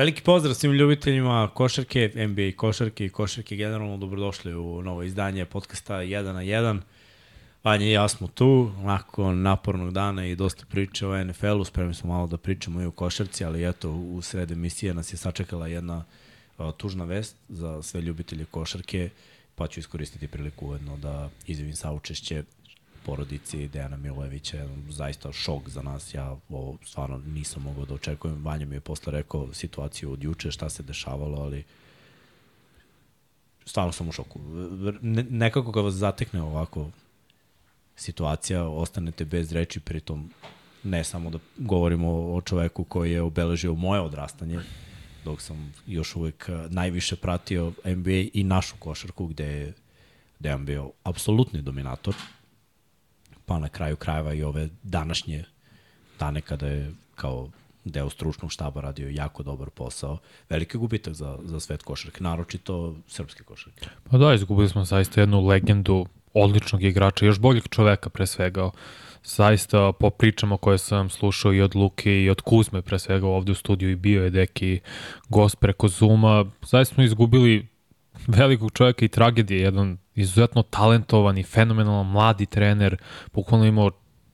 Veliki pozdrav svim ljubiteljima košarke, NBA košarke i košarke generalno. Dobrodošli u novo izdanje podcasta 1 na 1. Vanja i ja smo tu, nakon napornog dana i dosta priče o NFL-u. Spremni smo malo da pričamo i o košarci, ali eto, u sred emisije nas je sačekala jedna a, tužna vest za sve ljubitelje košarke, pa ću iskoristiti priliku ujedno da izvim saučešće porodici Dejana Milojevića, zaista šok za nas. Ja ovo stvarno nisam mogao da očekujem. Vanja mi je posle rekao situaciju od juče, šta se dešavalo, ali stvarno sam u šoku. Ne, nekako kad vas zatekne ovako situacija, ostanete bez reči, pritom ne samo da govorimo o čoveku koji je obeležio moje odrastanje, dok sam još uvek najviše pratio NBA i našu košarku gde je Dejan bio apsolutni dominator pa na kraju krajeva i ove današnje dane kada je kao deo stručnog štaba radio jako dobar posao. Veliki gubitak za, za svet košarke, naročito srpske košarke. Pa da, izgubili smo zaista jednu legendu odličnog igrača, još boljeg čoveka pre svega. Zaista po pričama koje sam slušao i od Luke i od Kuzme pre svega ovde u studiju i bio je deki gost preko Zuma. Zaista smo izgubili velikog čoveka i tragedije, jedan izuzetno talentovan i fenomenalan mladi trener, bukvalno imao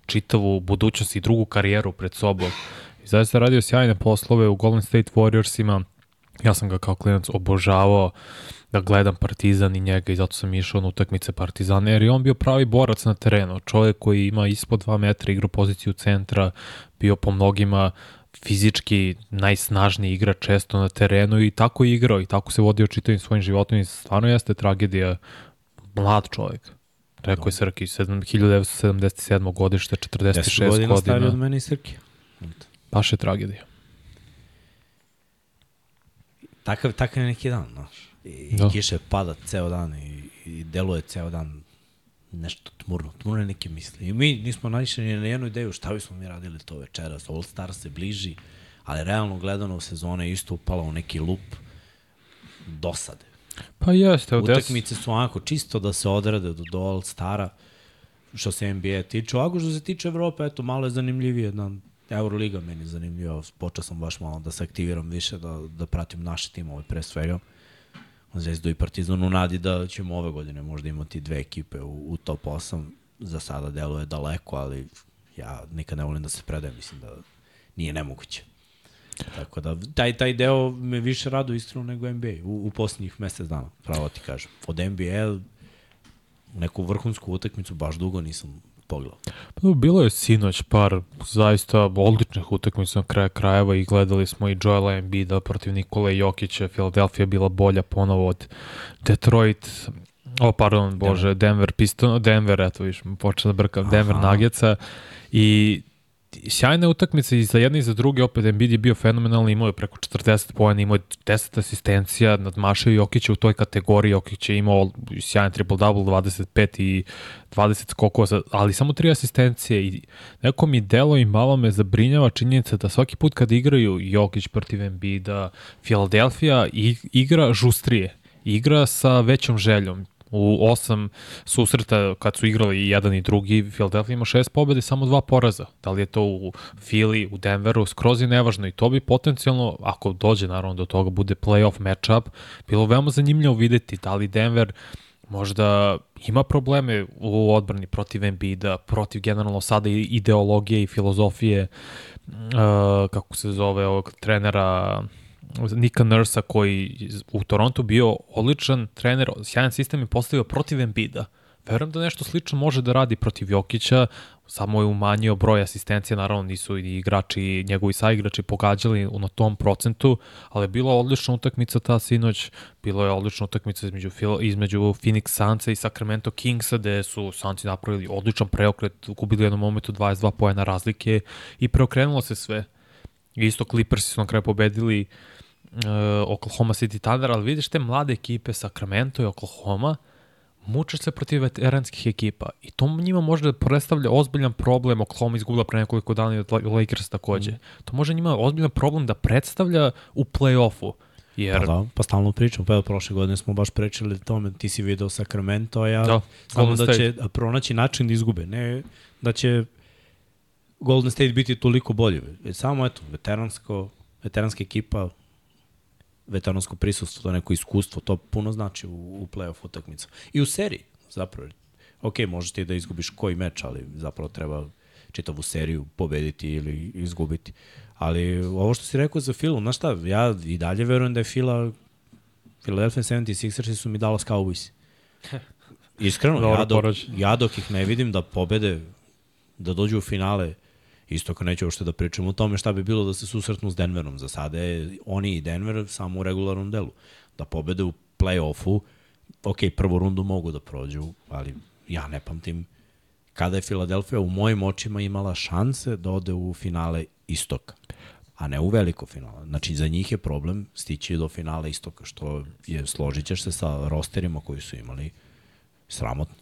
čitavu budućnost i drugu karijeru pred sobom. I zaista radio sjajne poslove u Golden State Warriorsima. Ja sam ga kao klinac obožavao da gledam Partizan i njega i zato sam išao na utakmice Partizana, jer je on bio pravi borac na terenu. Čovjek koji ima ispod 2 metra, igru poziciju centra, bio po mnogima fizički najsnažniji igrač često na terenu i tako je igrao i tako se vodio čitavim svojim životom i stvarno jeste tragedija mlad čovjek. Rekao je Srki, 1977. godište, 46 godina. 10 godina od mene i Srki. Baš je tragedija. Takav, takav je neki dan, znaš. I, da. kiše pada ceo dan i, i deluje ceo dan nešto tmurno, tmurne neke misli. I mi nismo naišli ni na jednu ideju šta bismo mi radili to večeras. All Star se bliži, ali realno gledano sezona je isto upala u neki lup dosade. Pa jeste. Utakmice su onako čisto da se odrade do, do All Stara, što se NBA tiče. Ovako što se tiče Evrope, eto, malo je zanimljivije. Da, Euroliga meni je zanimljiva. Počeo sam baš malo da se aktiviram više, da, da pratim naše timove pre svega. Zvezdu i Partizan u nadi da ćemo ove godine možda imati dve ekipe u, u top 8. Za sada deluje daleko, ali ja nikad ne volim da se predajem, mislim da nije nemoguće. Tako da, taj, taj deo me više rado iskreno nego NBA u, u poslednjih mesec dana, pravo ti kažem. Od NBA neku vrhunsku utakmicu baš dugo nisam pogledao. Pa, bilo je sinoć par zaista odličnih utakmica na kraja krajeva i gledali smo i Joela Embida protiv Nikole Jokića. Philadelphia bila bolja ponovo od Detroit O, pardon, bože, Denver Piston, Denver, eto viš, počeo da brkam, Denver Nuggetsa i sjajne utakmice i za jedne i za druge, opet Embiid je bio fenomenalni, imao je preko 40 pojena, imao je 10 asistencija, nadmašao Jokića u toj kategoriji, Jokić je imao sjajan triple-double, 25 i 20 skokova, ali samo tri asistencije i neko mi delo i malo me zabrinjava činjenica da svaki put kad igraju Jokić protiv Embiida, Philadelphia igra žustrije, igra sa većom željom u osam susreta kad su igrali i jedan i drugi, Philadelphia ima šest pobjede samo dva poraza. Da li je to u Philly, u Denveru, skroz je nevažno i to bi potencijalno, ako dođe naravno do toga, bude playoff matchup, bilo veoma zanimljivo videti da li Denver možda ima probleme u odbrani protiv Embiida, protiv generalno sada ideologije i filozofije uh, kako se zove ovog trenera Nika Nursa koji u Torontu bio odličan trener, sjajan sistem je postavio protiv Embida. Verujem da nešto slično može da radi protiv Jokića, samo je umanjio broj asistencija, naravno nisu i igrači, njegovi saigrači pogađali na tom procentu, ali je bila odlična utakmica ta sinoć, bilo je odlična utakmica između, između Phoenix Sunsa i Sacramento Kingsa, gde su Sunci napravili odličan preokret, gubili jednom momentu 22 pojena razlike i preokrenulo se sve. Isto Clippersi su na kraju pobedili uh, Oklahoma City Thunder, ali vidiš te mlade ekipe Sacramento i Oklahoma, muče se protiv veteranskih ekipa i to njima može da predstavlja ozbiljan problem, Oklahoma izgubila pre nekoliko dana i od Lakers takođe. Mm. To može njima ozbiljan problem da predstavlja u play-offu. Jer... Pa da, pa stalno pričamo, pa evo prošle godine smo baš pričali o tome, ti si video Sacramento, a ja da, samo da će pronaći način da izgube, ne da će Golden State biti toliko bolji. Samo eto, veteransko, veteranska ekipa, veteransko prisustvo, to neko iskustvo, to puno znači u, u playoff utakmicu. I u seriji, zapravo. Ok, možeš ti da izgubiš koji meč, ali zapravo treba čitavu seriju pobediti ili izgubiti. Ali ovo što si rekao za Filu, znaš šta, ja i dalje verujem da je Fila Philadelphia 76ersi su mi Dallas Cowboys. Iskreno, ja dok, ja dok ih ne vidim da pobede, da dođu u finale, isto ako neću uopšte da pričam o tome šta bi bilo da se susretnu s Denverom. Za sada je oni i Denver samo u regularnom delu. Da pobede u play-offu, ok, prvu rundu mogu da prođu, ali ja ne pamtim kada je Filadelfija u mojim očima imala šanse da ode u finale istoka a ne u veliko finale. Znači, za njih je problem stići do finala istoka, što je, složit ćeš se sa rosterima koji su imali sramotno.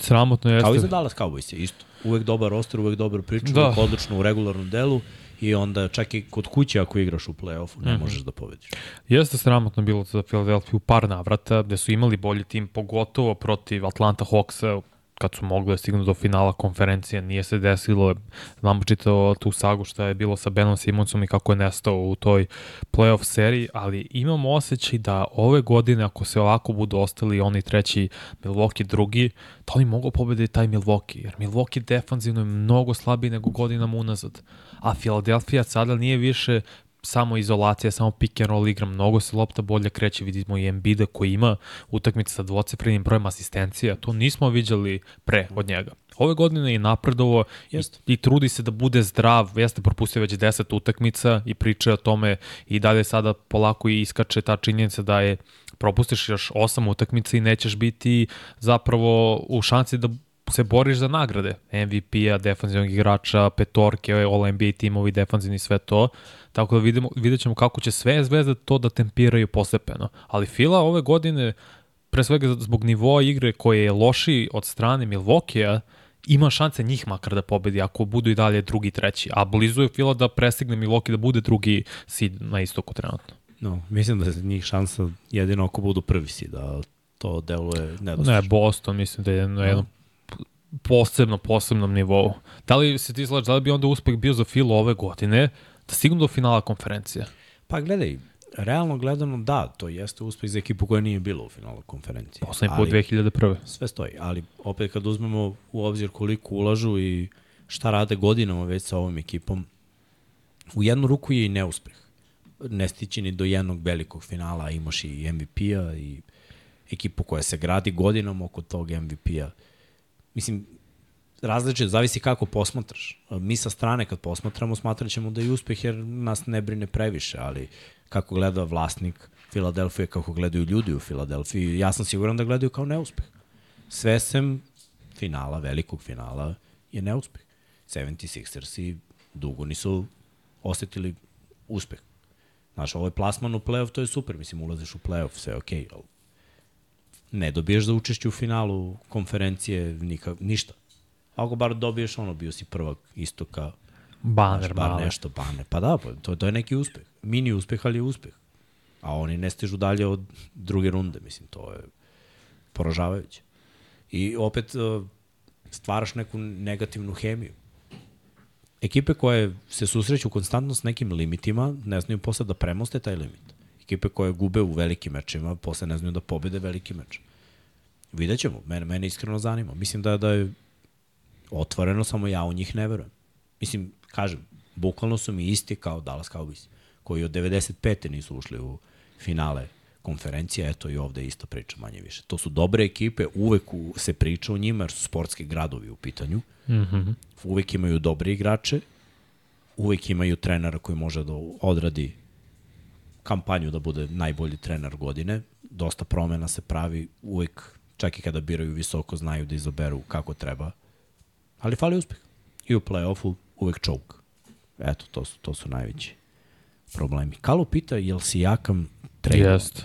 Sramotno jeste. Kao i za Dallas Cowboys je isto. Uvek dobar roster, uvek dobar priču, da. uvek odlično u regularnom delu i onda čak i kod kuće ako igraš u play-offu ne mm -hmm. možeš da pobediš. Jeste sramotno bilo za Philadelphia u par navrata gde su imali bolji tim, pogotovo protiv Atlanta Hawksa kad su mogli da stignu do finala konferencije, nije se desilo, znamo čitao tu sagu šta je bilo sa Benom Simonsom i kako je nestao u toj playoff seriji, ali imamo osjećaj da ove godine, ako se ovako budu ostali oni treći, Milwaukee drugi, da oni mogu pobediti taj Milwaukee, jer Milwaukee defanzivno je mnogo slabiji nego godinama unazad, a Philadelphia sada nije više samo izolacija, samo pick and roll igra, mnogo se lopta bolje kreće, vidimo i Embiida koji ima utakmice sa dvocifrenim brojem asistencija, to nismo viđali pre od njega. Ove godine je napredovo i, i trudi se da bude zdrav, jeste propustio već 10 utakmica i priča o tome i dalje sada polako i iskače ta činjenica da je propustiš još 8 utakmica i nećeš biti zapravo u šanci da se boriš za nagrade MVP-a, defanzivnog igrača, petorke, All-NBA timovi, defanzivni, sve to. Tako da vidimo, vidjet ćemo kako će sve zvezde to da tempiraju postepeno. Ali Fila ove godine, pre svega zbog nivoa igre koje je loši od strane Milwaukee-a, ima šanse njih makar da pobedi ako budu i dalje drugi, treći. A blizu je Fila da prestigne Milwaukee da bude drugi seed na istoku trenutno. No, mislim da je njih šansa jedino ako budu prvi seed, a to deluje nedostično. Ne, Boston mislim da je na jednom posebno, posebnom nivou. Da li se ti slaži, da li bi onda uspeh bio za Filo ove godine da stignu do finala konferencije? Pa gledaj, realno gledano da, to jeste uspeh za ekipu koja nije bila u finalu konferencije. Poslednji put 2001. Sve stoji, ali opet kad uzmemo u obzir koliko ulažu i šta rade godinama već sa ovom ekipom, u jednu ruku je i neuspeh. Ne stići ni do jednog velikog finala, imaš i MVP-a i ekipu koja se gradi godinama oko tog MVP-a mislim, različito, zavisi kako posmatraš. Mi sa strane kad posmatramo smatrat ćemo da je uspeh jer nas ne brine previše, ali kako gleda vlasnik Filadelfije, kako gledaju ljudi u Filadelfiji, ja sam siguran da gledaju kao neuspeh. Sve sem finala, velikog finala, je neuspeh. 76ers i dugo nisu osetili uspeh. Znaš, ovo je plasman u playoff, to je super, mislim, ulaziš u playoff, sve je okej, okay, ne dobiješ za učešće u finalu konferencije nika, ništa. Ako bar dobiješ ono, bio si prvak istoka, Baner, bar male. nešto, baner. Pa da, pa, to, to je neki uspeh. Mini uspeh, ali je uspeh. A oni ne stižu dalje od druge runde, mislim, to je poražavajuće. I opet e, stvaraš neku negativnu hemiju. Ekipe koje se susreću konstantno s nekim limitima ne znaju posle da premoste taj limit ekipe koje gube u velikim mečima, posle ne znaju da pobede veliki meč. Vidjet ćemo, mene, mene iskreno zanima. Mislim da, da je otvoreno, samo ja u njih ne verujem. Mislim, kažem, bukvalno su mi isti kao Dallas Cowboys, koji od 95. nisu ušli u finale konferencija, eto i ovde isto priča manje više. To su dobre ekipe, uvek u, se priča o njima, jer su sportski gradovi u pitanju. Mm -hmm. Uvek imaju dobre igrače, uvek imaju trenera koji može da odradi kampanju da bude najbolji trener godine. Dosta promena se pravi uvek, čak i kada biraju visoko, znaju da izaberu kako treba. Ali fali uspeh. I u play-offu uvek choke. Eto, to su, to su najveći problemi. Kalo pita, jel si jakam trener? Jeste.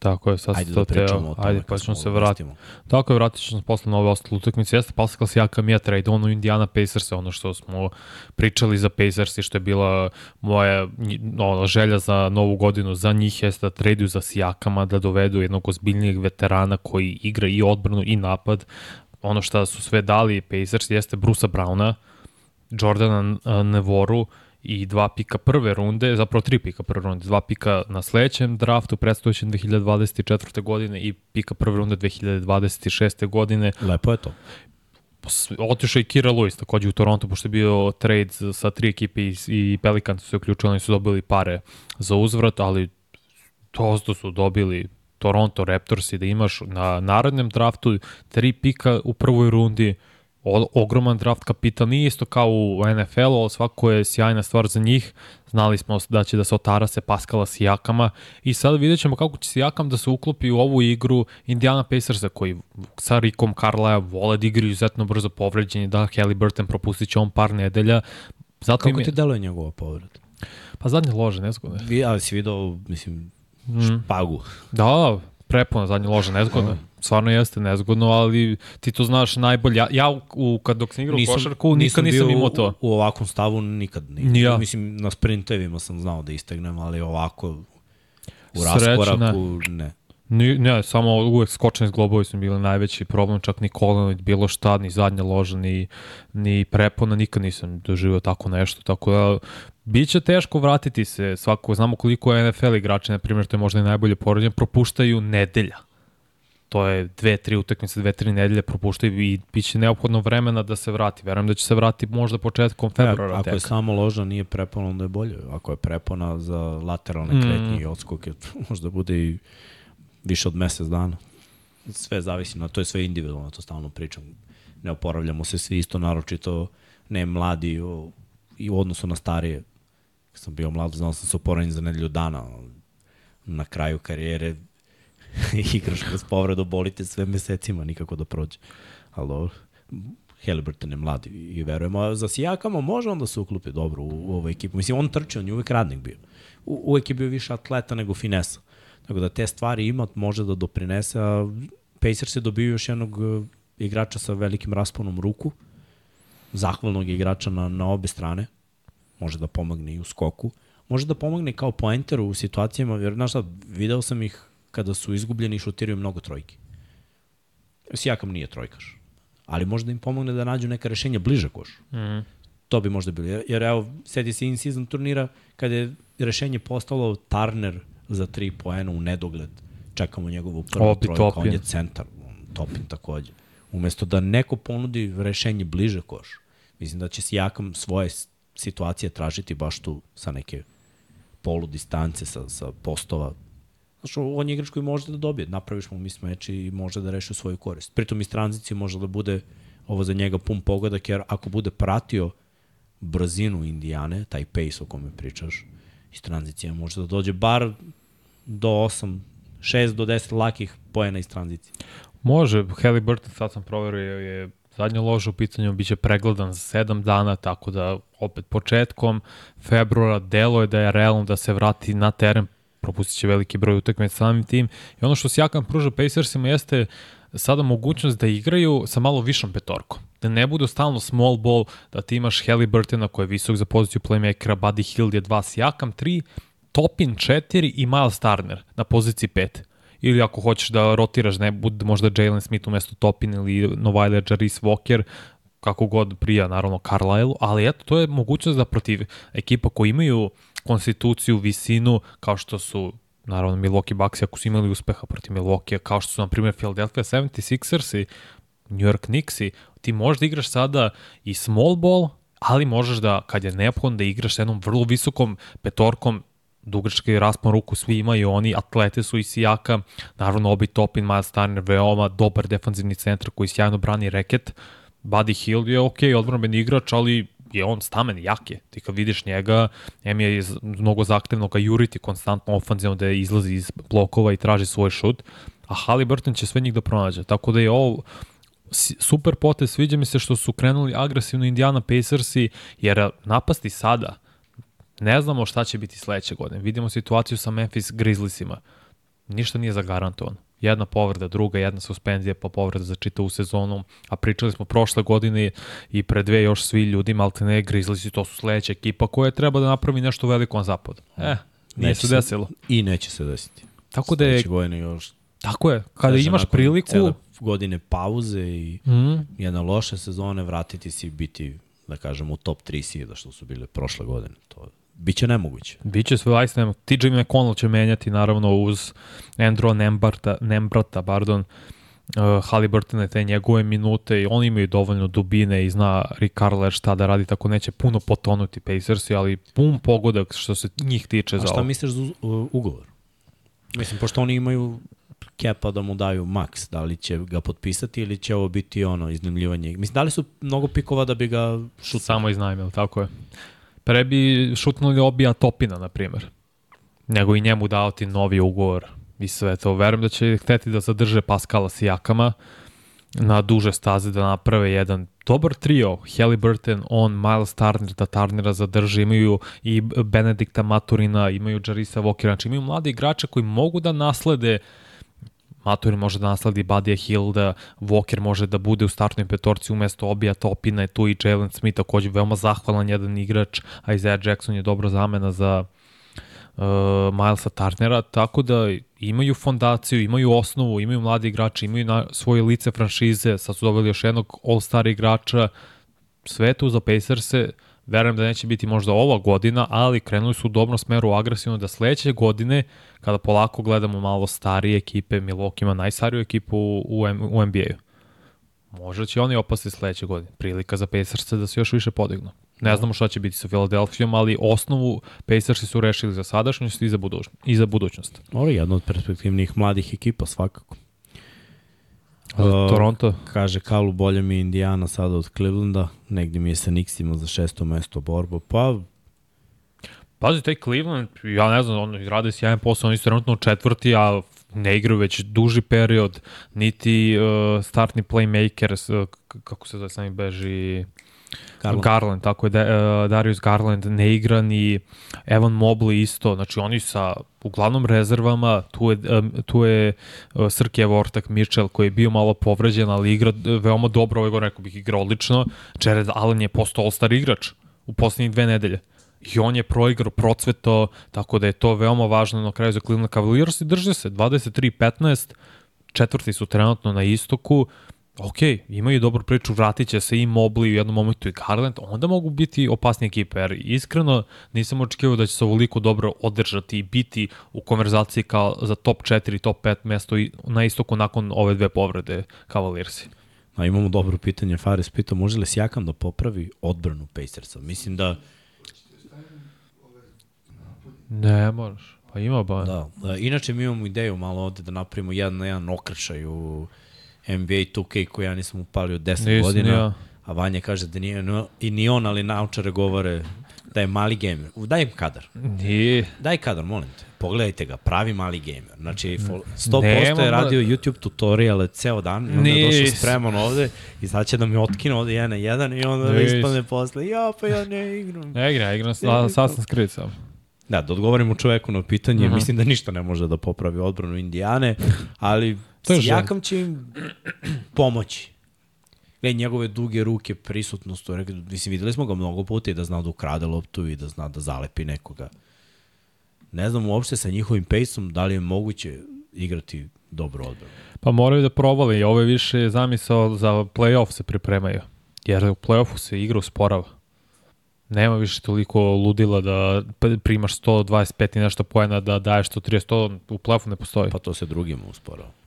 Tako je, sad Ajde to da teo. Ajde, pa ćemo se vratiti. Tako je, vratit ćemo se posle na ove ostale utakmice. Jeste Pascal Siakam je trade, ono Indiana Pacers, ono što smo pričali za Pacers i što je bila moja ono, želja za novu godinu za njih jeste da traduju za Siakama, da dovedu jednog ozbiljnijeg veterana koji igra i odbranu i napad. Ono što su sve dali Pacers jeste Brusa Browna, Jordana Nevoru i dva pika prve runde, zapravo tri pika prve runde, dva pika na sledećem draftu, predstojećem 2024. godine i pika prve runde 2026. godine. Lepo je to. Otišao i Kira Lewis takođe u Toronto, pošto je bio trade sa tri ekipe i, i Pelicans su se uključili, oni su dobili pare za uzvrat, ali to su dobili Toronto Raptors i da imaš na narednom draftu tri pika u prvoj rundi, o, ogroman draft kapital, nije isto kao u NFL-u, ali svako je sjajna stvar za njih. Znali smo da će da se otara se Paskala Sijakama i sada vidjet ćemo kako će Sijakam da se uklopi u ovu igru Indiana Pacersa koji sa Rikom Carlaja vole da igraju izuzetno brzo povređeni, da Halliburton propustit će on par nedelja. Zato kako im je... ti deluje njegova povreda? Pa zadnje lože, nezgodno. Vi, ali si vidio, mislim, mm. špagu. Da, prepuna zadnje lože, nezgodno. Stvarno jeste nezgodno, ali ti to znaš najbolje. Ja, ja u, kad dok sam igrao nisam, košarku, nikad nisam, nisam imao to. U, u ovakvom stavu nikad. nikad. Ja. Mislim, na sprintevima sam znao da istegnem, ali ovako u raskoraku ne. ne. Ni, ne, samo uvek skočeni iz globovi su bili najveći problem, čak ni koleno, bilo šta, ni zadnja loža, ni, ni prepona, nikad nisam doživio tako nešto, tako da Biće teško vratiti se, svako, znamo koliko je NFL igrači, na primjer, to je možda i najbolje porođen, propuštaju nedelja. To je dve, tri utakmice, dve, tri nedelje propuštaju i bit će neophodno vremena da se vrati. Verujem da će se vrati možda početkom februara. ako tek. je samo loža, nije prepona, onda je bolje. Ako je prepona za lateralne mm. kretnje i odskoke, možda bude i više od mesec dana. Sve zavisi, na to je sve individualno, to stalno pričam. Ne oporavljamo se svi isto, naročito ne mladi o, i u odnosu na starije Kad sam bio mlad, znao sam se oporanjen za nedelju dana. Na kraju karijere igraš bez povredu, bolite sve mesecima, nikako da prođe. Ali Halliburton je mlad i verujemo. Za Sijakama može on da se uklupi dobro u, u ovoj ekipu. Mislim, on trči, on je uvek radnik bio. U, uvek je bio više atleta nego finesa. Tako da te stvari ima, može da doprinese, a Pacers je dobio još jednog uh, igrača sa velikim rasponom ruku, zahvalnog igrača na, na obe strane, može da pomogne i u skoku, može da pomogne kao poenteru u situacijama, jer, znaš šta, video sam ih kada su izgubljeni i šutiraju mnogo trojki. Sijakam nije trojkaš, ali može da im pomogne da nađu neka rešenja bliže košu. Mm. To bi možda bilo. Jer, jer evo, sedi se in-season turnira, kada je rešenje postalo Turner za tri poena u nedogled. Čekamo njegovu prvu Opi trojku, topin. on je centar, Topin takođe. Umesto da neko ponudi rešenje bliže košu. Mislim da će Sijakam svoje situacije tražiti baš tu sa neke polu distance, sa, sa postova. Znaš, on je igrač koji može da dobije. Napraviš mu mis meč i može da reši svoju korist. Pritom iz tranzicije može da bude ovo za njega pun pogodak, jer ako bude pratio brzinu Indijane, taj pace o kome pričaš, iz tranzicije može da dođe bar do 8, 6 do 10 lakih pojena iz tranzicije. Može, Halliburton, sad sam proverio, je zadnja loža u pitanju biće pregledan za 7 dana, tako da opet početkom februara delo je da je realno da se vrati na teren, propustit će veliki broj utakmica samim tim. I ono što Sjakan pruža Pacersima jeste sada mogućnost da igraju sa malo višom petorkom. Da ne budu stalno small ball, da ti imaš Halliburtona koji je visok za poziciju playmakera, Buddy Hill je 2, Sijakam 3, Topin 4 i Miles Turner na poziciji 5 ili ako hoćeš da rotiraš, ne bude možda Jalen Smith umesto Topin ili Novajle Jaris Walker, kako god prija, naravno, Carlisle, ali eto, to je mogućnost da protiv ekipa koji imaju konstituciju, visinu, kao što su naravno Milwaukee Bucks, ako su imali uspeha protiv Milwaukee, kao što su, na primjer, Philadelphia 76ers i New York Knicks i ti možeš da igraš sada i small ball, ali možeš da, kad je neophodno, da igraš sa jednom vrlo visokom petorkom dugački raspon ruku svi imaju, oni atlete su i Sijaka, naravno Obi Topin, Miles Turner, veoma dobar defanzivni centar koji sjajno brani reket, Buddy Hill je ok, odbranbeni igrač, ali je on stamen, jak je. Ti kad vidiš njega, M je mnogo zahtevno ga juriti konstantno ofanzivno da izlazi iz blokova i traži svoj šut, a Halliburton će sve njih da pronađe. Tako da je ovo super potez, sviđa mi se što su krenuli agresivno Indiana Pacersi, jer napasti sada, Ne znamo šta će biti sledeće godine. Vidimo situaciju sa Memphis Grizzliesima. Ništa nije zagarantovano. Jedna povreda, druga, jedna suspenzija, pa povreda za čitavu sezonu. A pričali smo prošle godine i pre dve još svi ljudi, malte ne, Grizzliesi, to su sledeća ekipa koja treba da napravi nešto veliko na zapadu. E, nije neće se desilo. I neće se desiti. Tako da je... godine još... Tako je, kada imaš priliku... godine pauze i mm. jedna loša sezone, vratiti se i biti da kažem, u top 3 seeda što su bile prošle godine. To biće nemoguće. Biće sve zaista nemoguće. TJ McConnell će menjati naravno uz Andrew Nembrata, Nembrata pardon, uh, Halliburton te njegove minute i oni imaju dovoljno dubine i zna Rick Carler šta da radi, tako neće puno potonuti Pacersi, ali pun pogodak što se njih tiče za A ovo. šta misliš za ugovor? Mislim, pošto oni imaju kepa da mu daju maks, da li će ga potpisati ili će ovo biti ono iznajmljivanje. Mislim, da li su mnogo pikova da bi ga šutali? Samo iznajmili, tako je. Pre bi šutnuli obija Topina, na primjer. Nego i njemu dao ti novi ugovor i sve to. Verujem da će hteti da zadrže Paskala Sijakama na duže staze da naprave jedan dobar trio, Halliburton, on, Miles Turner, da Turnera zadrži, imaju i Benedikta Maturina, imaju Jarisa Walkera, znači imaju mlade igrače koji mogu da naslede Maturin može da nasledi Badija Hilda, Walker može da bude u startnoj petorci umesto Obija Topina, je tu i Jalen Smith, takođe veoma zahvalan jedan igrač, a Isaiah Jackson je dobro zamena za uh, Milesa Turnera, tako da imaju fondaciju, imaju osnovu, imaju mladi igrači, imaju na svoje lice franšize, sad su dobili još jednog all-star igrača, sve tu za Pacers-e, verujem da neće biti možda ova godina, ali krenuli su u dobrom smeru agresivno da sledeće godine, kada polako gledamo malo starije ekipe, Milwaukee ima najstariju ekipu u, u, NBA-u. Možda će oni opasti sledeće godine. Prilika za Pacers da se još više podignu. Ne znamo šta će biti sa Philadelphijom, ali osnovu Pacersi su rešili za sadašnjost i za, i za budućnost. Ovo je jedna od perspektivnih mladih ekipa svakako. Uh, Toronto? Kaže Kalu, bolje mi je Indiana sada od Clevelanda, negde mi je sa Nixima za šesto mesto borbu. Pa, Pazi, taj Cleveland, ja ne znam, on rade sjajan posao, oni su trenutno četvrti, a ne igraju već duži period, niti uh, startni playmaker, uh, kako se zove sami beži... Garland. Garland, tako je, da, uh, Darius Garland ne igra ni Evan Mobley isto, znači oni sa uglavnom rezervama, tu je, tu je uh, Srke Vortak Mitchell koji je bio malo povređen, ali igra veoma dobro, ovaj rekao bih igra odlično, Jared Allen je postao all-star igrač u poslednjih dve nedelje i on je proigrao, procveto, tako da je to veoma važno na kraju za Cleveland Cavaliers i drže se 23-15, četvrti su trenutno na istoku, ok, imaju dobru priču, vratit će se i Mobley u jednom momentu i Garland, onda mogu biti opasni ekipe, jer iskreno nisam očekivao da će se ovoliko dobro održati i biti u konverzaciji kao za top 4, top 5 mesto na istoku nakon ove dve povrede Cavaliersi. A imamo dobro pitanje, Fares pitao, može li Sjakam da popravi odbranu Pacersa? Mislim da Ne, moraš. Pa ima ba. Da, da. Inače mi imamo ideju malo ovde da napravimo jedan na jedan okršaj u NBA 2K koji ja nisam upalio 10 nisam godina. Ja. A Vanja kaže da nije no, i ni on, ali naučare govore da je mali gamer. Daj im kadar. Nije. Daj kadar, molim te. Pogledajte ga, pravi mali gamer. Znači, 100% je radio YouTube tutoriale ceo dan i onda je došao spreman ovde i sad će da mi otkine ovde jedan na jedan i onda da ispadne posle. Ja, pa ja ne igram. Ne igram, igram Assassin's Creed sam. Da, da odgovorimo čoveku na pitanje, uh -huh. mislim da ništa ne može da popravi odbranu Indijane, ali Sijakam će im pomoći. Gledaj, njegove duge ruke, prisutnost, to rekao, mislim, videli smo ga mnogo puta i da zna da ukrade loptu i da zna da zalepi nekoga. Ne znam uopšte sa njihovim pejsom da li je moguće igrati dobro odbranu. Pa moraju da provale i ovo je više zamisao za playoff se pripremaju. Jer u playoffu se igra usporava. Nema više toliko ludila da primaš 125 i nešto poena da daješ 130, to u playoffu ne postoji. Pa to se drugima usporava.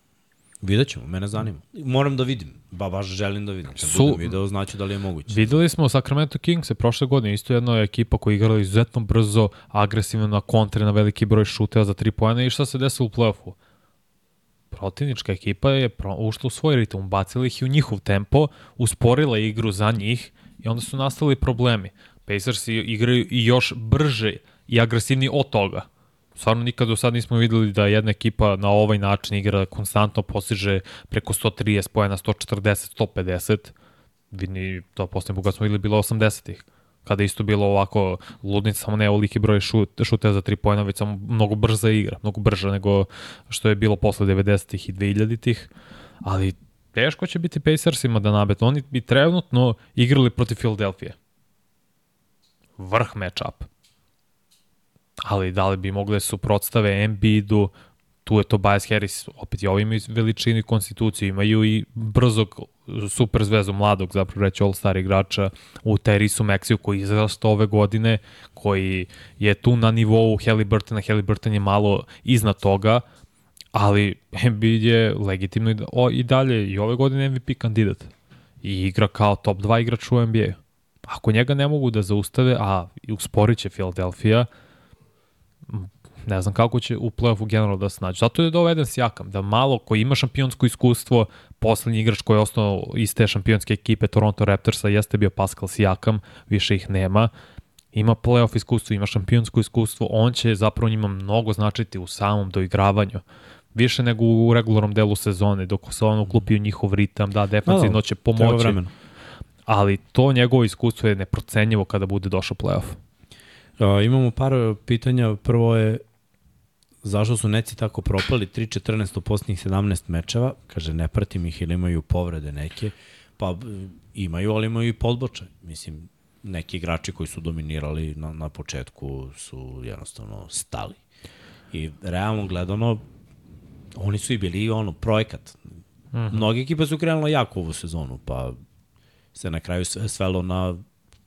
Vidjet ćemo, mene zanima. Moram da vidim, ba baš želim da vidim. Kad Su, budem video, znači da li je moguće. Videli smo Sacramento Kings je prošle godine, isto jedna ekipa koja igrala izuzetno brzo, agresivno na kontre, na veliki broj šuteva za 3 pojene i šta se desilo u play-offu? Protivnička ekipa je ušla u svoj ritam, bacila ih i u njihov tempo, usporila igru za njih i onda su nastali problemi. Pacers igraju i još brže i agresivniji od toga. Stvarno nikad do sad nismo videli da jedna ekipa na ovaj način igra konstantno postiže preko 130 pojena, 140, 150. Vidni to posljednje buga smo videli bilo 80-ih kada isto bilo ovako ludnica, samo ne ovoliki broj šut, šute za tri pojena, već samo mnogo brza igra, mnogo brža nego što je bilo posle 90-ih i 2000-ih, ali teško će biti Pacersima da nabet. Oni bi trenutno igrali protiv Philadelphia. Vrh matchup ali da li bi mogli da suprotstave Embiidu, tu je Tobias Harris, opet i ovi imaju veličinu i konstituciju, imaju i brzog super zvezu mladog, zapravo reći all-star igrača u Terisu Meksiju koji je izrastao ove godine, koji je tu na nivou Halliburtona, Halliburton je malo iznad toga, ali Embiid je legitimno i, o, i dalje i ove godine MVP kandidat. I igra kao top 2 igrač u NBA. Ako njega ne mogu da zaustave, a usporit će Philadelphia, ne znam kako će u play-offu generalno da se nađe. Zato je doveden Jakam, da malo koji ima šampionsko iskustvo, poslednji igrač koji je osnovao iz te šampionske ekipe Toronto Raptorsa jeste bio Pascal Sijakam, više ih nema. Ima play-off iskustvo, ima šampionsko iskustvo, on će zapravo njima mnogo značiti u samom doigravanju više nego u regularnom delu sezone, dok se on uklupi u njihov ritam, da, defensivno da, će pomoći. Ali to njegovo iskustvo je neprocenjivo kada bude došao playoff. Uh, imamo par pitanja. Prvo je zašto su Neci tako propali 3-14 u posljednjih 17 mečeva, kaže ne pratim ih ili imaju povrede neke, pa imaju, ali imaju i podboče. Mislim, neki igrači koji su dominirali na, na početku su jednostavno stali. I realno gledano, oni su i bili ono, projekat. Mm -hmm. Mnogi ekipe su krenule jako ovu sezonu, pa se na kraju svelo na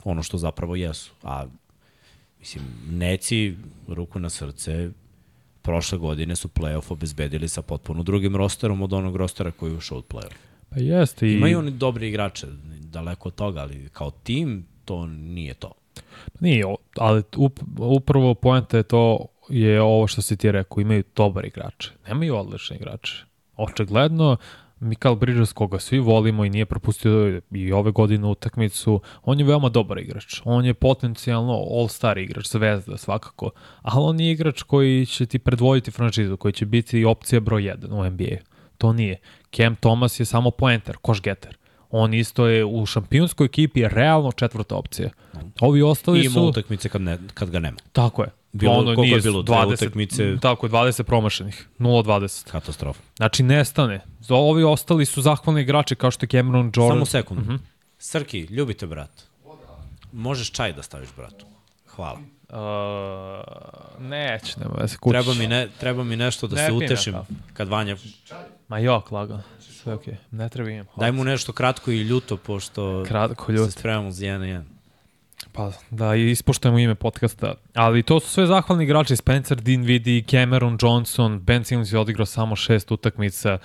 ono što zapravo jesu. A, mislim, Neci, ruku na srce, prošle godine su playoff obezbedili sa potpuno drugim rosterom od onog rostera koji je ušao od playoff. Pa jeste. I... Imaju oni dobri igrače, daleko od toga, ali kao tim to nije to. Nije, ali upravo poenta je to je ovo što si ti rekao, imaju dobar igrače, nemaju odlične igrače. Očigledno, Mikael Bridges, koga svi volimo i nije propustio i ove godine utakmicu, on je veoma dobar igrač. On je potencijalno all-star igrač, zvezda svakako, ali on je igrač koji će ti predvoditi franšizu, koji će biti opcija broj 1 u NBA. To nije. Cam Thomas je samo poenter, koš getter. On isto je u šampionskoj ekipi realno četvrta opcija. Ovi ostali su... I ima utakmice kad, ne, kad ga nema. Tako je. Bilo, ono, koliko nije, je bilo? 20, utakmice? Tako je, 20 promašenih. 0-20. Katastrofa. Znači, nestane. Ovi ostali su zahvalni igrači kao što je Cameron Jordan. Samo sekund. Mhm. -huh. Srki, ljubite brat. Možeš čaj da staviš bratu. Hvala. Uh, neće, nema da se kućiš. Treba mi, ne, treba mi nešto da ne se utešim kad Vanja... Ma jok, lagano. Sve okej. Okay. Ne treba imam. Daj mu nešto kratko i ljuto, pošto kratko, ljuto. se spremamo za 1-1. Pa da, ispoštujemo ime podcasta. Ali to su sve zahvalni igrači, Spencer Dinwiddie, Cameron Johnson, Ben Simmons je odigrao samo šest utakmica.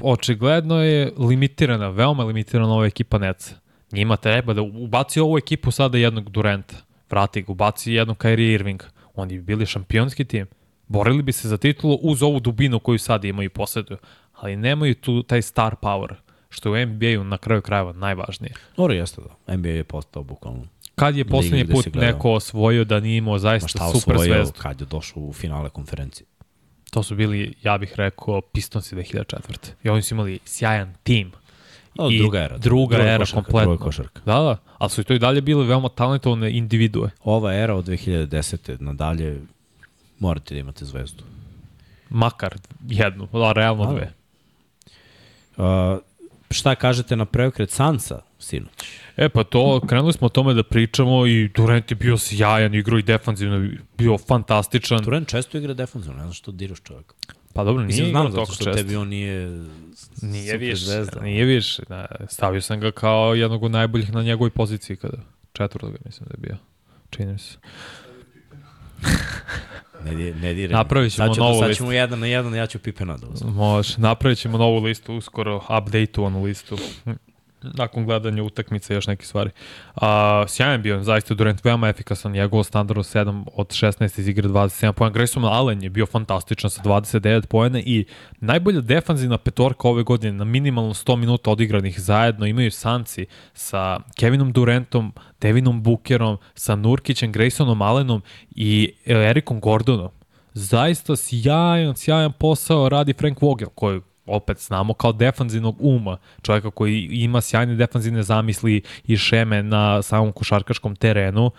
Očigledno je limitirana, veoma limitirana ova ekipa Neca. Njima treba da ubaci ovu ekipu sada jednog Durenta. Vrati ga, ubaci jednog Kyrie Irvinga. Oni bi bili šampionski tim. Borili bi se za titulu uz ovu dubinu koju sad imaju i posleduju. Ali nemaju tu taj star power što je u NBA-u na kraju krajeva najvažnije. Dobro jeste da. NBA je postao bukvalno Kad je poslednji put neko osvojio da nije imao zaista super osvojio, zvezdu? Kad je došao u finale konferencije? To su bili, ja bih rekao, Pistonsi 2004. I oni su imali sjajan tim. O, I druga era. Druga, druga era košarka, kompletno. Druga košarka. Da, da. Ali su i to i dalje bile veoma talentovane individue. Ova era od 2010. nadalje morate da imate zvezdu. Makar jednu, da, realno da. dve. Uh, šta kažete na preokret Sansa sinoć? E pa to, krenuli smo o tome da pričamo i Durant je bio sjajan, igrao i defanzivno, bio fantastičan. Durant često igra defanzivno, ne znam što diraš čovjek. Pa dobro, nije Mislim, znam zato što često. tebi on nije Nije više, zvezda. Nije više. Da, stavio sam ga kao jednog od najboljih na njegovoj poziciji kada četvrtoga mislim da je bio. Čini mi se. Ne, ne dire. Napravit ćemo sad ćemo, novu listu. Sad ćemo jedan na jedan, ja ću Pipena da uzmem. Može, napravit ćemo novu listu, uskoro update-ovanu listu nakon gledanja utakmice još neke stvari. Uh, sjajan bio, zaista Durant veoma efikasan, njegov standard 7 od 16 iz igre 27 pojena. Grayson Allen je bio fantastičan sa 29 pojena i najbolja defanzivna petorka ove godine na minimalno 100 minuta odigranih zajedno imaju Sanci sa Kevinom Durantom, Devinom Bookerom, sa Nurkićem, Graysonom Allenom i Erikom Gordonom. Zaista sjajan, sjajan posao radi Frank Vogel, koji opet znamo kao defanzivnog uma, čovjeka koji ima sjajne defanzivne zamisli i šeme na samom košarkaškom terenu,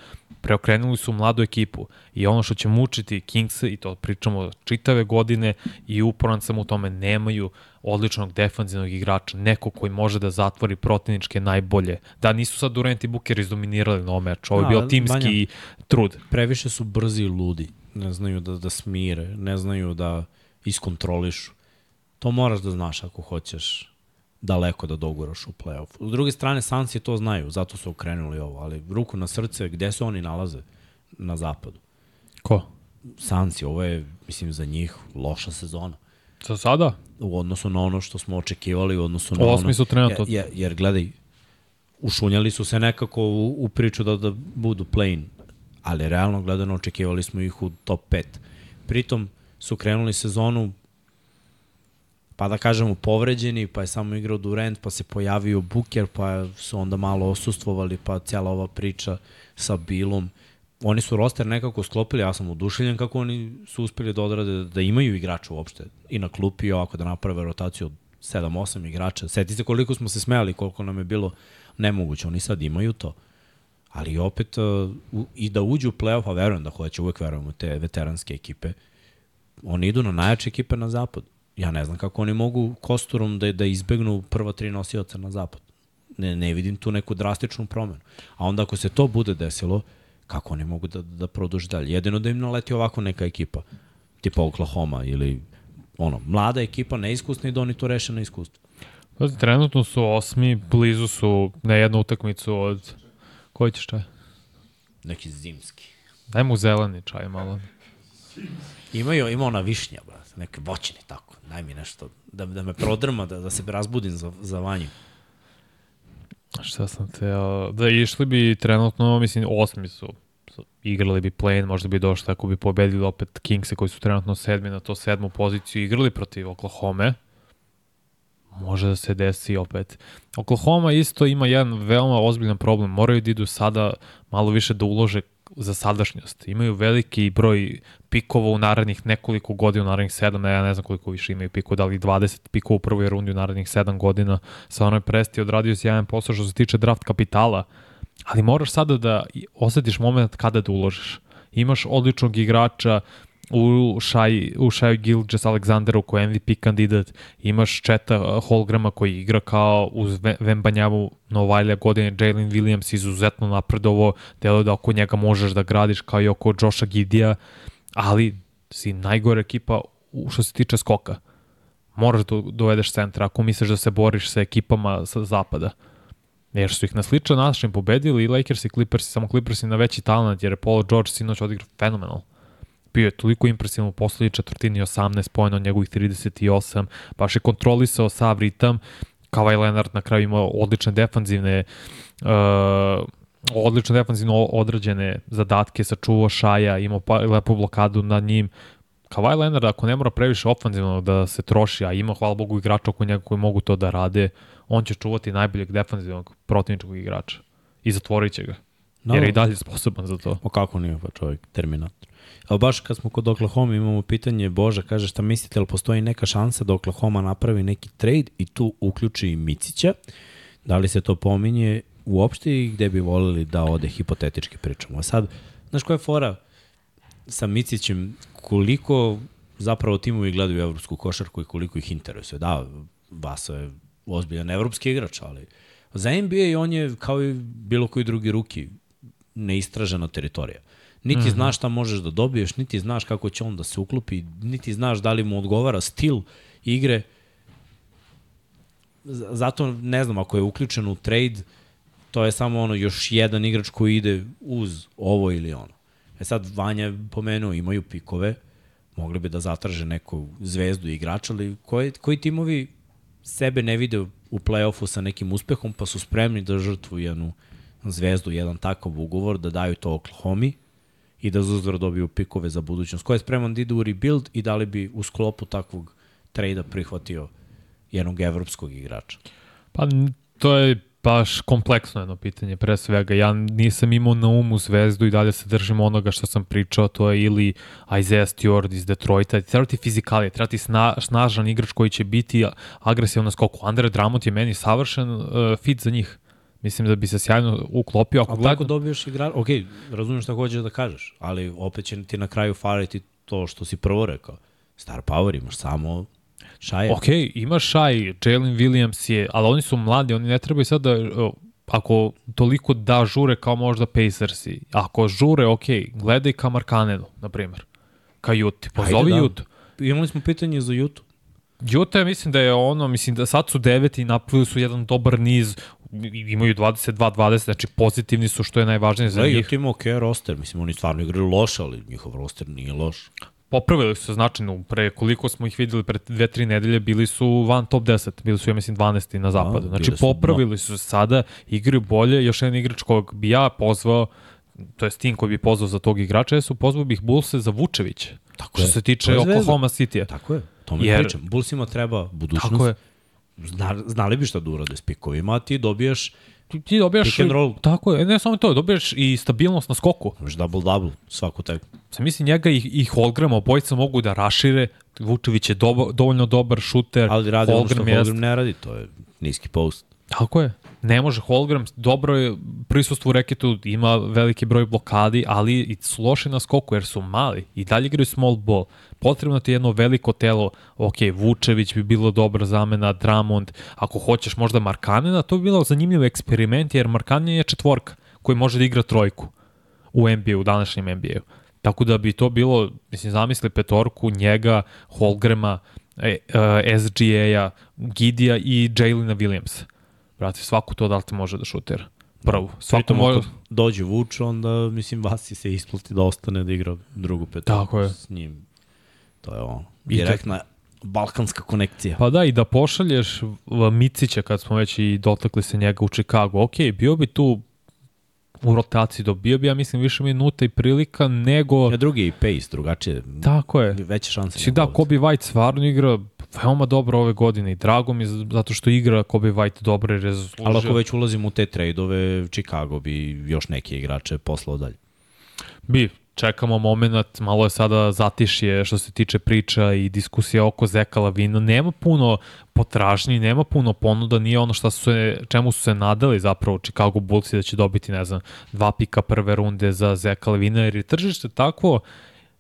preokrenuli su mladu ekipu i ono što će mučiti Kings i to pričamo čitave godine i uporan sam u tome nemaju odličnog defanzivnog igrača, neko koji može da zatvori protivničke najbolje. Da, nisu sad Durant i Booker izdominirali na ovom meču, ovo je bio timski Banja, trud. Previše su brzi i ludi, ne znaju da, da smire, ne znaju da iskontrolišu. To moraš da znaš ako hoćeš daleko da doguraš u play-off. S druge strane, Sansi to znaju, zato su okrenuli ovo, ali ruku na srce, gde se oni nalaze? Na zapadu. Ko? Sansi, ovo je, mislim, za njih loša sezona. Za sada? U odnosu na ono što smo očekivali, u odnosu na Osmi ono... su trenutno. Jer, jer gledaj, ušunjali su se nekako u, u priču da, da budu play-in, ali realno gledano očekivali smo ih u top 5. Pritom su krenuli sezonu pa da kažemo povređeni, pa je samo igrao Durant, pa se pojavio Booker, pa su onda malo osustvovali, pa cijela ova priča sa Bilom. Oni su roster nekako sklopili, ja sam oduševljen kako oni su uspeli da odrade, da imaju igrača uopšte i na klupi ovako da naprave rotaciju od 7-8 igrača. Seti se koliko smo se smejali, koliko nam je bilo nemoguće. Oni sad imaju to. Ali opet, u, i da uđu u playoff, a verujem da hoće, uvek verujem u te veteranske ekipe, oni idu na najjače ekipe na zapad. Ja ne znam kako oni mogu kosturom da, da izbegnu prva tri nosioca na zapad. Ne, ne vidim tu neku drastičnu promenu. A onda ako se to bude desilo, kako oni mogu da, da produži dalje? Jedino da im naleti ovako neka ekipa, tipa Oklahoma ili ono, mlada ekipa, neiskusna i da oni to reše na iskustvu. Pazi, trenutno su osmi, blizu su na jednu utakmicu od... Koji ćeš čaj? Neki zimski. Daj mu zeleni čaj malo. Imaju, ima ona višnja, brate, neke voćne tako. Daj mi nešto, da, da me prodrma, da, da se razbudim za, za vanju. Šta sam teo? Da išli bi trenutno, mislim, osmi su su- igrali bi play možda bi došli ako bi pobedili opet Kingse koji su trenutno sedmi na to sedmu poziciju, igrali protiv Oklahoma. Može da se desi opet. Oklahoma isto ima jedan veoma ozbiljan problem. Moraju da idu sada malo više da ulože za sadašnjost. Imaju veliki broj pikova u narednih nekoliko godina, u narednih sedam, ne, ja ne znam koliko više imaju pikova, da li 20 pikova u prvoj rundi u narednih sedam godina. Sa onoj presti odradio si jedan posao što se tiče draft kapitala, ali moraš sada da osetiš moment kada da uložiš. Imaš odličnog igrača u Shai, u Shai Gilgis Alexanderu koji je MVP kandidat, imaš Četa uh, Holgrama koji igra kao uz Ve- Vembanjavu Novajlja godine, Jalen Williams izuzetno napredovo, delo da oko njega možeš da gradiš kao i oko Josha Gidija, ali si najgore ekipa što se tiče skoka. Moraš da dovedeš centra ako misliš da se boriš sa ekipama sa zapada. Jer su ih na sličan način pobedili i Lakers i Clippers, samo Clippers i na veći talent, jer je Paul George sinoć odigrao fenomenal. Bio je toliko impresivan u poslednji četvrtini 18 pojena od njegovih 38, baš je kontrolisao sav ritam, Kawhi Leonard na kraju imao odlične defanzivne uh, odlično defanzivno odrađene zadatke, sačuvao Šaja, imao pa, lepu blokadu nad njim. Kawhi Leonard, ako ne mora previše ofanzivno da se troši, a ima, hvala Bogu, igrača oko njega koji mogu to da rade, on će čuvati najboljeg defanzivnog protivničkog igrača i zatvorit će ga. No. Jer je i dalje sposoban za to. O kako nije pa čovjek, Terminator. Baš kad smo kod Oklahoma imamo pitanje, Boža kaže šta mislite, ali postoji neka šansa da Oklahoma napravi neki trade i tu uključi i Micića? Da li se to pominje uopšte i gde bi volili da ode hipotetički pričamo? A sad, znaš koja je fora sa Micićem, koliko zapravo timovi gledaju evropsku košarku i koliko ih interesuje. Da, Vaso je ozbiljan evropski igrač, ali za NBA on je kao i bilo koji drugi ruki neistražena teritorija. Niti mm -hmm. znaš šta možeš da dobiješ, niti znaš kako će on da se uklopi, niti znaš da li mu odgovara stil igre. Zato ne znam, ako je uključen u trade, to je samo ono još jedan igrač koji ide uz ovo ili ono. E sad, Vanja je pomenuo, imaju pikove, mogli bi da zatraže neku zvezdu igrača, ali koji, koji timovi sebe ne vide u play-offu sa nekim uspehom, pa su spremni da žrtvuju jednu zvezdu, jedan takav ugovor, da daju to Oklahoma i da uzvrat dobiju pikove za budućnost. Ko je spreman da ide u rebuild i da li bi u sklopu takvog trejda prihvatio jednog evropskog igrača? Pa to je baš kompleksno jedno pitanje, pre svega. Ja nisam imao na umu zvezdu i dalje se držim onoga što sam pričao, to je ili Isaiah Stewart iz Detroita. Treba ti fizikalije, treba ti sna, snažan igrač koji će biti agresivan na skoku. Andre Drummond je meni savršen uh, fit za njih. Mislim da bi se sjajno uklopio. Ako Ako gledam- tako dobiješ igrača, ok, razumem šta hoćeš da kažeš, ali opet će ti na kraju fariti to što si prvo rekao. Star power imaš samo šaje. Ok, ima Shai, Jalen Williams je, ali oni su mladi, oni ne trebaju sad da, ako toliko da žure kao možda Pacersi, ako žure, ok, gledaj ka Markanenu, na primjer, ka Juti, pozovi Ajde, da. Jutu. imali smo pitanje za YouTube. Utah mislim da je ono, mislim da sad su deveti i napravili su jedan dobar niz, imaju 22-20, znači pozitivni su što je najvažnije za Da, njih. Ima ok roster, mislim oni stvarno igraju loš, ali njihov roster nije loš. Popravili su se značajno, pre koliko smo ih videli pre dve, tri nedelje, bili su van top 10, bili su ja mislim 12 na zapadu. Znači su popravili su se sada, igraju bolje, još jedan igrač kog bi ja pozvao, to je tim koji bi pozvao za tog igrača, jesu pozvao bih Bullse za Vučevića. Tako Što je. se tiče. Oklahoma City-a. Tako je, to mi Jer- pričam. Bullsima treba budućnost. Tako je. Zna, znali bi šta da urade s pikovima, a ti dobijaš Ti, ti dobijaš... Pick and roll. Tako je, ne samo to, dobijaš i stabilnost na skoku. imaš double-double svaku tekmu. Sam mislim njega i, i Holgrama, obojica mogu da rašire. Vučević je dobo, dovoljno dobar šuter. Ali radi ono što jest- Holmgren ne radi, to je niski post. Tako je. Ne može Holgram, dobro je prisustvo u reketu, ima veliki broj blokadi, ali i su loše na skoku jer su mali i dalje igraju small ball. Potrebno ti je jedno veliko telo, ok, Vučević bi bilo dobra zamena, Dramond, ako hoćeš možda Markanena, to bi bilo zanimljiv eksperiment jer Markanen je četvorka koji može da igra trojku u NBA, u današnjem NBA-u. Tako da bi to bilo, mislim, zamisli petorku, njega, Holgrema, e, e, SGA-a, Gidija i Jaylina Williamsa. Brate, svaku to da li te može da šutira. Prvo. Svako može... dođe Vuč, onda, mislim, Vasi se isplati da ostane da igra drugu petu. Tako je. S njim. To je ono, direktna balkanska konekcija. Pa da, i da pošalješ Micića kad smo već i dotakli se njega u Chicago. Ok, bio bi tu u rotaciji, dobio bi, ja mislim, više minuta i prilika nego... Ja, drugi i pace, drugačije. Tako je. Veće šanse. Znači da. Kobe White stvarno igra veoma dobro ove godine i drago mi zato što igra Kobe White dobro i rezultat. Ali ako već ulazimo u te trade-ove, Chicago bi još neke igrače poslao dalje. Bi, čekamo moment, malo je sada zatišje što se tiče priča i diskusija oko Zeka Lavina. Nema puno potražnji, nema puno ponuda, nije ono šta su se, čemu su se nadali zapravo Chicago Bullsi da će dobiti, ne znam, dva pika prve runde za Zeka Lavina, jer je tržište takvo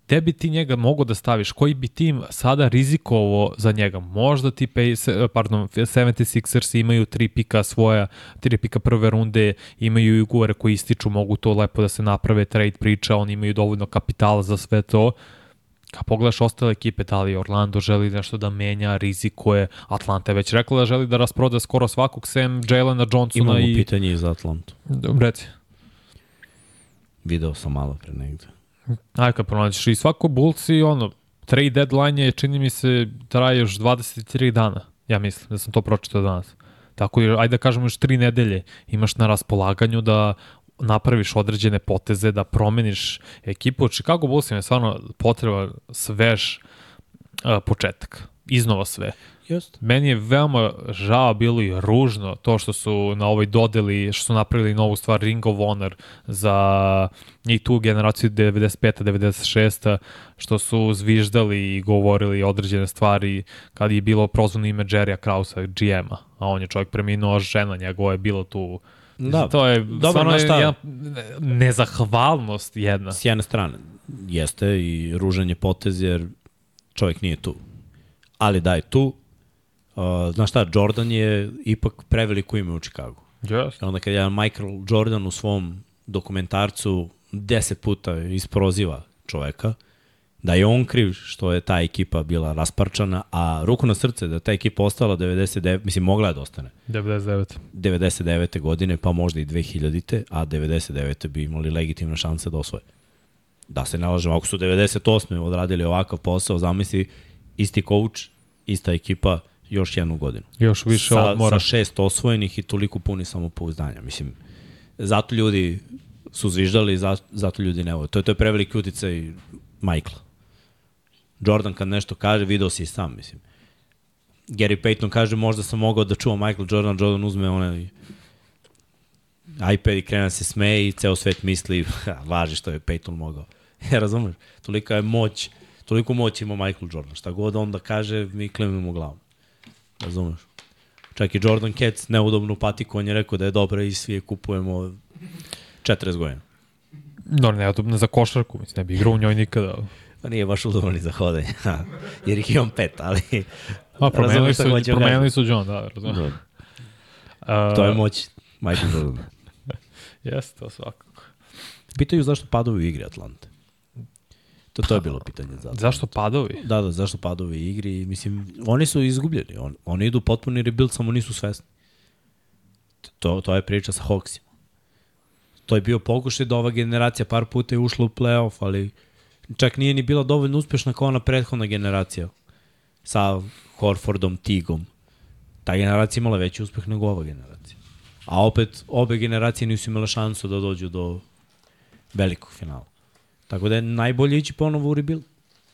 gde bi ti njega mogo da staviš, koji bi tim sada rizikovao za njega. Možda ti pay, se- pardon, 76ers imaju tri pika svoja, tri pika prve runde, imaju i ugovore koji ističu, mogu to lepo da se naprave trade priča, oni imaju dovoljno kapitala za sve to. Kad pogledaš ostale ekipe, da li Orlando želi nešto da menja, rizikuje, Atlanta je već rekla da želi da rasproda skoro svakog sem Jalena Johnsona Imamo i... pitanje i za Atlantu. Reci. Video sam malo pre negde. Aj kad pronađeš i svako Bulls i ono, trade deadline je, čini mi se, traje još 23 dana. Ja mislim da sam to pročitao danas. Tako je, ajde da kažemo još 3 nedelje imaš na raspolaganju da napraviš određene poteze, da promeniš ekipu. Chicago Bullsima je stvarno potreba svež uh, početak. Iznova sve. Jeste. Meni je veoma žao bilo i ružno to što su na ovoj dodeli, što su napravili novu stvar Ring of Honor za njih tu generaciju 95. 96. što su zviždali i govorili određene stvari kad je bilo prozvano ime Jerrya Krausa, GM-a, a on je čovjek preminuo, žena njegova je bila tu Da, to je Dobro, stvarno šta? jedna nezahvalnost jedna. s jedne strane jeste i ružan je potez jer čovjek nije tu. Ali da je tu, uh, znaš šta, Jordan je ipak preveliko ime u Chicagu. Yes. Onda kad jedan Michael Jordan u svom dokumentarcu deset puta isproziva čoveka, da je on kriv što je ta ekipa bila rasparčana, a ruku na srce da je ta ekipa ostala 99, mislim mogla je da ostane, 99. 99. godine, pa možda i 2000. a 99. bi imali legitimne šanse da osvoje. Da se ne lažemo, ako su 98. odradili ovakav posao, zamisli isti coach, ista ekipa, još jednu godinu. Još više sa, odmora. Sa šest osvojenih i toliko puni samopouzdanja. Mislim, zato ljudi su zviždali, zato, zato ljudi ne vole. To je, to je preveliki uticaj Michaela. Jordan kad nešto kaže, video si i sam, mislim. Gary Payton kaže, možda sam mogao da čuvam Michael Jordan, Jordan uzme onaj iPad i krene da se smeje i ceo svet misli, važi što je Payton mogao. Ja razumeš? Tolika je moć, toliko moć ima Michael Jordan. Šta god on da kaže, mi klimimo glavom. Razumeš? Čak i Jordan Cats neudobnu patiku, on je rekao da je dobra i svi je kupujemo 40 godina. No, ne, ne za košarku, mislim, ne bi igrao u njoj nikada. Pa nije baš udoban ni za hodanje, jer ih imam pet, ali... A, promenili su, da promenili su John, da, razumem. Da. Uh, To je moć Michael Jordan. Jeste, to svakako. Pitaju zašto padaju u igri Atlante. To, to je bilo pitanje. Zato. Zašto padovi? Da, da, zašto padovi igri? Mislim, oni su izgubljeni. On, oni idu potpuni rebuild, samo nisu svesni. To, to je priča sa Hawksima. To je bio pokušaj da ova generacija par puta je ušla u playoff, ali čak nije ni bila dovoljno uspešna kao ona prethodna generacija sa Horfordom, Tigom. Ta generacija imala veći uspeh nego ova generacija. A opet, obe generacije nisu imale šansu da dođu do velikog finala. Tako da je najbolje ići ponovo u rebuild.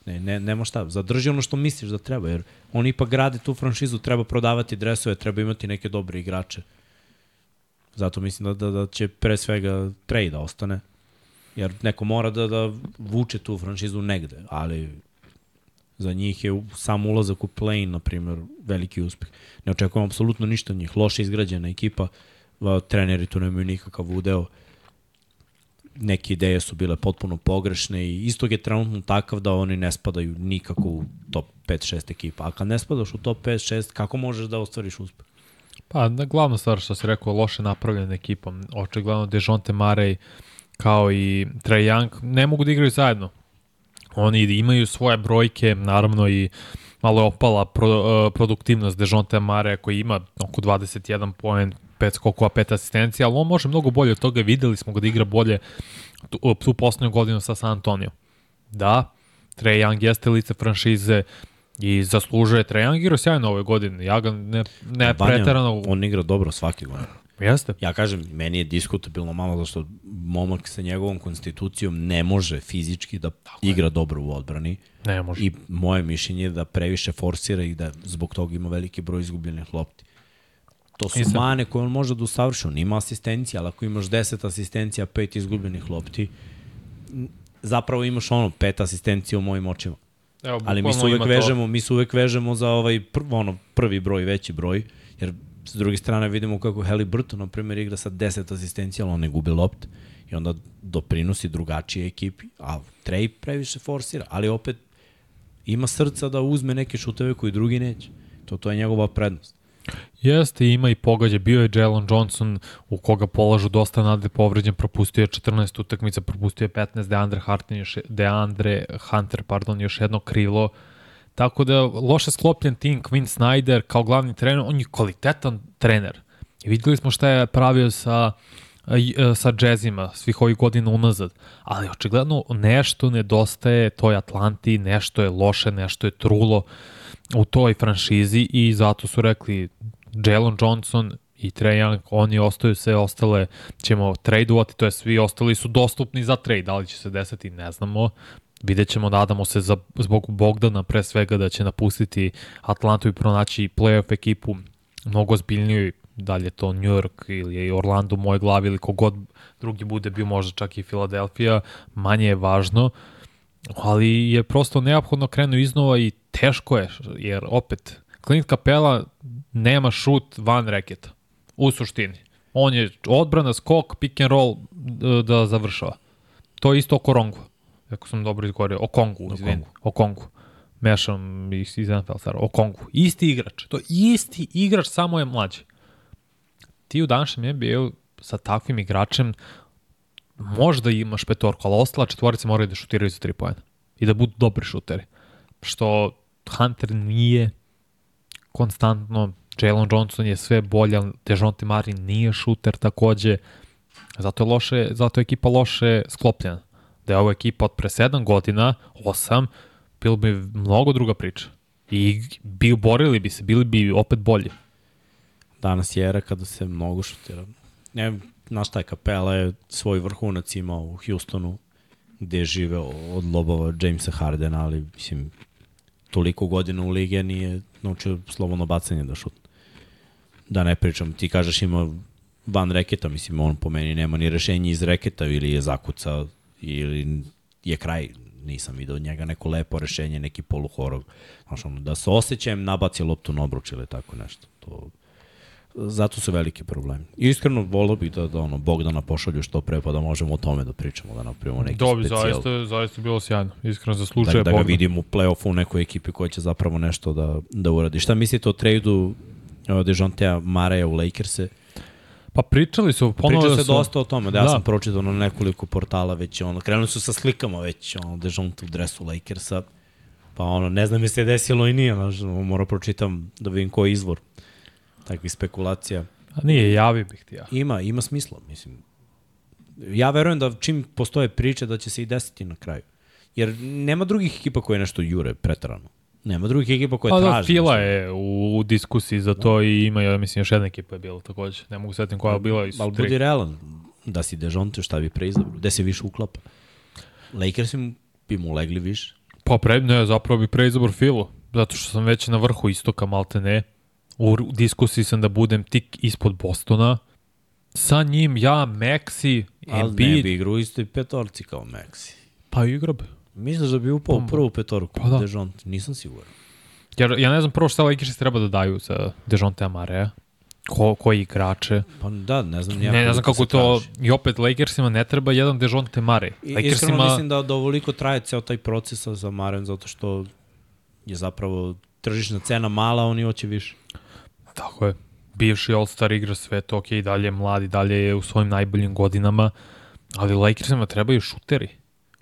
Ne, ne, nema šta. Zadrži ono što misliš da treba, jer oni ipak grade tu franšizu, treba prodavati dresove, treba imati neke dobre igrače. Zato mislim da, da, da će pre svega trade da ostane. Jer neko mora da, da vuče tu franšizu negde, ali za njih je sam ulazak u play na primjer, veliki uspeh. Ne očekujem apsolutno ništa od njih. Loše izgrađena ekipa, treneri tu nemaju nikakav udeo. Neke ideje su bile potpuno pogrešne i istog je trenutno takav da oni ne spadaju nikako u top 5-6 ekipa. A kad ne spadaš u top 5-6, kako možeš da ostvariš uspeh? Pa, na glavna stvar što si rekao, loše napravljena ekipa. Očigledno Dejonte Marej kao i Trae Young ne mogu da igraju zajedno. Oni imaju svoje brojke, naravno i malo je opala pro, uh, produktivnost Dejonte Mareja koji ima oko 21 poen, 5 skokova, 5 asistencija, ali on može mnogo bolje od toga, videli smo ga da igra bolje tu, tu poslednju godinu sa San Antonio. Da, Trae Young jeste lice franšize, I zaslužuje Trajan igrao sjajno ove godine. Ja ga ne, ne Banja, pretarano... On igra dobro svaki godin. Jeste. Ja kažem, meni je diskutabilno malo zašto momak sa njegovom konstitucijom ne može fizički da Tako igra je. dobro u odbrani. Ne može. I moje mišljenje je da previše forsira i da zbog toga ima veliki broj izgubljenih lopti. To su Isam. mane koje on može da usavrši. On ima asistencija, ali ako imaš 10 asistencija, 5 izgubljenih lopti, zapravo imaš ono, pet asistencija u mojim očima. Evo, ali mi se uvek vežemo, to. mi se uvek vežemo za ovaj pr, ono, prvi broj, veći broj, jer s druge strane vidimo kako Burton, na primjer, igra sa 10 asistencija, ali on ne gubi lopt i onda doprinosi drugačije ekipi, a Trey previše forsira, ali opet ima srca da uzme neke šuteve koji drugi neće. To, to je njegova prednost. Jeste, ima i pogađa. Bio je Jalen Johnson u koga polažu dosta nade povređen, propustio je 14 utakmica, propustio je 15, Deandre, Hartin još, Deandre Hunter, pardon, još jedno krilo. Tako da, loše sklopljen tim, Quinn Snyder kao glavni trener, on je kvalitetan trener. I videli smo šta je pravio sa sa džezima svih ovih godina unazad, ali očigledno nešto nedostaje toj Atlanti, nešto je loše, nešto je trulo u toj franšizi i zato su rekli Jalen Johnson i Trae Young, oni ostaju sve ostale, ćemo tradeovati, to je svi ostali su dostupni za trade, da li će se desiti, ne znamo. Vidjet ćemo, nadamo se za, zbog Bogdana pre svega da će napustiti Atlantu i pronaći playoff ekipu mnogo zbiljniju, da li je to New York ili je Orlando u mojoj glavi ili kogod drugi bude bio možda čak i Philadelphia, manje je važno, ali je prosto neophodno krenu iznova i teško je, jer opet Clint Capela nema šut van reketa. U suštini. On je odbrana, skok, pick and roll da završava. To je isto oko Rongu. Ako sam dobro izgovorio. O Kongu, izvini. O Kongu. Mešam iz, iz NFL. O Kongu. Isti igrač. To je isti igrač, samo je mlađi. Ti u današnjem NBA sa takvim igračem možda imaš petorku, ali ostala četvorica moraju da šutiraju za tri pojena. I da budu dobri šuteri. Što Hunter nije konstantno, Jalen Johnson je sve bolje, Dejonte Marin nije šuter takođe, zato je, loše, zato je ekipa loše sklopljena. Da je ova ekipa od pre 7 godina, 8, bilo bi mnogo druga priča. I bi borili bi se, bili bi opet bolji. Danas je era kada se mnogo šutira. Ne, znaš šta je, Kapela je svoj vrhunac imao u Houstonu, gde je živeo od lobova Jamesa Hardena, ali mislim, toliko godina u lige nije naučio slobodno bacanje da šut. Da ne pričam, ti kažeš ima van reketa, mislim, on po meni nema ni rešenje iz reketa ili je zakuca ili je kraj, nisam vidio od njega neko lepo rešenje, neki poluhorog. Znaš, ono, da se osjećajem, nabaci loptu na obruč ili tako nešto. To, zato su veliki problemi. Iskreno volio bih da, da ono, Bogdana pošalju što pre, pa da možemo o tome da pričamo, da napravimo neki Dobi, specijal. zaista, zaista bilo sjajno. Iskreno zaslužuje da, da ga vidimo u play-offu u nekoj ekipi koja će zapravo nešto da, da uradi. Šta mislite o tradu uh, Dejontea Mareja u Lakers-e? Pa pričali su, ponovo Priča da se su... dosta o tome, da ja Da. sam pročitao na nekoliko portala već, ono, krenuli su sa slikama već, ono, Dejounte u dresu Lakersa, pa ono, ne znam je se desilo i nije, znaš, ono, moram pročitam da vidim koji je izvor takvih spekulacija. A nije, javi bih ti ja. Ima, ima smisla, mislim. Ja verujem da čim postoje priče da će se i desiti na kraju. Jer nema drugih ekipa koje nešto jure pretarano. Nema drugih ekipa koje Pa da, traže. Fila je u, u diskusiji za to i ima, ja mislim, još jedna ekipa je bila takođe. Ne mogu setim koja je bila i su Ali tri. budi realan, da si Dejonte, šta bi preizabrao? Gde se više uklapa? Lakers bi mu legli više. Pa pre, ne, zapravo bi preizabor Filu, zato što sam već na vrhu istoka, malte ne. U, diskusiji sam da budem tik ispod Bostona. Sa njim ja, Maxi, Ali ne Embiid, bi igrao istoj petorci kao Maxi. pa igra bi. Misliš da bi upao u prvu petorku? Pa da. Dejonte, nisam siguran. Jer ja ne znam prvo šta Lakersi treba da daju za Dejonte Amarea. Ko, koji igrače. Pa da, ne znam. Ne, ne znam kako to, i opet Lakersima ne treba jedan Dejonte Mare. I, iskreno mislim da, da ovoliko traje ceo taj proces sa Maren, zato što je zapravo tržišna cena mala, oni hoće više. Tako je. Bivši All-Star igra sve to, ok, dalje je mlad, i dalje je u svojim najboljim godinama, ali Lakersima trebaju šuteri.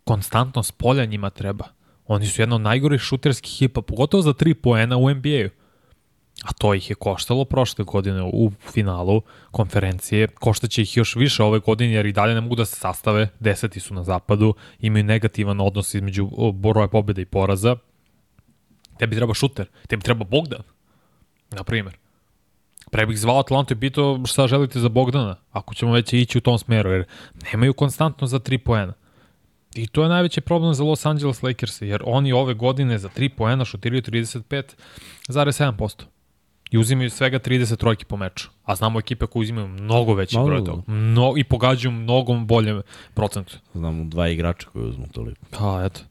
Konstantno s polja njima treba. Oni su jedna od najgorih šuterskih ekipa, pogotovo za tri poena u NBA-u. A to ih je koštalo prošle godine u finalu konferencije. Koštaće ih još više ove godine jer i dalje ne mogu da se sastave. Deseti su na zapadu, imaju negativan odnos između broja pobjeda i poraza. Tebi treba šuter, tebi treba Bogdan, na primjer. Pre bih zvao Atlantu i pitao šta želite za Bogdana, ako ćemo već ići u tom smeru, jer nemaju konstantno za 3 poena. I to je najveći problem za Los Angeles Lakers, jer oni ove godine za 3 poena šutiraju 35,7%. I uzimaju svega 30 trojki po meču. A znamo ekipe koje uzimaju mnogo veći Da, broj toga. Mno, I pogađaju mnogo bolje procentu. Znamo dva igrača koji uzmu toliko. Pa, eto.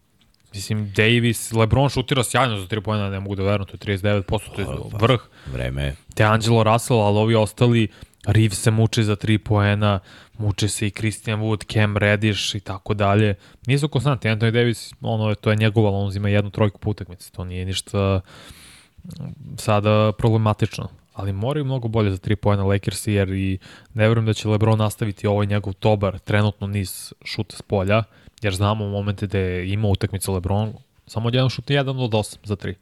Mislim, Davis, LeBron šutira sjajno za 3 poena, ne mogu da verujem, to je 39%, to je vrh. Vreme te Angelo Russell, ali ovi ostali, Reeves se muči za 3 poena, muče se i Christian Wood, Cam Reddish i tako dalje. Nisu konstantni, Anthony Davis, ono, to je njegov, ali on uzima jednu trojku po utakmici, to nije ništa mm, sada problematično. Ali moraju mnogo bolje za 3 poena Lakersi, jer i ne verujem da će LeBron nastaviti ovaj njegov dobar trenutno niz šuta s polja, jer znamo u momente da je imao utakmicu LeBron, samo jedan šut, jedan od 8 za 3.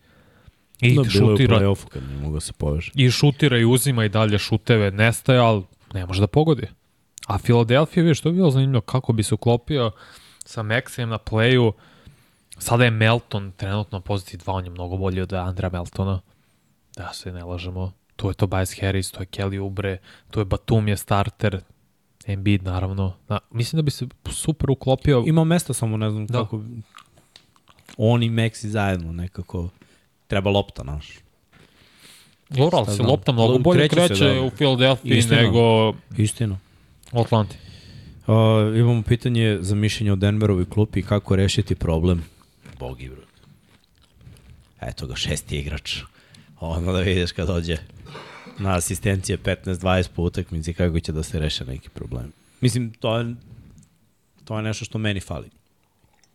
I Da, bilo je šutira, kad nije mogao da se poveže. i šutira i uzima i dalje šuteve, nestaje, ali ne može da pogodi. A Philadelphia, vidiš, to je bilo zanimljivo kako bi se uklopio sa Maxijem na playu. Sada je Melton trenutno pozitiv 2, on je mnogo bolji od Andra Meltona. Da se ne lažemo. Tu je Tobias Harris, tu je Kelly Ubre, tu je Batum je starter, Embiid naravno. Da, mislim da bi se super uklopio. Ima mesta, samo ne znam Da. kako... On i Maxi zajedno nekako... Treba lopta, naš. Dobro, ali se znam. lopta mnogo bolje kreće se, da. u Philadelphia Istina. nego Istina. u Atlanti. Uh, imamo pitanje za mišljenje o Denverovi klupi kako rešiti problem. Bogi, bro. Eto ga, šesti igrač. Ono da vidiš kad dođe na asistencije 15-20 po utakmici kako će da se reše neki problem. Mislim, to je, to je nešto što meni fali.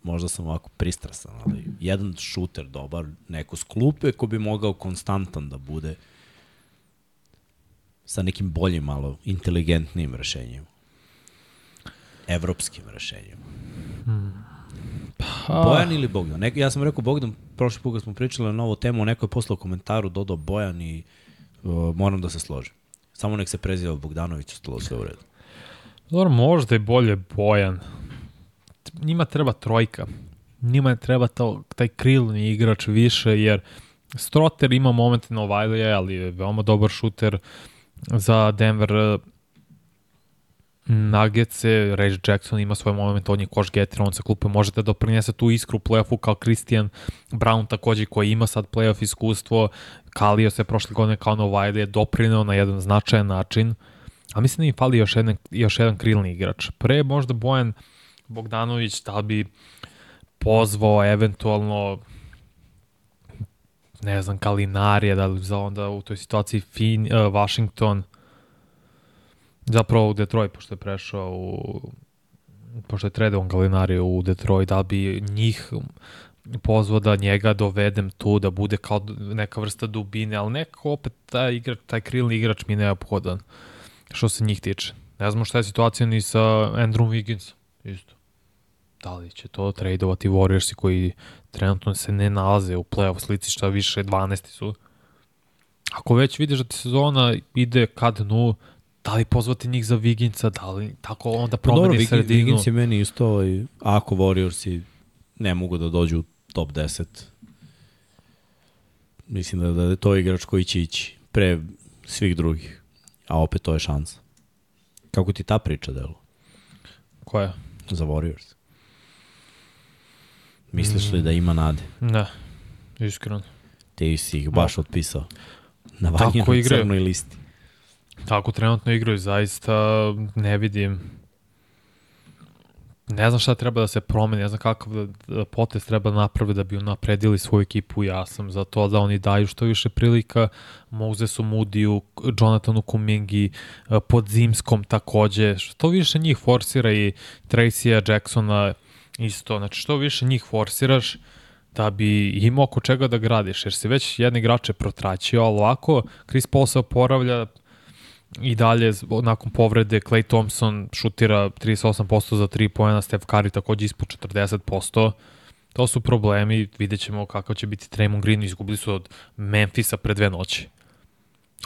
Možda sam ovako pristrasan, ali jedan šuter dobar, neko s klupe ko bi mogao konstantan da bude sa nekim boljim, malo inteligentnijim rešenjima evropskim rešenjima. Pa, Bojan ili Bogdan? Neko, ja sam rekao Bogdan, prošli put kad smo pričali na novu temu, neko je poslao komentaru, dodao Bojan i moram da se složim. Samo nek se preziva Bogdanović, ostalo sve u redu. Dobro, možda je bolje Bojan. Njima treba trojka. Njima treba to, taj krilni igrač više, jer Stroter ima momente na Wiley, ali je veoma dobar šuter za Denver. Nuggetse, Reggie Jackson ima svoj moment, on je koš getter, on sa klupe može da doprinese tu iskru u playoffu kao Christian Brown takođe koji ima sad playoff iskustvo, Kalio se prošle godine kao Wiley je doprineo na jedan značajan način, a mislim da im fali još jedan, još jedan krilni igrač. Pre možda Bojan Bogdanović da bi pozvao eventualno ne znam, Kalinarija, da li za onda u toj situaciji fin, uh, Washington, zapravo u Detroit, pošto je prešao u pošto je tredovan Galinarija u Detroit, da bi njih pozvao da njega dovedem tu, da bude kao neka vrsta dubine, ali neko opet taj igrač, taj krilni igrač mi je neophodan. što se njih tiče. Ne znamo šta je situacija ni sa Andrew Wiggins. Isto. Da li će to tradeovati Warriorsi koji trenutno se ne nalaze u playoff slici šta više 12 su. Ako već vidiš da ti sezona ide ka dnu, da li pozvati njih za Viginca, da li tako onda Pa dobro, promeni Vig- sredinu. Wiggins je meni isto, ovaj, ako Warriorsi ne mogu da dođu u top 10, mislim da, da je to igrač koji će ići pre svih drugih, a opet to je šansa. Kako ti ta priča delo Koja? za Warriors? Misliš li da ima nade? Ne, iskreno. Ti si ih baš otpisao. Na igraju. crnoj listi. Tako trenutno igraju, zaista ne vidim ne znam šta treba da se promeni, ne znam kakav da, da potez treba naprave da bi unapredili svoju ekipu. Ja sam za to da oni daju što više prilika Mosesu Mudiju, Jonathanu Kumingi, pod Zimskom takođe. Što više njih forsira i Tracy'a Jacksona isto. Znači što više njih forsiraš da bi imao oko čega da gradiš, jer si već jedne igrače protraćio, ali ovako Chris Paul se oporavlja, i dalje nakon povrede Clay Thompson šutira 38% za 3 pojena, Steph Curry takođe ispod 40%. To su problemi, vidjet ćemo kakav će biti Draymond Green, izgubili su od Memphisa pre dve noći.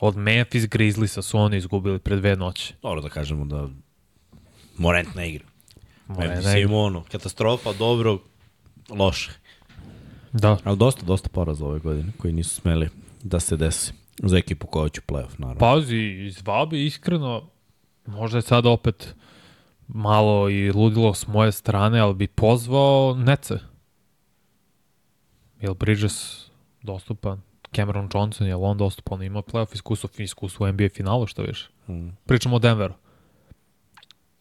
Od Memphis Grizzliesa su oni izgubili pre dve noći. Dobro da kažemo da Morant ne igra. Ne- ne imamo ono, katastrofa, dobro, loše. Da, Ali dosta, dosta poraza ove godine koji nisu smeli da se desi za ekipu koja će playoff, naravno. pazi, zvao bi iskreno, možda je sada opet malo i ludilo s moje strane, ali bi pozvao Nece. Je li Bridges dostupan? Cameron Johnson, je li on dostupan? Ima playoff iskustvo, iskustvo u NBA finalu, što više. Mm. Pričamo o Denveru.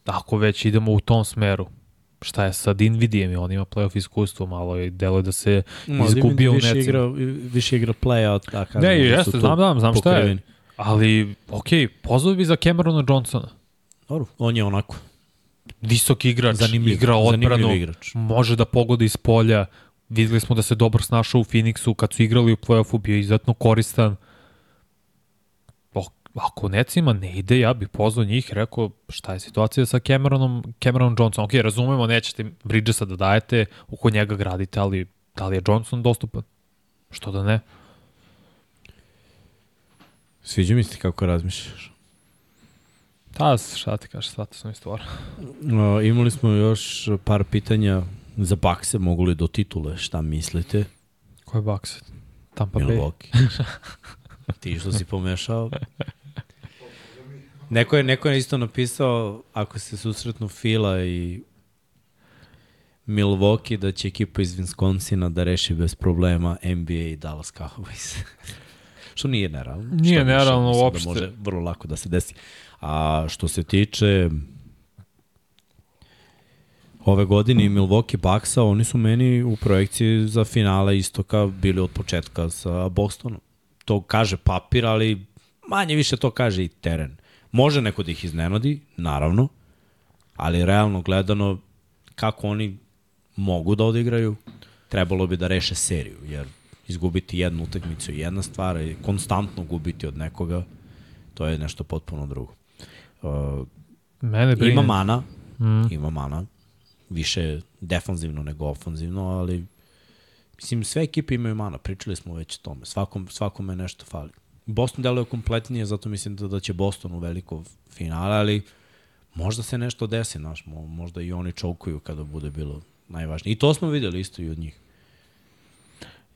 Ako već idemo u tom smeru, šta je sa Dinvidijem? On ima playoff iskustvo, malo je delo da se izgubio u više necima. igra, više igra play-out, da kažem. Ne, da su jeste, znam, znam, znam šta je. Ali, okej, pozvao bi za Camerona Johnsona. Dobro, on je onako visok igrač, zanimljiv, igra odbranu, igrač. može da pogodi iz polja. Videli smo da se dobro snašao u Phoenixu, kad su igrali u play-offu, bio izuzetno koristan. O, ako necima ne ide, ja bih pozvao njih, rekao šta je situacija sa Cameronom, Cameron Johnson. Ok, razumemo, nećete Bridgesa da dajete, oko njega gradite, ali da li je Johnson dostupan? Što da ne? Sviđa mi se kako razmišljaš. Ta, šta ti kažeš, shvatio sam i stvar. Uh, imali smo još par pitanja za bakse, mogu li do titule, šta mislite? Ko je Bucks? Tampa Bay? Milwaukee. Ti što si pomešao? Neko je, neko je isto napisao, ako se susretnu Fila i Milwaukee, da će ekipa iz Wisconsina da reši bez problema NBA i Dallas Cowboys. što nije nerealno. Nije Što nerealno mislim uopšte. Da može vrlo lako da se desi. A što se tiče ove godine Milwaukee Bucksa, oni su meni u projekciji za finale istoka bili od početka sa Bostonom. To kaže papir, ali manje više to kaže i teren. Može neko da ih iznenadi, naravno, ali realno gledano kako oni mogu da odigraju, trebalo bi da reše seriju, jer izgubiti jednu utakmicu je jedna stvar, i konstantno gubiti od nekoga, to je nešto potpuno drugo. Uh, Mene brine. ima mana, Mm. ima mana, više defanzivno nego ofanzivno, ali mislim sve ekipe imaju mana, pričali smo već o tome, Svakom, svakome nešto fali. Boston deluje kompletnije, zato mislim da, da će Boston u veliko finale, ali možda se nešto desi, znaš, mo- možda i oni čoukuju kada bude bilo najvažnije. I to smo videli isto i od njih.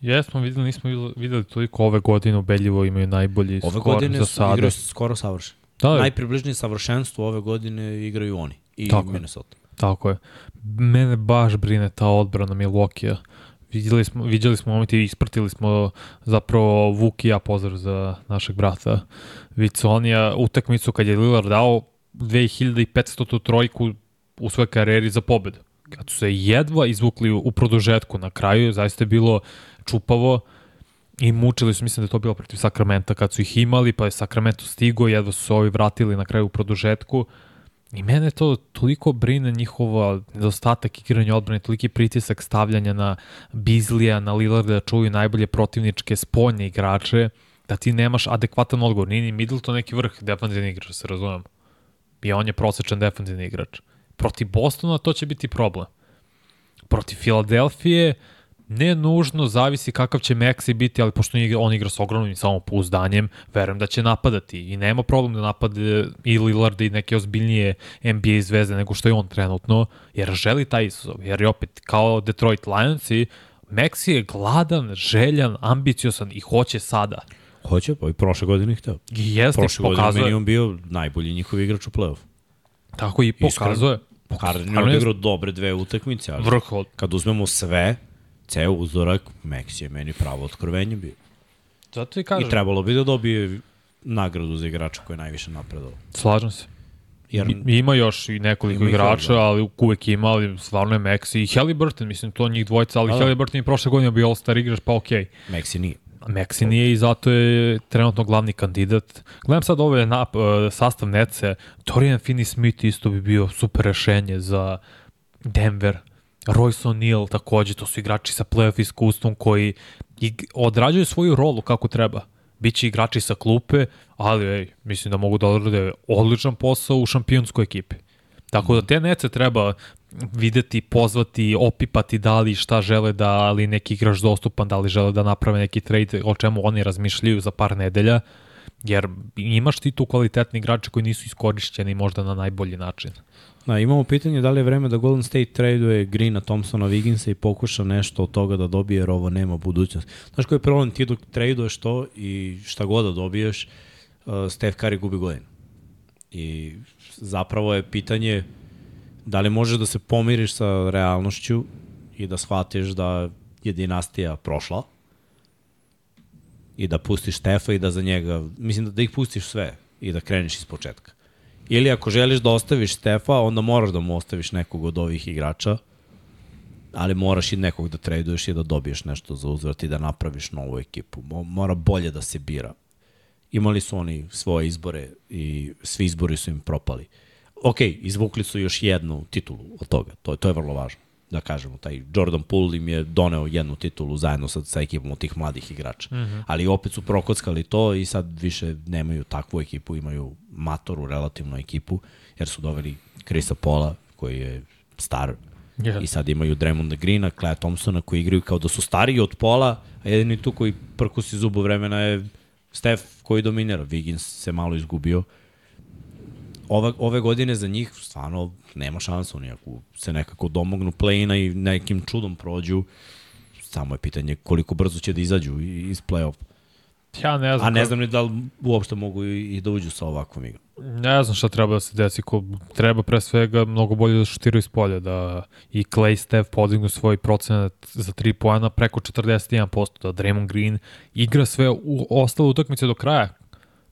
Jesmo videli, nismo videli- toliko ove godine ubedljivo imaju najbolji Ove skor godine za sada. igraju skoro savršen. Da, je, Najpribližnije savršenstvu ove godine igraju oni i Tako je. Minnesota. tako je. Mene baš brine ta odbrana Milwaukee-a. Vidjeli smo, vidjeli smo momenti, ispratili smo zapravo Vuk i ja pozdrav za našeg brata Viconija utakmicu kad je Lillard dao 2500 trojku u svojoj karijeri za pobedu. Kad su se jedva izvukli u produžetku na kraju, zaista je bilo čupavo i mučili su, mislim da je to bilo protiv Sakramenta kad su ih imali, pa je Sakramento stigo, jedva su se ovi vratili na kraju u produžetku. I mene to toliko brine njihova nedostatak igranja odbrane, toliki pritisak stavljanja na Bizlija, na Lillarda da čuju najbolje protivničke spoljne igrače, da ti nemaš adekvatan odgovor. Nije ni Middleton neki vrh defanzivni igrač, da se razumem. I on je prosečan defensivni igrač. Protiv Bostona to će biti problem. Protiv Filadelfije ne nužno zavisi kakav će Maxi biti, ali pošto on igra s ogromnim samopouzdanjem, verujem da će napadati i nema problem da napade i Lillard i neke ozbiljnije NBA zvezde nego što je on trenutno, jer želi taj izazov, jer je opet kao Detroit Lionsi, Maxi je gladan, željan, ambiciosan i hoće sada. Hoće, pa i prošle godine hteo. I jeste, Prošle pokazuje. godine meni on bio najbolji njihov igrač u play-off. Tako i pokazuje. Je Harden je odigrao dobre dve utakmice, ali kad uzmemo sve, ceo uzorak, Maxi je meni pravo otkrovenje bio. Zato i kažem, I trebalo bi da dobije nagradu za igrača koji je najviše napredao. slažem se. Jer I, ima još i nekoliko Ima igrača, još, da. ali uvek ima, ali stvarno je Maxi i Halliburton, mislim, to njih dvojica, ali Da, da. Halliburton je prošle godine bio All-Star igrač, pa okej. Okay. Maxi nije. Maxi nije i zato je trenutno glavni kandidat. Gledam sad ove nap, uh, sastav Nece, Dorian Finney-Smith isto bi bio super rešenje za Denver. Royce O'Neal takođe, to su igrači sa playoff iskustvom koji odrađuju svoju rolu kako treba. Biće igrači sa klupe, ali ej, mislim da mogu da odrade odličan posao u šampionskoj ekipi. Tako da te nece treba videti, pozvati, opipati da li šta žele da, ali neki igrač dostupan, da li žele da naprave neki trade, o čemu oni razmišljaju za par nedelja, jer imaš ti tu kvalitetni igrače koji nisu iskorišćeni možda na najbolji način. Da, imamo pitanje da li je vreme da Golden State traduje Greena, Thompsona, Wigginsa i pokuša nešto od toga da dobije, jer ovo nema budućnost. Znaš koji je problem? Ti dok traduješ to i šta god da dobiješ, uh, Steph Curry gubi godinu. I zapravo je pitanje da li možeš da se pomiriš sa realnošću i da shvatiš da je dinastija prošla i da pustiš Stefa i da za njega, mislim da, da ih pustiš sve i da kreneš iz početka. Ili ako želiš da ostaviš Stefa, onda moraš da mu ostaviš nekog od ovih igrača, ali moraš i nekog da traduješ i da dobiješ nešto za uzvrat i da napraviš novu ekipu. Mo- Mora bolje da se bira. Imali su oni svoje izbore i svi izbori su im propali. Ok, izvukli su još jednu titulu od toga, to, je- to je vrlo važno da kažemo, taj Jordan Poole im je doneo jednu titulu zajedno sa, sa ekipom od tih mladih igrača. Mm -hmm. Ali opet su prokockali to i sad više nemaju takvu ekipu, imaju matoru relativno ekipu, jer su doveli Krisa Pola, koji je star, Yes. i sad imaju Draymonda Greena, Clay Thompsona koji igraju kao da su stariji od Pola, a jedini tu koji prkusi zubu vremena je Steph koji dominira. Wiggins se malo izgubio. Ova, ove godine za njih stvarno nema šansa, oni ako se nekako domognu play-ina i nekim čudom prođu, samo je pitanje koliko brzo će da izađu iz play-off. Ja ne znam. A ne znam ni da li uopšte mogu i, i da uđu sa ovakvom igrom. Ne znam šta treba da se desi. Ko, treba pre svega mnogo bolje da šutiraju iz polja, da i Clay Steph podignu svoj procenat za 3 poena preko 41%, da Draymond Green igra sve u ostale utakmice do kraja,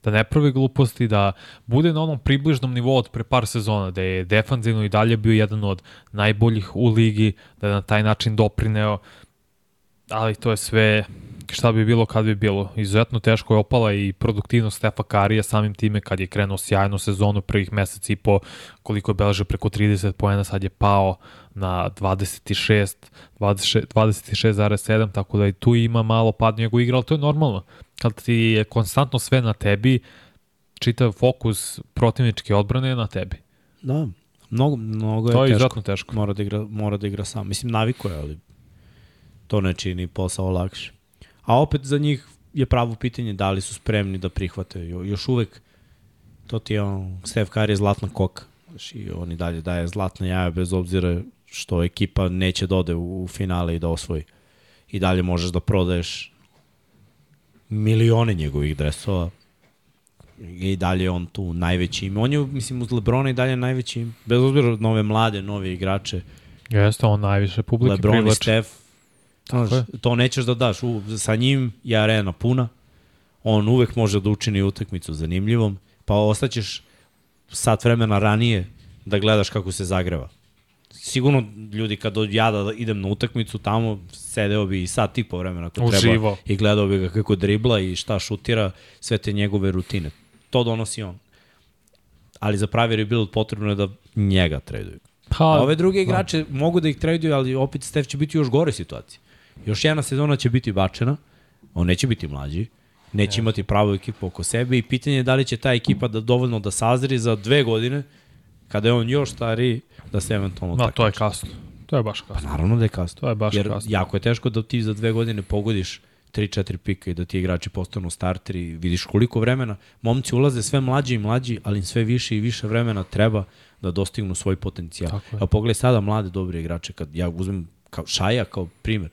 da ne pravi gluposti, da bude na onom približnom nivou od pre par sezona, da je defanzivno i dalje bio jedan od najboljih u ligi, da je na taj način doprineo, ali to je sve šta bi bilo kad bi bilo. Izuzetno teško je opala i produktivnost Stefa Karija samim time kad je krenuo sjajnu sezonu prvih meseci i po koliko je beležio preko 30 poena, sad je pao na 26, 26 26,7, tako da i tu ima malo pad njegov igra, ali to je normalno. Kad ti je konstantno sve na tebi, čitav fokus protivničke odbrane je na tebi. Da, mnogo, mnogo je, To je teško. izuzetno teško. Mora da igra, mora da igra sam. Mislim, naviko je, ali to ne čini posao lakše. A opet za njih je pravo pitanje da li su spremni da prihvate. Jo, još uvek to ti je on, Steph Curry je zlatna koka. I on i dalje daje zlatne jaja bez obzira što ekipa neće da ode u, u finale i da osvoji. I dalje možeš da prodaješ milione njegovih dresova i dalje je on tu najveći ime. On je, mislim, uz Lebrona i dalje najveći ime. Bez obzira na ove mlade, nove igrače. Jeste, on najviše publike Lebron i privlači. Steph. Znaš, to nećeš da daš. U, sa njim je arena puna. On uvek može da učini utakmicu zanimljivom. Pa ostaćeš sat vremena ranije da gledaš kako se zagreva. Sigurno ljudi kad od ja da idem na utakmicu tamo sedeo bi i sat i po vremena ako treba Uživo. i gledao bi ga kako dribla i šta šutira, sve te njegove rutine. To donosi on. Ali za pravi rebuild potrebno je da njega traduju. Pa, ove druge igrače da. mogu da ih traduju, ali opet Steph će biti u još gore situaciji. Još jedna sezona će biti bačena, on neće biti mlađi Neće imati pravu ekipu oko sebe i pitanje je da li će ta ekipa da dovoljno da sazri za dve godine, kada je on još stariji, da se eventualno Da, takmiči. to je kasno. To je baš kasno. Naravno da je kasno. To je baš Jer kasno. jako je teško da ti za dve godine pogodiš 3-4 pika i da ti igrači postanu starteri. Vidiš koliko vremena. Momci ulaze sve mlađi i mlađi, ali im sve više i više vremena treba da dostignu svoj potencijal. Tako. Evo pogledaj sada mlade dobre igrače. Kad ja uzmem kao Šaja kao primer.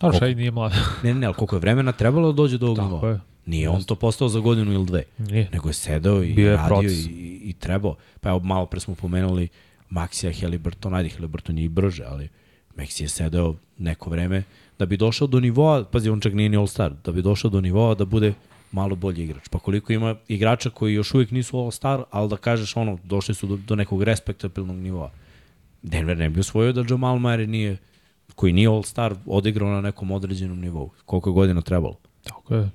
Ali? Šaj nije mlad. Ne, ne, ne, ali koliko je vremena trebalo da dođe do ovog Tako nivoa. je. Nije on to postao za godinu ili dve. Nije. Nego je sedeo i Bio je radio proces. i, i, trebao. Pa evo, malo pre smo pomenuli Maxija Heliburton, ajde Heliburton je i brže, ali Maxi je sedeo neko vreme da bi došao do nivoa, pazi, on čak nije ni All-Star, da bi došao do nivoa da bude malo bolji igrač. Pa koliko ima igrača koji još uvijek nisu All-Star, ali da kažeš ono, došli su do, do nekog respektabilnog nivoa. Denver ne bi osvojio da Jamal Murray nije, koji nije All-Star, odigrao na nekom određenom nivou. Koliko je godina trebalo? Tako je.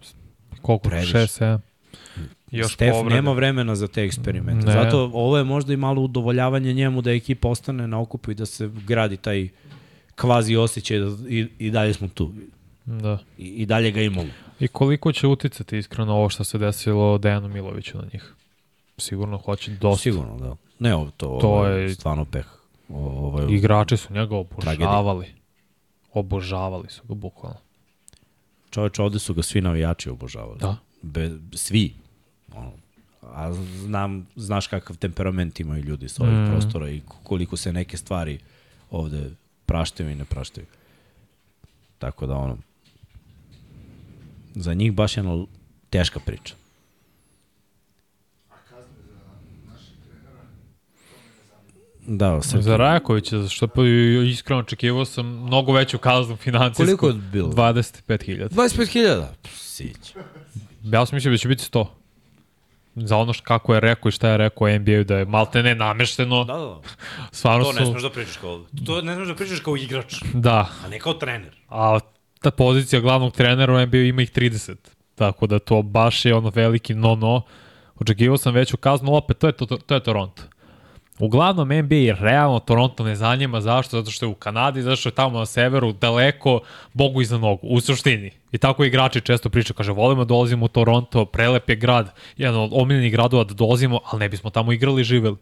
Koliko? Previše. 6, 7. Još Stef povrede. nema vremena za te eksperimente. Ne. Zato ovo je možda i malo udovoljavanje njemu da ekipa ostane na okupu i da se gradi taj kvazi osjećaj da i, i dalje smo tu. Da. I, I dalje ga imamo. I koliko će uticati iskreno ovo što se desilo Dejanu Miloviću na njih? Sigurno hoće dosta. Sigurno, da. Ne, ovo, to, To ovo je- stvarno peh. Ovo je, Igrači su njega obožavali. Tragedija. Obožavali su ga bukvalno. Čoveč, ovde su ga svi navijači obožavali. Da. Be, svi. Ono, a znam, znaš kakav temperament imaju ljudi sa ovih Mm. prostora i koliko se neke stvari ovde praštaju i ne praštaju. Tako da ono, za njih baš jedna teška priča. Da, Srki, Za Rajakovića, što pa iskreno očekivao sam mnogo veću kaznu finansijsku. Koliko je bilo? 25.000. 25.000? Sić. Ja sam mislio da će biti 100. Za ono što kako je rekao i šta je rekao o NBA-u da je malte ne namešteno. Da, da, da. Stvarno To ne smeš da pričaš kao, to ne smeš da pričaš kao igrač, Da, a ne kao trener. a ta pozicija glavnog trenera u NBA ima ih 30. Tako da to baš je ono veliki no-no. Očekivao sam veću kaznu, opet to je, to, to, to je Toronto. Uglavnom NBA realno Toronto ne zanima zašto, zato što je u Kanadi, zato što je tamo na severu daleko Bogu iza nogu, u suštini. I tako igrači često pričaju, kaže volimo da dolazimo u Toronto, prelep je grad, jedan od omiljenih gradova da dolazimo, ali ne bismo tamo igrali i živeli.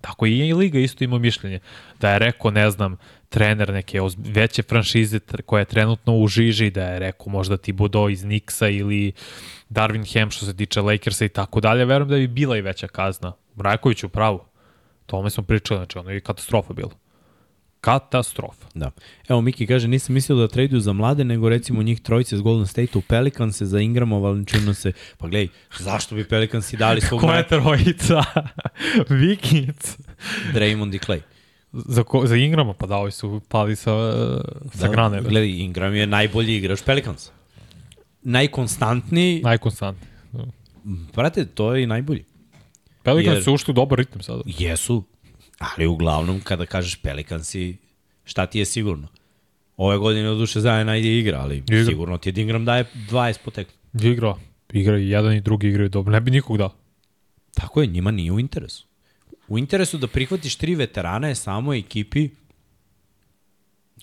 Tako i Liga isto ima mišljenje. Da je rekao, ne znam, trener neke veće franšize koja je trenutno u žiži, da je rekao možda ti Bodo iz Nixa ili Darvin Ham što se tiče Lakersa i tako dalje, verujem da bi bila i veća kazna. Mrajković u pravu. Tome smo pričali, znači ono je katastrofa bilo. Katastrofa. Da. Evo, Miki kaže, nisam mislio da traduju za mlade, nego recimo njih trojice iz Golden State u Pelicanse za Ingrama, Valenčino se, pa gledaj, zašto bi Pelicansi dali svog Koja je trojica? Vikings. Draymond i Clay. Za, ko, za Ingrama, pa da, ovi su pali sa, sa da, grane. Da. Gledaj, Ingram je najbolji igrač Pelicans. Najkonstantniji, Najkonstantniji. brate, to je i najbolji. Pelicans Jer- su ušli u dobar ritam sada. Jesu, ali uglavnom kada kažeš Pelicansi, šta ti je sigurno? Ove godine od duše zajedno najde igra, ali Igra. sigurno ti je Ingram daje 20 po tekmu. Igra. Igra i jedan i drugi igraju dobro. Ne bi nikog dao. Tako je, njima nije u interesu. U interesu da prihvatiš tri veterana je samo ekipi,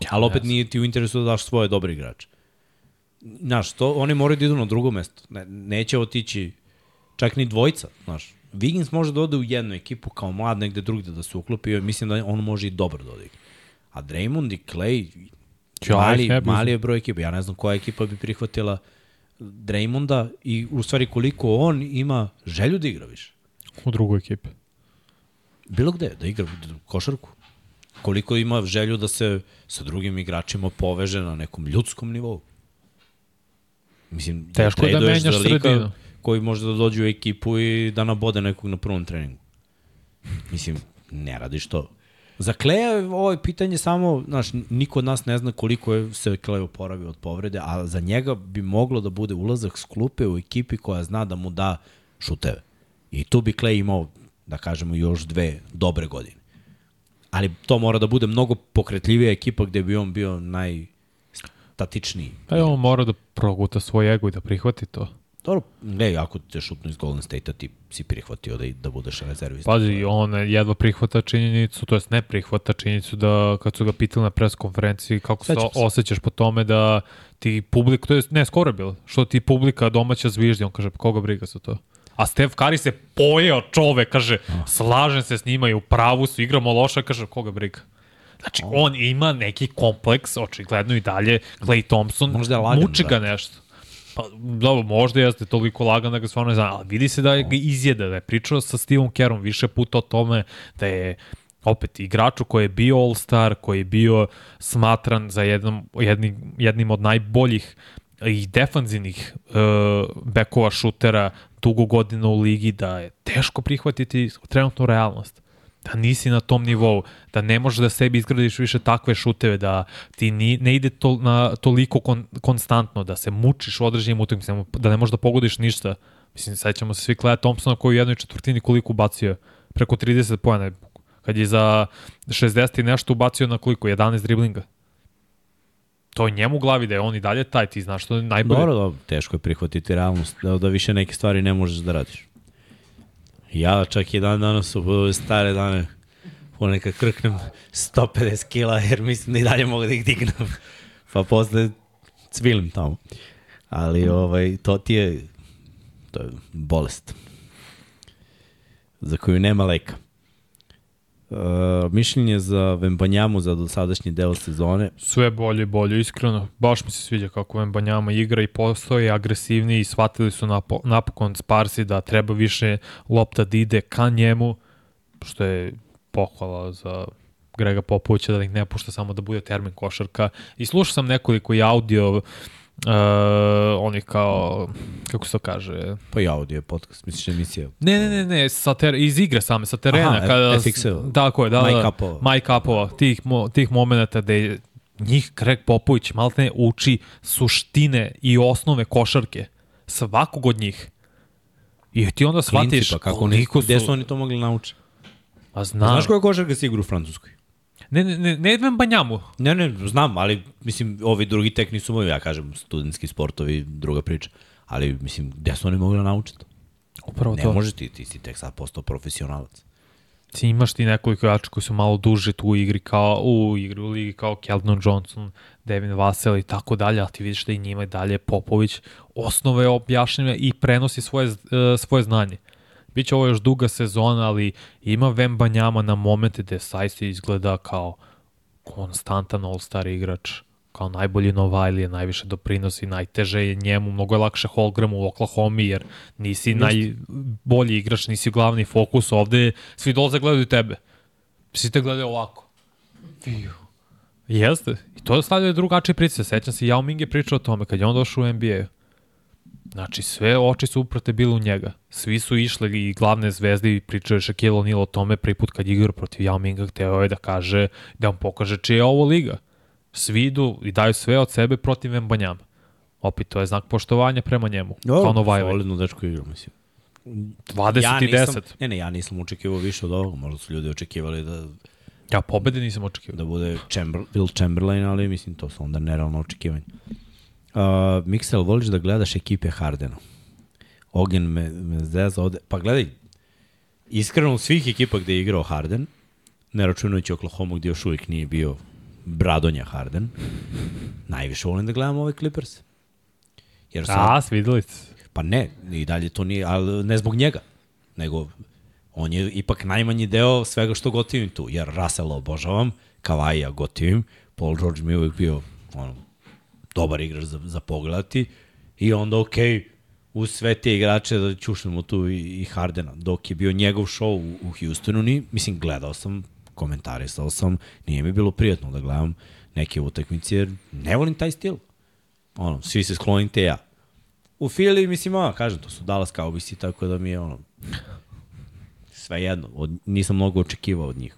ali opet nije ti u interesu da daš svoje dobre igrače. Znaš, to, oni moraju da idu na drugo mesto. Ne, neće otići čak ni dvojca, znaš. Wiggins može da ode u jednu ekipu kao mlad negde drugde da se uklopi i mislim da on može i dobro da odigra. A Draymond i Clay, mali, mali je broj ekipa. Ja ne znam koja ekipa bi prihvatila Draymonda i u stvari koliko on ima želju da igra više. U drugoj ekipi. Bilo gde, da igra košarku. Koliko ima želju da se sa drugim igračima poveže na nekom ljudskom nivou. Mislim, Teško da menjaš za lika sredinu. Koji može da dođe u ekipu i da nabode nekog na prvom treningu. Mislim, ne radiš to. Za Kleja ovo je pitanje samo, znaš, niko od nas ne zna koliko je se Klej oporavio od povrede, a za njega bi moglo da bude ulazak s klupe u ekipi koja zna da mu da šuteve. I tu bi Klej imao, da kažemo, još dve dobre godine. Ali to mora da bude mnogo pokretljivija ekipa gde bi on bio najstatičniji. Pa je on mora da proguta svoj ego i da prihvati to. Dobro, ne, ako te šutnu iz Golden State-a, ti si prihvatio da, da budeš rezervista. Pazi, on jedva prihvata činjenicu, to jest ne prihvata činjenicu da kad su ga pitali na pres konferenciji kako se se. osjećaš po tome da ti publika, to jest ne, skoro je bilo, što ti publika domaća zviždi, on kaže, pa koga briga za to? A Steph Curry se pojeo čove, kaže, slažem se s njima i u pravu su, igramo loše, kaže, koga briga? Znači, on ima neki kompleks, očigledno i dalje, Clay Thompson, Možda je lagan, muči ga brate. nešto. Pa, dobro, možda jeste toliko lagan da ga stvarno ne znam, ali vidi se da ga izjeda, da je pričao sa Stevom Kerom više puta o tome da je opet igraču koji je bio All-Star, koji je bio smatran za jednom, jednim, jednim od najboljih i defanzivnih uh, bekova šutera dugo godina u ligi, da je teško prihvatiti trenutnu realnost da nisi na tom nivou, da ne možeš da sebi izgradiš više takve šuteve, da ti ni, ne ide to, na, toliko kon, konstantno, da se mučiš u određenim utakmicama, da ne možeš da pogodiš ništa. Mislim, sećamo se svi Kleja Thompsona koji u jednoj četvrtini koliko ubacio, preko 30 pojena, kad je za 60 i nešto ubacio na koliko, 11 driblinga. To je njemu u glavi da je on i dalje taj, ti znaš što je najbolje. Dobro, dobro, teško je prihvatiti realnost, da, da više neke stvari ne možeš da radiš. Ja čak i dan danas u stare dane ponekad krknem 150 kila jer mislim da i dalje mogu da ih dignem. Pa posle cvilim tamo. Ali ovaj, to ti je, to je bolest za koju nema leka. Uh, mišljenje za Vembanjamu za dosadašnji deo sezone. Sve bolje i bolje, iskreno. Baš mi se sviđa kako Wembanjama igra i postoje agresivniji i shvatili su napo, napokon Sparsi da treba više lopta da ide ka njemu, što je pohvala za Grega Popovića da ih ne pušta samo da bude termin košarka. I slušao sam nekoliko i audio Uh, oni kao, kako se to kaže, Pa i audio podcast, misliš emisija. Ne, ne, ne, ne, sa ter, iz igre same, sa terena. Aha, kada, FX-eva. Tako je, da, Mike da. Upova. Mike Upova, tih, mo, tih momenta gde njih Greg Popović maltene uči suštine i osnove košarke. Svakog od njih. I ti onda shvatiš Klinci, pa kako koliko gde su oni to mogli naučiti? A znam. Znaš koja košarka se igra u Francuskoj? Ne, ne, ne, ne idem banjamu. Ne, ne, znam, ali mislim, ovi drugi tek nisu moji, ja kažem, studentski sportovi, druga priča. Ali, mislim, gde su oni mogli da naučiti? Upravo Ne to. može ti, ti si tek sad postao profesionalac. Ti imaš ti nekoliko igrača koji su malo duže tu u igri kao u igri u ligi kao Keldon Johnson, Devin Vassell i tako dalje, ali ti vidiš da i njima dalje Popović osnove objašnjava i prenosi svoje, e, svoje znanje. Biće ovo još duga sezona, ali ima Vembanjama na momente gde Sajsi izgleda kao konstantan all-star igrač, kao najbolji Novajlije, najviše doprinosi, najteže je njemu, mnogo je lakše Holgramu u Oklahoma jer nisi najbolji igrač, nisi glavni fokus, ovde svi dolaze gledaju tebe. Svi te gledaju ovako. Fiu. Jeste. I to stavlja drugačiji pritisak. Sećam se, Yao Ming je pričao o tome kad je on došao u NBA. Znači, sve oči su uprate bile u njega. Svi su išli i glavne zvezde i pričao je Shaquille O'Neal o tome prvi put kad je igrao protiv Yao Minga, hteo je da kaže, da vam pokaže čija je ovo liga. Svi idu i daju sve od sebe protiv Mbanjama. Opet, to je znak poštovanja prema njemu. kao Novajli. Solidno dečko igra, mislim. 20 ja i nisam, 10. Ne, ne, ja nisam očekivao više od ovoga. Možda su ljudi očekivali da, Ja pobede nisam očekivao. da bude Chamber, Will Chamberlain, ali mislim, to su onda nerealno očekivanje. Uh, Mixel, voliš da gledaš ekipe Hardena? Ogen me, me zeza ovde. Pa gledaj, iskreno u svih ekipa gde je igrao Harden, ne računajući Oklahoma gde još uvijek nije bio Bradonja Harden, najviše volim da gledam ove Clippers. Jer sad, A, svideli ste. Pa ne, i dalje to nije, ali ne zbog njega, nego on je ipak najmanji deo svega što gotivim tu, jer Russella obožavam, Kavaija gotivim, Paul George mi je uvijek bio ono, dobar igrač za, za pogledati i onda okej, uz sve te igrače da ćušnemo tu i, i Hardena. Dok je bio njegov show u, u Houstonu, ni, mislim, gledao sam, komentarisao sam, nije mi bilo prijatno da gledam neke utakmice, jer ne volim taj stil. Ono, svi se sklonite ja. U Fili, mislim, ono, kažem, to su Dallas Cowboys i tako da mi je ono, sve jedno, od, nisam mnogo očekivao od njih.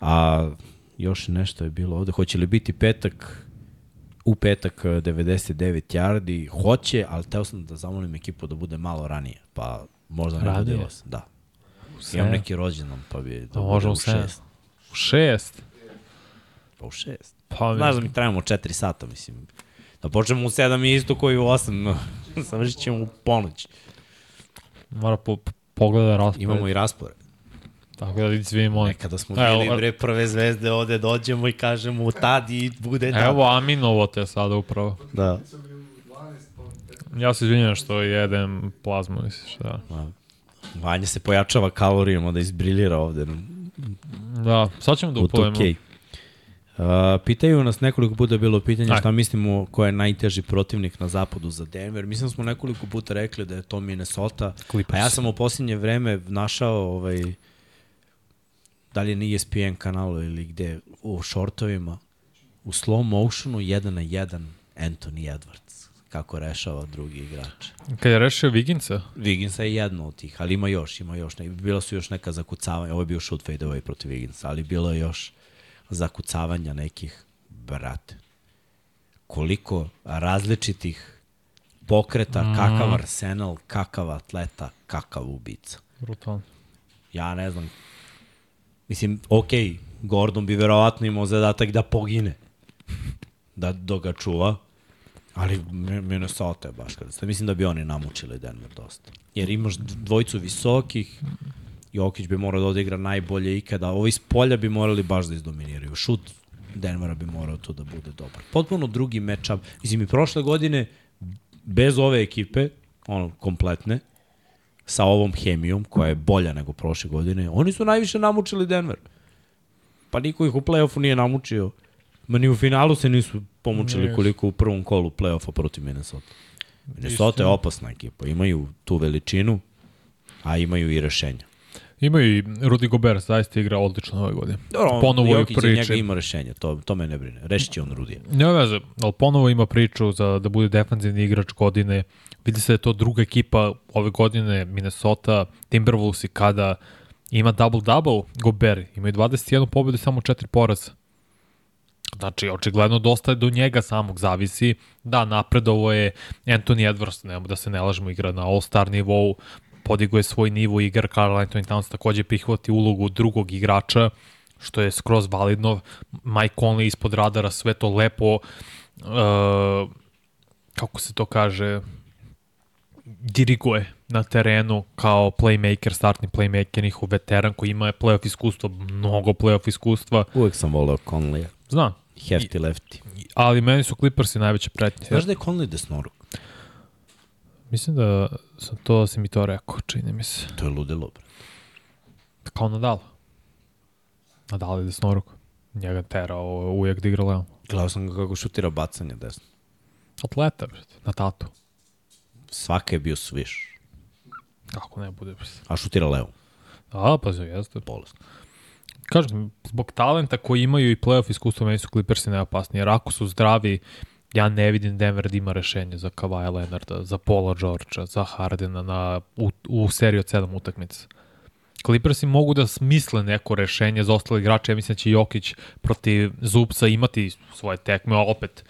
A još nešto je bilo ovde, hoće li biti petak, u petak eh, 99 yardi, hoće, ali teo sam da zamolim ekipu da bude malo ranije, pa možda ne Ranije? bude 8, da. Sve. Imam neki rođendan, pa bi da može u u sedam. 6. U šest. Pa u 6. Pa, Znaš da mi trajamo 4 sata, mislim. Da počnemo u 7 i isto koji u 8, no, Završit ćemo u ponoć. Mora po, po, pogleda raspored. Imamo i raspored. Tako da molim. Nekada smo Evo, bili bre prve zvezde, ovde dođemo i kažemo tad i bude tad. Evo Aminovo te sada upravo. Da. Ja se izvinjam što jedem plazmu, misliš, da. Vanja se pojačava kalorijama da izbriljira ovde. Da, sad ćemo da U upalimo. to okay. Uh, pitaju nas nekoliko puta je bilo pitanje Aj. šta mislimo ko je najteži protivnik na zapadu za Denver. Mislim da smo nekoliko puta rekli da je to Minnesota. Clippers. A ja sam u posljednje vreme našao ovaj, da li je na ESPN kanalu ili gde, u shortovima, u slow motionu, jedan na jedan, Anthony Edwards, kako rešava drugi igrač. Kad je rešio Viginca, Vigginsa je jedno od tih, ali ima još, ima još. Ne, bila su još neka zakucavanja, ovo je bio shoot fade away protiv Vigginsa, ali bilo je još zakucavanja nekih, brate. Koliko različitih pokreta, mm. kakav arsenal, kakav atleta, kakav ubica. brutalno. Ja ne znam. Mislim, okej, okay, Gordon bi verovatno imao zadatak da pogine. Da, da ga čuva. Ali Mi- Minnesota je baš kada. Mislim da bi oni namučili Denver dosta. Jer imaš dvojicu visokih, Jokić bi morao da odigra najbolje ikada. Ovi iz polja bi morali baš da izdominiraju. Šut Denvera bi morao tu da bude dobar. Potpuno drugi matchup. Mislim, i prošle godine, bez ove ekipe, ono, kompletne, sa ovom hemijom, koja je bolja nego prošle godine, oni su najviše namučili Denver. Pa niko ih u play-offu nije namučio. Ma ni u finalu se nisu pomučili Nisu. koliko u prvom kolu play-offa protiv Minnesota. Minnesota je opasna ekipa. Imaju tu veličinu, a imaju i rešenja. Imaju i Rudy Gobert, zaista igra odlično ove godine. Dobro, Ponovo je Jokić za njega priče. ima rešenje, to, to me ne brine. Rešit će on Rudija. Ne veze, ali ponovo ima priču za da bude defanzivni igrač godine. Vidi se da je to druga ekipa ove godine, Minnesota, Timberwolves i kada ima double-double, Gobert, imaju 21 pobedu i samo 4 poraza. Znači, očigledno dosta do njega samog zavisi. Da, napredovo je Anthony Edwards, nemo da se ne lažemo, igra na all-star nivou, podigo je svoj nivo igra, Carl Anthony Towns takođe prihvati ulogu drugog igrača, što je skroz validno. Mike Conley ispod radara, sve to lepo, uh, kako se to kaže, diriguje na terenu kao playmaker, startni playmaker, njihov veteran koji ima playoff iskustvo, mnogo playoff iskustva. Uvek sam voleo Conleya. Znam, Hefty lefty. ali meni su Clippersi najveće pretnje. Znaš da je Conley desnoruk? Mislim da sam to, da si mi to rekao, čini mi se. To je ludilo, bre. Kao Nadal. Nadal je desnoruk. Njega terao uvijek da igra levom. Gledao sam ga kako šutira bacanje desno. Atleta, brate, na tatu. Svaka je bio sviš. Kako ne bude, brate. A šutira levo. A, pa zove, jeste. Bolest. Kažem, zbog talenta koji imaju i playoff iskustvo, meni su Clippersi najopasniji. Jer ako su zdravi, ja ne vidim Denver da ima rešenje za Kawhi Leonarda, za Paula Georgea, za Hardena na, u, u seriji od sedam utakmica. Clippersi mogu da smisle neko rešenje za ostale igrače. Ja mislim da će Jokić protiv Zubca imati svoje tekme, a opet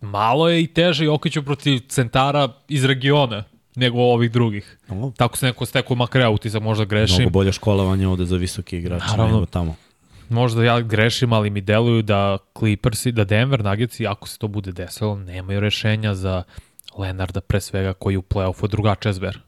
malo je i teže Jokiću protiv centara iz regiona nego ovih drugih. No, Tako se neko stekao makar ja utisak, možda grešim. mnogo bolje školovanje ovde za visoke igrače Naravno. nego tamo. Možda ja grešim, ali mi deluju da Clippersi, da Denver Nuggetsi, ako se to bude desilo, nemaju rešenja za Lenarda pre svega koji u play-offu drugačija zver.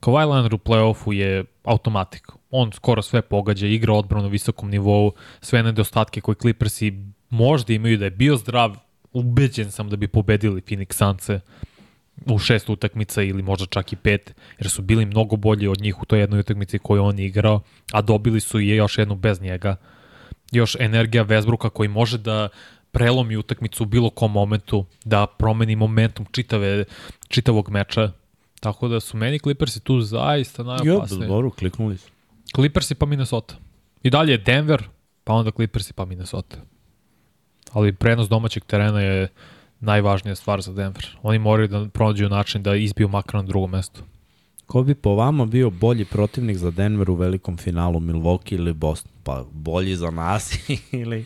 Kawhi Leonard u play-offu je automatik. On skoro sve pogađa, igra odbranu na visokom nivou, sve nedostatke koje Clippersi možda imaju da je bio zdrav, ubeđen sam da bi pobedili Phoenix Sunce u šest utakmica ili možda čak i pet, jer su bili mnogo bolji od njih u toj jednoj utakmici koju on je igrao, a dobili su i još jednu bez njega. Još energija Vesbruka koji može da prelomi utakmicu u bilo kom momentu, da promeni momentum čitave, čitavog meča. Tako da su meni Clippersi tu zaista Jo, najopasniji. dobro, kliknuli su. Clippersi pa Minnesota. I dalje je Denver, pa onda Clippersi pa Minnesota. Ali prenos domaćeg terena je najvažnija stvar za Denver. Oni moraju da pronađu način da izbiju makar na drugom mestu. Ko bi po vama bio bolji protivnik za Denver u velikom finalu, Milwaukee ili Boston? Pa bolji za nas ili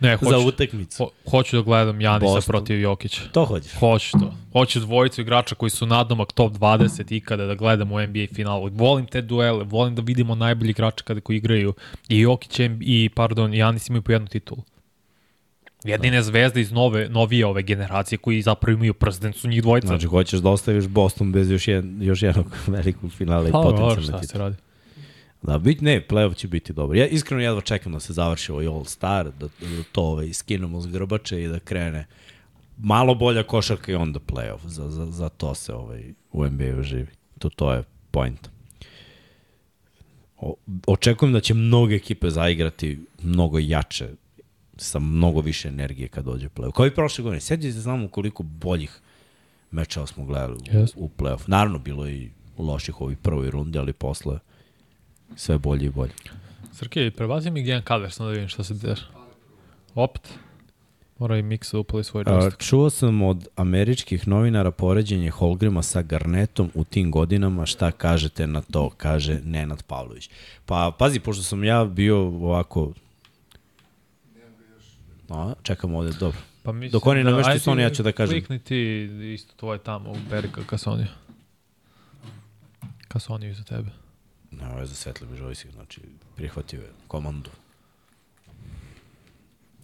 Ne, hoću, za utakmicu? ho, hoću da gledam Janisa Boston. protiv Jokića. To hoćeš. Hoću to. Hoću dvojicu igrača koji su nadomak top 20 ikada da gledam u NBA finalu. Volim te duele, volim da vidimo najbolji igrače kada koji igraju. I Jokić i, pardon, Janis imaju po jednu titulu. Jedine zvezde iz nove, novije ove generacije koji zapravo imaju prsten su njih dvojica. Znači, hoćeš da ostaviš Boston bez još, jed, još jednog velikog finala i Pa, potencijalne šta titule. se radi? Da, bit, ne, playoff će biti dobar. Ja iskreno jedva čekam da se završi ovaj All Star, da, da to ovaj, skinemo s grbače i da krene malo bolja košarka i onda playoff. Za, za, za to se ovaj, u NBA-u živi. To, to je point. O, očekujem da će mnoge ekipe zaigrati mnogo jače sa mnogo više energije kad dođe playoff. Kao i prošle godine. Sjeđi se znamo koliko boljih mečeva smo gledali Yes. u playoff. Naravno, bilo je i loših ovoj prvoj rundi, ali posle sve bolje i bolje. Srke, prebazi mi Gian Calvers, da vidim šta se deša. Opet? Mora i Miksa da upali svoj joystick. čuo sam od američkih novinara poređenje Holgrima sa Garnetom u tim godinama, šta kažete na to, kaže Nenad Pavlović. Pa, pazi, pošto sam ja bio ovako... A, čekam ovde, dobro. Pa mislim Dok oni namešti ajde Sony, ja ću da kažem. Klikni ti isto tvoje tamo u Berika ka Sony. Ka Sony iza tebe. Ne, ovo je za svetli joystick, znači prihvatio je komandu.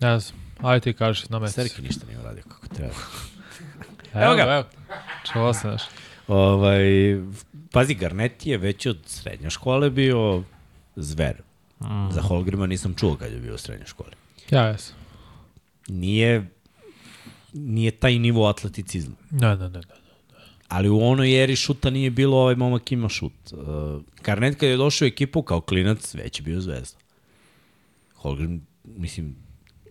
Ne znam, ajde ti kažeš na mesti. Serki ništa nije uradio kako treba. Evo, Evo ga. ga. Evo. Čuo se, znaš. Ovaj, pazi, Garnet je već od srednje škole bio zver. Mm. Za Holgrima nisam čuo kad je bio u srednjoj školi. Ja jesam. Nije, nije taj nivo atleticizma. Ne, ne, ne, ne. Ali u onoj eri šuta nije bilo ovaj momak ima šut. Uh, Garnet kad je došao u ekipu kao klinac, već je bio zvezda. Holgrim, mislim,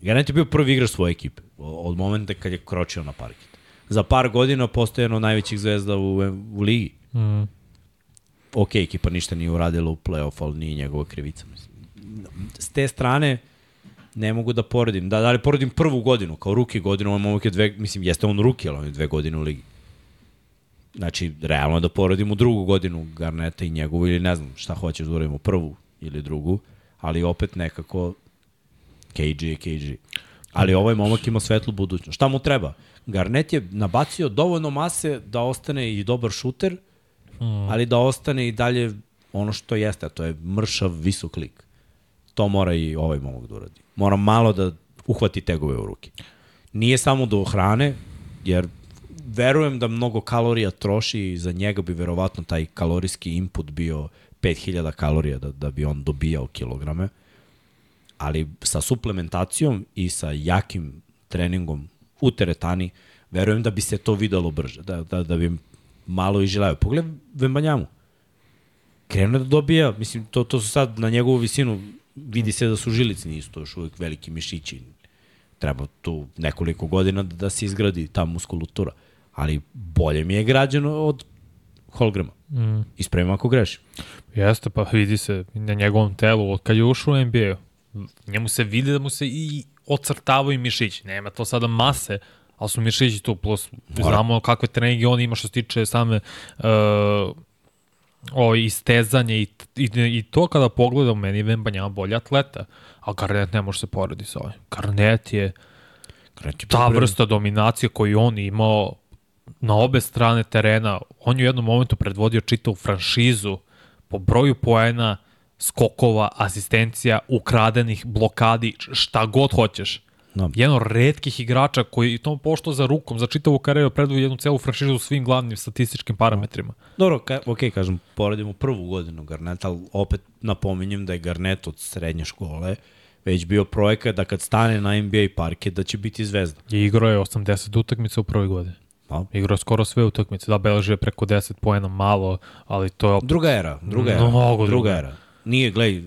Garnet je bio prvi igrač svoje ekipe. Od momenta kad je kročio na parket. Za par godina postoje jedno od najvećih zvezda u, u ligi. Mm. ok, ekipa ništa nije uradila u play-off, ali nije njegova krivica. Mislim. S te strane, ne mogu da poredim. Da, da li poredim prvu godinu, kao ruki godinu, ovaj momak je dve, mislim, jeste on ruki, ali on je dve godine u ligi. Znači, realno da poredim u drugu godinu Garneta i njegovu, ili ne znam šta hoćeš da uradimo, prvu ili drugu, ali opet nekako KG je KG. Ali ovaj momak ima svetlu budućnost. Šta mu treba? Garnet je nabacio dovoljno mase da ostane i dobar šuter, mm. ali da ostane i dalje ono što jeste, a to je mršav, visok lik. To mora i ovaj momak da uradi. Mora malo da uhvati tegove u ruke. Nije samo do hrane, jer verujem da mnogo kalorija troši i za njega bi verovatno taj kalorijski input bio 5000 kalorija da, da bi on dobijao kilograme. Ali sa suplementacijom i sa jakim treningom u teretani, verujem da bi se to videlo brže, da, da, da bi malo i želeo. Pogledaj Vembanjamu. Krenuo da dobija, mislim, to, to su sad na njegovu visinu, vidi se da su žilici, nisu to još uvijek veliki mišići. Treba tu nekoliko godina da, da se izgradi ta muskulatura. Ali bolje mi je građeno od Holgrama. Mm. Ispravim ako grešim. Jeste, pa vidi se na njegovom telu, od kad je ušao u NBA, njemu se vidi da mu se i ocrtavaju mišići. Nema to sada mase, ali su mišići tu, plus Mora. znamo kakve treninge on ima što se tiče same uh, o, istezanje i, i, i to kada pogledam, meni je Vembanjama bolji atleta, a Garnet ne može se porediti sa ovim. Garnet je Kreći ta vrsta dominacije koju on imao na obe strane terena, on je u jednom momentu predvodio čitavu franšizu po broju poena, skokova, asistencija, ukradenih, blokadi, šta god hoćeš. Da. Jedan od redkih igrača koji to pošto za rukom, za čitavu karijeru predvodio jednu celu franšizu svim glavnim statističkim parametrima. Dobro, ka, ok, kažem, poredimo prvu godinu Garneta, ali opet napominjem da je Garnet od srednje škole već bio projekat da kad stane na NBA parket da će biti zvezda. I igrao je 80 utakmica u prvoj godini. Pa, Igrao skoro sve utakmice, da beležio je preko 10 poena malo, ali to je opet Druga era, druga era. Mnogo druga druga. era. Nije, gledaj,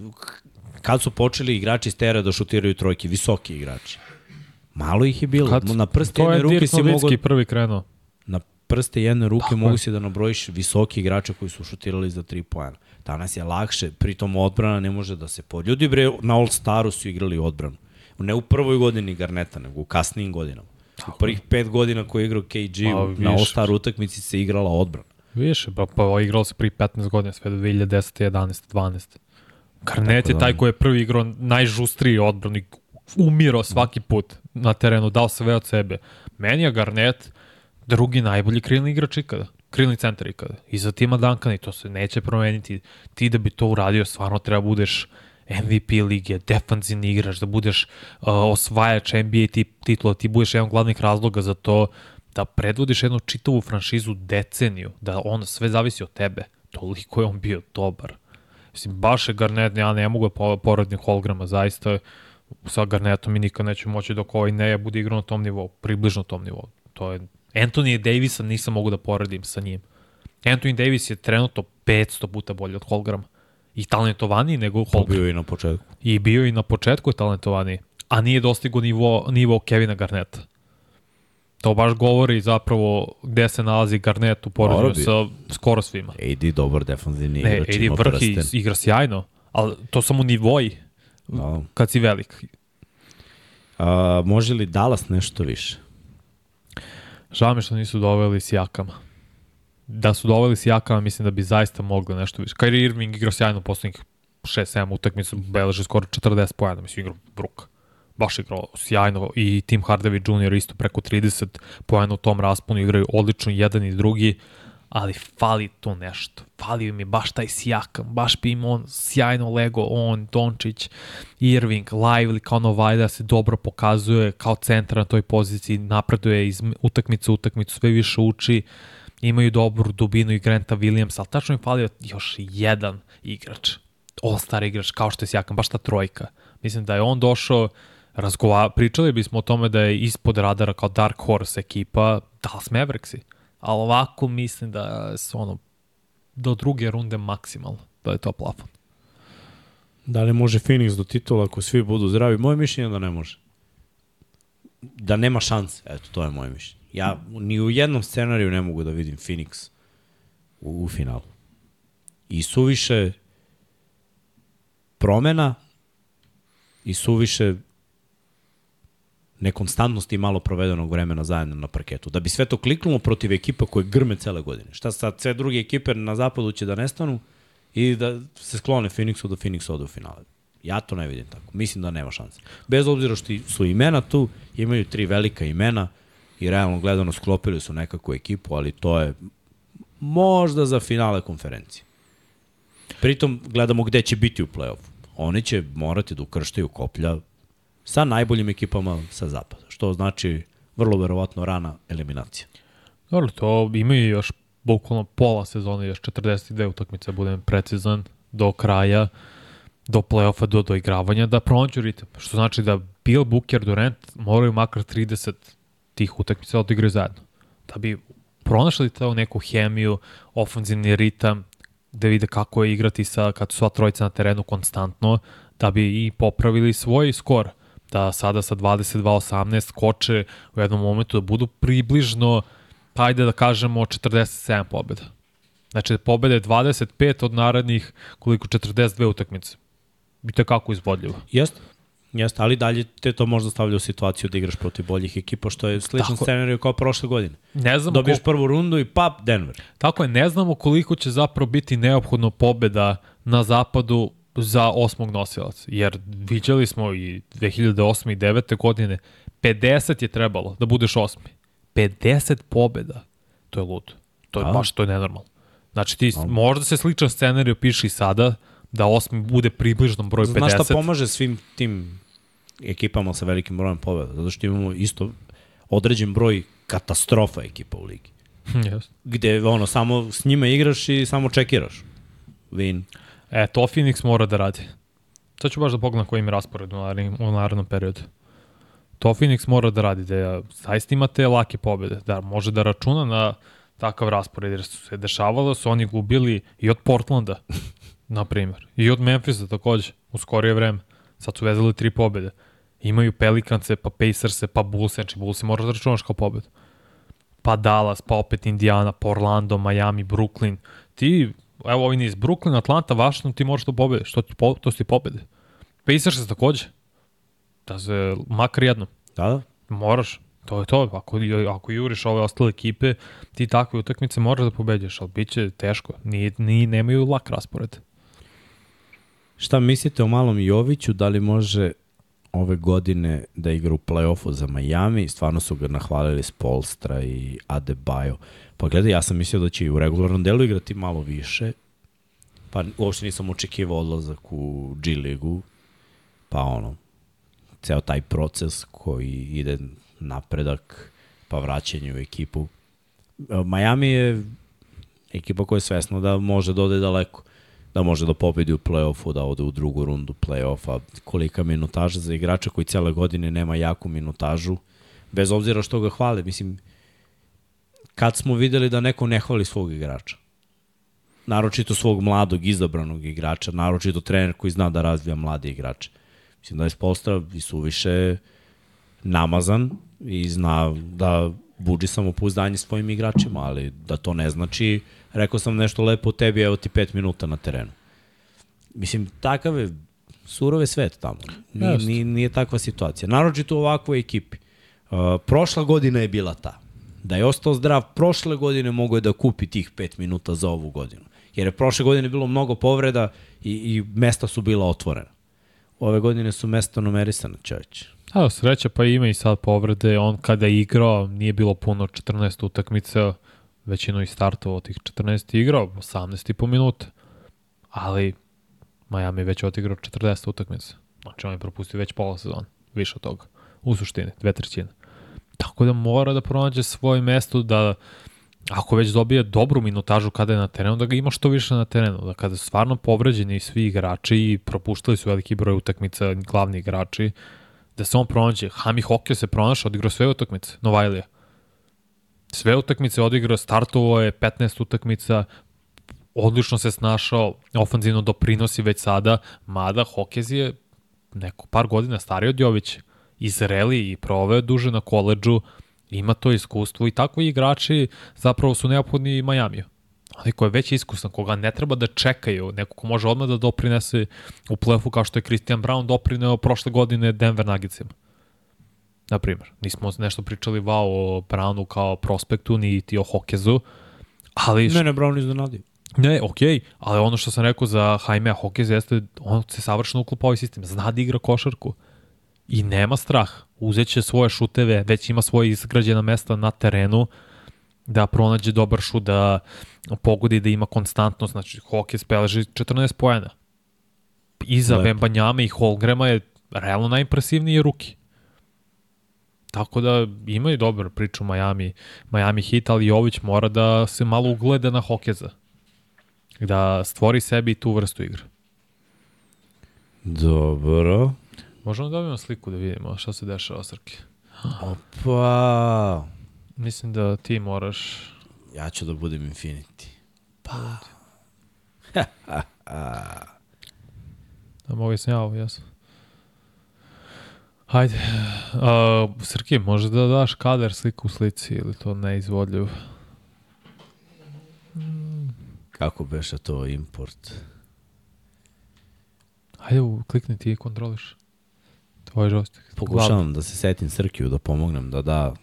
kad su počeli igrači iz tera da šutiraju trojke, visoki igrači. Malo ih je bilo. Kad, na prste to jedne je ruke Dirk si mogao... Nowitzki prvi krenuo. Na prste jedne ruke Tako mogu je. si da nabrojiš visoki igrača koji su šutirali za 3 poena. Danas je lakše, pritom odbrana ne može da se pod... Ljudi bre, na All-Staru su igrali odbranu. Ne u prvoj godini Garneta, nego u kasnijim godinama. U prvih pet godina koji je igrao KG, Ma, na više. All-Star utakmici se igrala odbrana. Više, pa, pa igrao se pri 15 godina, sve do 2010. 11. 12. Garnet je da- taj koji je prvi igrao najžustriji odbranik, umirao svaki put na terenu, dao sve od sebe. Meni je Garnet drugi najbolji krilni igrač ikada. Krilni centar ikada. I za tima Duncan i to se neće promeniti. Ti da bi to uradio, stvarno treba budeš MVP lige, defanzivni igrač, da budeš uh, osvajač NBA titula, ti budeš jedan glavnih razloga za to da predvodiš jednu čitavu franšizu deceniju, da on sve zavisi od tebe. Toliko je on bio dobar. Mislim, baš je Garnet, ja ne mogu da poradim Holgrama, zaista sa Garnetom mi nikad neću moći dok ovaj ne bude igrao na tom nivou, približno tom nivou. To je Anthony Davisa nisam mogu da poredim sa njim. Anthony Davis je trenutno 500 puta bolji od Holgrama. I talentovaniji nego Holgram. Bio i na početku. I bio i na početku je talentovaniji. A nije dostigo nivo, nivo Kevina Garneta. To baš govori zapravo gde se nalazi Garnet u poređenju sa skoro svima. AD dobar defanzivni igrač. Ne, AD vrh i igra sjajno, ali to samo nivoji no. kad si velik. A, može li Dallas nešto više? Žao mi što nisu doveli Sijakama. Da su doveli Sijakama, mislim da bi zaista mogli nešto više. Kyrie Irving igra sjajno poslednjih 6-7 utakmica, beleže skoro 40 pojena, mislim igra Bruka baš igrao sjajno i Tim Hardaway Jr. isto preko 30 pojena u tom rasponu, igraju odlično jedan i drugi, ali fali tu nešto. Fali mi baš taj sjakam, baš bi im on sjajno lego, on, Dončić, Irving, Lively, kao Novajda se dobro pokazuje kao centar na toj poziciji, napreduje iz utakmice u utakmicu, sve više uči, imaju dobru dubinu i Granta Williams, ali tačno im fali još jedan igrač, all-star igrač, kao što je sjakam, baš ta trojka. Mislim da je on došao, razgova, pričali bismo o tome da je ispod radara kao Dark Horse ekipa Dallas Mavericksi. Ali ovako mislim da su ono do druge runde maksimalno, da je to plafon. Da li može Phoenix do titula ako svi budu zdravi? Moje mišljenje je da ne može. Da nema šanse. Eto, to je moje mišljenje. Ja ni u jednom scenariju ne mogu da vidim Phoenix u, u finalu. I suviše promena i suviše nekonstantnosti i malo provedenog vremena zajedno na parketu. Da bi sve to kliknulo protiv ekipa koje grme cele godine. Šta sad, sve druge ekipe na zapadu će da nestanu i da se sklone Phoenixu da Phoenix ode u finale. Ja to ne vidim tako. Mislim da nema šanse. Bez obzira što su imena tu, imaju tri velika imena i realno gledano sklopili su nekakvu ekipu, ali to je možda za finale konferencije. Pritom gledamo gde će biti u play-offu. Oni će morati da ukrštaju koplja sa najboljim ekipama sa zapada, što znači vrlo verovatno rana eliminacija. Dobro, to imaju još bukvalno pola sezone, još 42 utakmice, budem precizan, do kraja, do play-offa, do doigravanja, da pronađu ritam. Što znači da Bill Booker, Durant moraju makar 30 tih utakmica da odigraju zajedno. Da bi pronašli to neku hemiju, ofenzivni ritam, da vide kako je igrati sa, kad su sva trojica na terenu konstantno, da bi i popravili svoj skor da sada sa 22-18 koče u jednom momentu da budu približno, pa ajde da kažemo 47 pobjeda. Znači, pobjede 25 od narednih koliko 42 utakmice. I to je kako izvodljivo. Jeste. Jeste, ali dalje te to možda stavlja u situaciju da igraš protiv boljih ekipa, što je sličan scenariju kao prošle godine. Ne znamo Dobiješ koliko... prvu rundu i pap, Denver. Tako je, ne znamo koliko će zapravo biti neophodno pobeda na zapadu za osmog nosilaca. Jer viđali smo i 2008. i 9. godine 50 je trebalo da budeš osmi. 50 pobeda. To je ludo. To je A? baš, to je nenormalno. Znači ti, A? možda se sličan scenarij piši sada, da osmi bude približno broj 50. Znaš šta pomaže svim tim ekipama sa velikim brojem pobeda? Zato što imamo isto određen broj katastrofa ekipa u ligi. yes. Gde ono, samo s njima igraš i samo čekiraš. Win. E, to Phoenix mora da radi. Sad ću baš da pogledam koji im raspored u narednom, u narednom periodu. To Phoenix mora da radi, da zaista ima te lake pobede, da može da računa na takav raspored, jer su se dešavalo, da su oni gubili i od Portlanda, na primjer, i od Memphisa takođe, u skorije vreme. Sad su vezali tri pobede. Imaju Pelicance, pa Pacerse, pa Bulls, znači Bulls mora da računaš kao pobedu. Pa Dallas, pa opet Indiana, pa Orlando, Miami, Brooklyn. Ti evo ovaj niz, Brooklyn, Atlanta, Washington, ti možeš da pobediš, to, ti, po, to su ti pobede. Pacers se takođe, da se makar jednom. Da, da. Moraš, to je to, ako, ako juriš ove ostale ekipe, ti takve utakmice moraš da pobeđaš, ali bit će teško, ni, ni, nemaju lak raspored. Šta mislite o malom Joviću, da li može ove godine da igra u play-offu za Miami, stvarno su ga nahvalili Spolstra i Adebayo. Pa gledaj, ja sam mislio da će i u regularnom delu igrati malo više pa uopšte nisam očekivao odlazak u G ligu, pa ono, ceo taj proces koji ide napredak, pa vraćanje u ekipu. Miami je ekipa koja je svesna da može da ode daleko, da može da pobedi u play-offu, da ode u drugu rundu play-offa, kolika minutaža za igrača koji cele godine nema jaku minutažu, bez obzira što ga hvale. Mislim, kad smo videli da neko ne hvali svog igrača? Naročito svog mladog, izabranog igrača, naročito trener koji zna da razvija mlade igrače. Mislim da je Spolstra i suviše namazan i zna da buđi samopouzdanje svojim igračima, ali da to ne znači, rekao sam nešto lepo o tebi, evo ti pet minuta na terenu. Mislim, takav je surove svet tamo. Nije, nije, nije takva situacija. Naročito u ovakvoj ekipi. Uh, prošla godina je bila ta. Da je ostao zdrav prošle godine, mogo je da kupi tih 5 minuta za ovu godinu. Jer je prošle godine bilo mnogo povreda i, i mesta su bila otvorena. Ove godine su mesta numerisane, čovječ. Da, sreća pa ima i sad povrede. On kada je igrao, nije bilo puno 14 utakmica, većinu i startovao tih 14 igrao, 18 i po minuta. Ali Miami je već odigrao 40 utakmica. Znači on je propustio već pola sezona, više od toga. U suštini, dve trećine. Tako da mora da pronađe svoje mesto da ako već dobije dobru minutažu kada je na terenu, da ga ima što više na terenu, da kada su stvarno povređeni svi igrači i propuštali su veliki broj utakmica glavni igrači, da se on pronađe. Hami Hokio se pronašao, odigrao sve utakmice, Novajlija. Sve utakmice odigrao, startovo je 15 utakmica, odlično se snašao, ofanzivno doprinosi već sada, mada Hokez je neko par godina stariji od Jovića izreli i proveo duže na koleđu, ima to iskustvo i takvi igrači zapravo su neophodni Majamiju. Ali ko je već iskusan, koga ne treba da čekaju, neko ko može odmah da doprinese u plefu kao što je Christian Brown doprineo prošle godine Denver Nuggetsima. Na primjer, nismo nešto pričali vao o Brownu kao prospektu, ni ti o Hokezu, ali... Ne, ne, Brown iznenadio. Ne, okej, okay, ali ono što sam rekao za Jaime Hokez jeste, on se savršeno uklopao ovaj sistem, zna da igra košarku i nema strah. Uzeće svoje šuteve, već ima svoje izgrađena mesta na terenu, da pronađe dobar šut, da pogodi da ima konstantnost, znači Hokej speleži 14 pojena. Iza Bembanjama i Holgrema je realno najimpresivniji ruki. Tako da imaju dobro priču Miami, Miami Heat, ali Jović mora da se malo ugleda na Hokeza. Da stvori sebi tu vrstu igre. Dobro. Možemo da dobijemo sliku da vidimo šta se dešava Srke. Opa. Mislim da ti moraš... Ja ću da budem Infinity. Pa. da mogu sam ja ovo, jesam. Hajde. Uh, Srki, može da daš kader sliku u slici ili to neizvodljivo? Kako beše to import? Hajde, klikni ti i kontroliš. Tvoj žostik. Pokušavam da se setim Srkiju, da pomognem, da da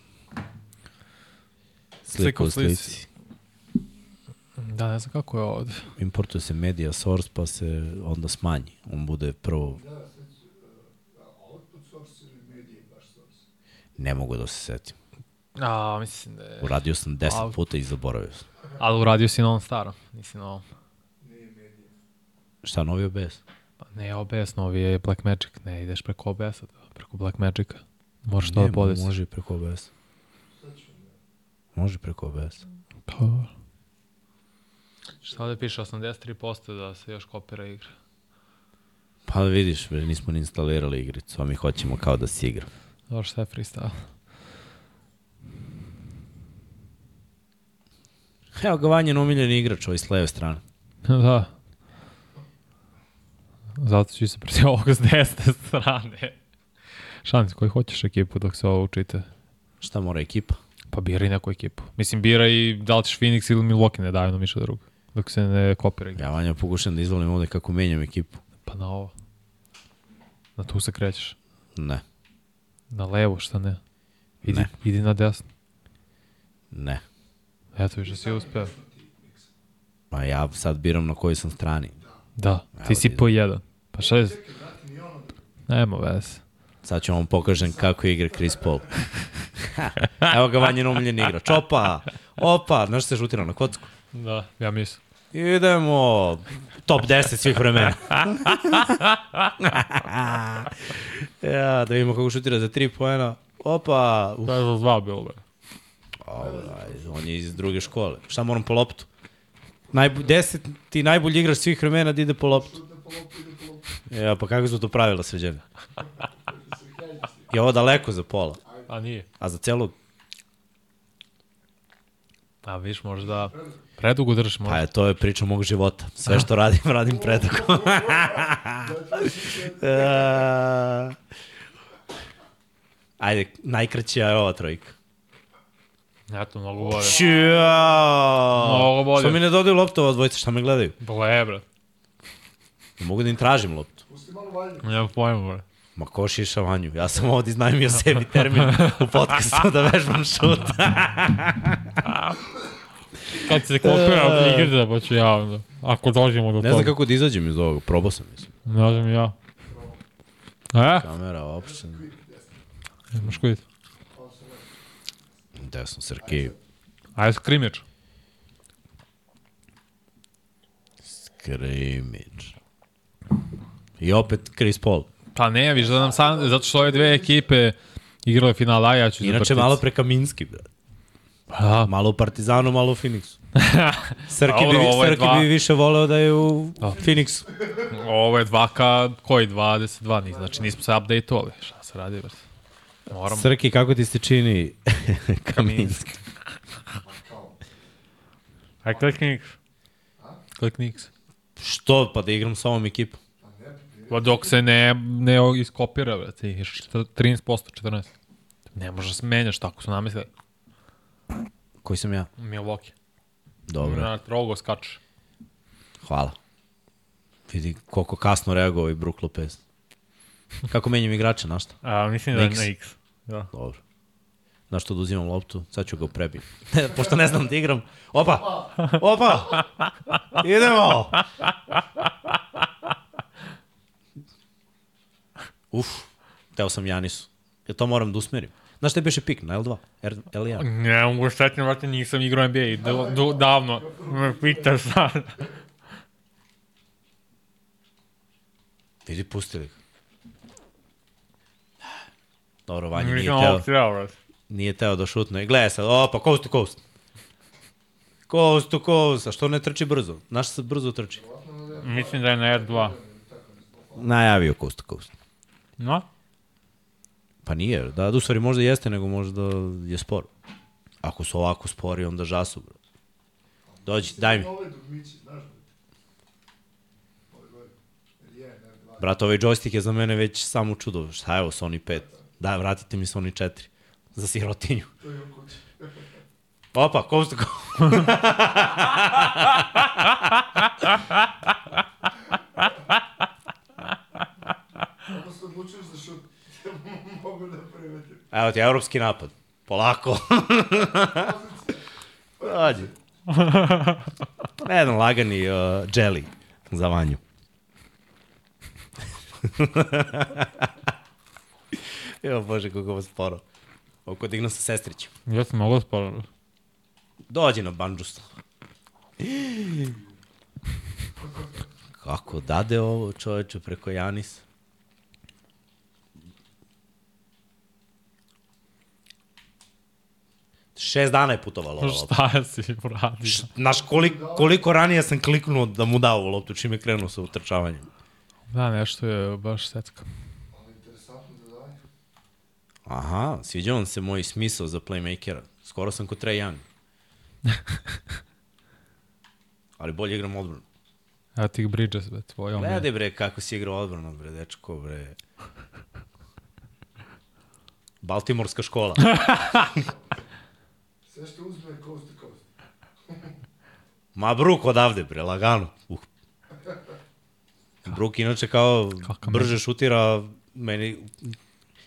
sliku u slici. Da, ne znam kako je ovde. Importuje se media source, pa se onda smanji. On bude prvo... Ne mogu da se setim. A, mislim da je... Uradio sam 10 puta i zaboravio sam. Ali uradio si na ovom starom, nisi na ovom. Šta, novi OBS? Pa ne OBS, novi je Black Magic, ne ideš preko OBS-a, preko Black Magica. Možeš to da podesiš. Može preko OBS. Može preko OBS. Pa, Šta da piše, 83% da se još kopira igra. Pa da vidiš, nismo ni instalirali igricu, a mi hoćemo kao da se igra. Dobro, šta je freestyle? Evo ga Vanjen omiljeni igrač ovaj s leve strane. da. Zato ću se protiv ovog s desne strane. Šans, koji hoćeš ekipu dok se ovo učite? Šta mora ekipa? Pa biraj neku ekipu. Mislim, biraj da li ćeš Phoenix ili Milwaukee, ne daju nam ništa drugo. Dok se ne kopira Ja, Vanja, pokušam da izvolim ovde kako menjam ekipu. Pa na ovo. Na tu se krećeš. Ne. Na levo, šta ne? Idi, ne. idi na desno. Ne. Eto, više si uspeo. Pa ja sad biram na kojoj sam strani. Da, ti si po jedan. Pa šta je? Nema veze. Sad ću vam pokažem kako igra Chris Paul. Evo ga vanjen omiljen igrač. Opa! Opa! Znaš se šutirao na kocku? Da, ja mislim. Idemo. Top 10 svih vremena. ja, da vidimo kako šutira za 3 poena. Opa. Uf, To je za dva bilo, bre. Ovaj, on je iz druge škole. Šta moram po loptu? Najbu, deset, ti najbolji igrač svih vremena da ide po loptu. Ja, pa kako su to pravila sređena? Je ovo daleko za pola, A nije. a za celog? A viš, možda predugo držiš, možda. Pa je, to je priča mog života. Sve što radim, radim predugo. E, Ajde, najkraća je ova trojka. Eto, mnogo bolje. Ćao! Mnogo bolje. Što mi ne dodaju loptu ova dvojica, šta me gledaju? Ble, bre. Ne mogu da im tražim loptu. Nemam pojma, bre. Ma ko šiša vanju? Ja sam ovdje iznajmio sebi termin u podcastu da vežbam šut. Kad se kopira od igre, pa ću ja onda. Ako dođemo do ne toga. znam kako da izađem iz ovoga, probao sam mislim. Ne znam ja. E, Kamera, uopšte. imaš koji? Desno, Srki. Ajde skrimič. Skrimić. I opet Chris Paul. Pa ne, viš da nam sam, zato što ove dve ekipe igrale final, a ja ću Inače malo pre Kaminski, bro. Pa, Malo u Partizanu, malo u Phoenixu. Srki, Dobro, bi, Srki dva. bi više voleo da je u Phoenixu. ovo je 2K, koji 22, ni, znači nismo se update-ovali. Šta se radi, brate? Moram. Srki, kako ti se čini Kaminski? Aj, klikni X. Klikni X. Što? Pa da igram sa ovom ekipom. Pa dok se ne, ne iskopira, brate, i št- 13%, 14%. Ne možeš da menjaš, tako su namislili. Koji sam ja? Milwaukee. Dobro, Na trogo skače. hvala. Vidi koliko kasno reagovao ovaj Brook Lopez. Kako menjam igrača, na šta? A, mislim da je X. na X. Da. Dobro. Znaš što da uzimam loptu? Sad ću ga prebijem. Pošto ne znam da igram. Opa! Opa! Idemo! Uf, teo sam Janisu. Ja to moram da usmerim. Znaš šta je beše pik na L2? R, L1. Ne mogu štetno, brate, nisam igrao NBA i da, da, davno. Me pitaš sad. Vidi, pustili ga. Dobro, Vanja nije teo, brate. nije teo da šutne. Gledaj sad, opa, coast to coast. Coast to coast. A što ne trči brzo? Znaš se brzo trči? Mislim da je na R2. Najavio coast to coast. No? Pa nije, da, da u stvari možda jeste, nego možda je spor. Ako su ovako spori, onda žasu, bro. Dođi, daj mi. Ove dugmići, znaš. Ove gore. Jer je, ne, dva. Brat, ovaj joystick je za mene već samo čudo. Šta je ovo, Sony 5? Da, vratite mi Sony 4. Za sirotinju. Opa, coast to coast. Ako se odlučuješ za šut, mogu da primetim. Evo ti, evropski napad. Polako. Dođi. Jedan lagani uh, jelly za vanju. Evo, bože, kako ovo sporo. Oko dignu sa sestrićem. Ja sam mogao sporo. Dođi na banđustu. Kako dade ovo čoveče preko Janisa? Šest dana je putovalo ovo. Šta je si uradio? Znaš koliko, koliko ranije sam kliknuo da mu dao ovu loptu čim je krenuo sa utrčavanjem. Da, nešto je baš daje. Aha, sviđa vam se moj smisao za playmakera. Skoro sam kod Trae Young. Ali bolje igram odbranu. Evo ti Bridges, be, tvoj omiljen. Gledaj bre kako si igrao odbranu, bre, dečko, bre. Baltimorska škola. Sve što uzme je coast to coast. Ma Bruk odavde, bre, lagano. Uh. Bruk inače kao Kakav brže šutira meni...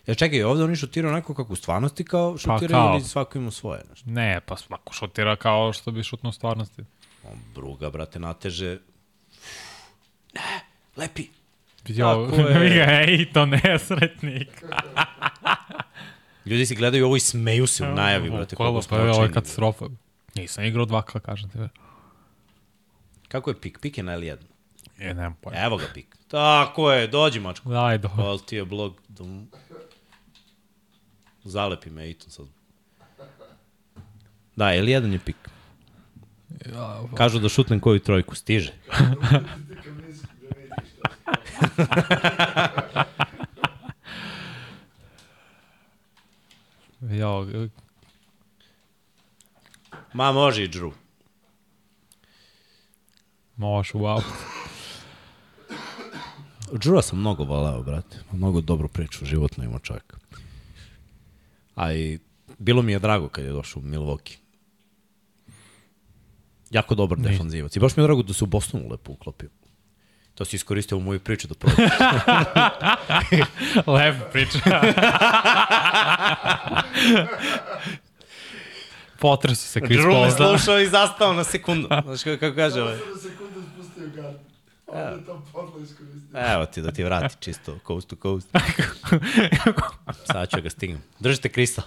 Ja čekaj, ovde oni šutiraju onako kako u stvarnosti kao šutiraju kao. ili svako ima svoje? Znaš? Ne, pa svako šutira kao što bi šutno u stvarnosti. On Bruga, brate, nateže... Ne, lepi. Vidi ovo, Tako je. ej, to nesretnik. Ljudi se gledaju ovo i smeju se u najavi, brate, Kola, koliko pa smo je ovo je katastrofa. Nisam igrao 2K, kažem ti. Kako je pik? Pik je na L1. E, nemam pojma. Evo ga pik. Tako je, dođi mačko. Daj, do. Hvala ti je blog. Da mu... Zalepi me i to sad. Da, L1 je pik. Kažu da šutnem koju trojku, stiže. Ja, Ma može i Drew. možeš, wow. Drewa sam mnogo voleo, brate. Mnogo dobru priču životno ima čovjek. A i bilo mi je drago kad je došao u Milwaukee. Jako dobar defanzivac. I baš mi je drago da se u Bostonu lepo uklopio. To si iskoristio u moju priču da probaš. Lepo priča. Potresu se Chris Paul, me da. slušao i zastao na sekundu. Znaš kako, kako kaže ovaj? Na sekundu spustio gard. Onda je to podlo iskoristio. Evo ti da ti vrati čisto coast to coast. Sad ću ga stignem. Držite Krista.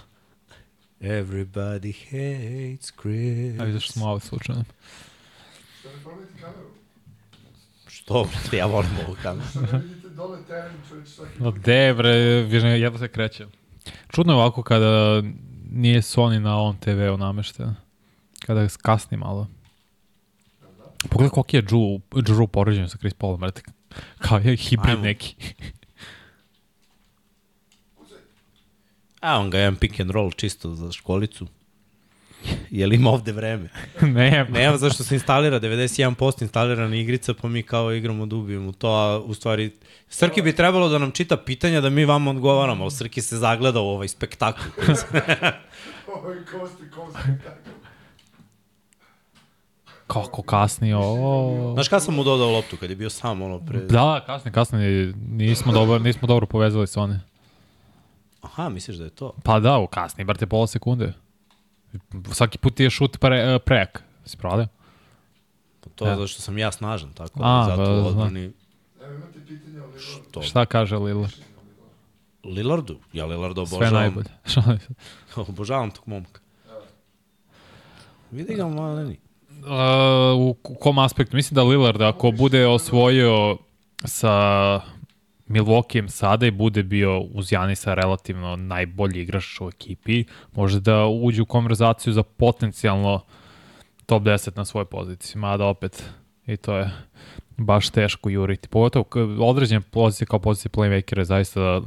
Everybody hates Chris. A vidiš smo ovo slučajno. Šta ne pameti kameru? Što, brate, ja volim ovu kameru. Dole teren čovječ svaki No bre, ne, jedva se kreće. Čudno je ovako kada nije Sony na ovom TV-u namešten. Kada kasni malo. Pogledaj koliki je Drew, Drew poređen sa Chris Paulom, brate. Kao je hibrid Ajmo. neki. A on ga jedan pick and roll čisto za školicu. Jel ima ovde vreme? ne, Ne, evo zašto se instalira 91% instalirana igrica, pa mi kao igramo da ubijemo to, a u stvari Srki bi trebalo da nam čita pitanja da mi vam odgovaramo, ali Srki se zagleda u ovaj spektakl. Ovo je kosti, kosti, tako. kako kasni, o. Znaš kada sam mu dodao loptu, kad je bio sam ono pre... Da, kasni, kasni, nismo dobro, nismo dobro povezali Sony. Aha, misliš da je to? Pa da, u kasni, brate, pola sekunde. Svaki put ti je šut pre, prek. Si pravda? Pa to je Da. zato što sam ja snažan, tako A, da, zato znam. odbrani... Evo imate pitanje o Lillardu. To. Šta kaže Lillard? Lillardu? Ja Lillarda Sve obožavam. najbolje. obožavam tog momka. Vidi ga maleni. Uh, u u kom aspektu? Mislim da Lillard ako bude osvojio sa Milwaukeeom sada i bude bio uz Janisa relativno najbolji igrač u ekipi, može da uđe u konverzaciju za potencijalno top 10 na svojoj poziciji. Mada opet i to je baš teško juriti. Pogotovo određene pozicije kao pozicije playmakera je zaista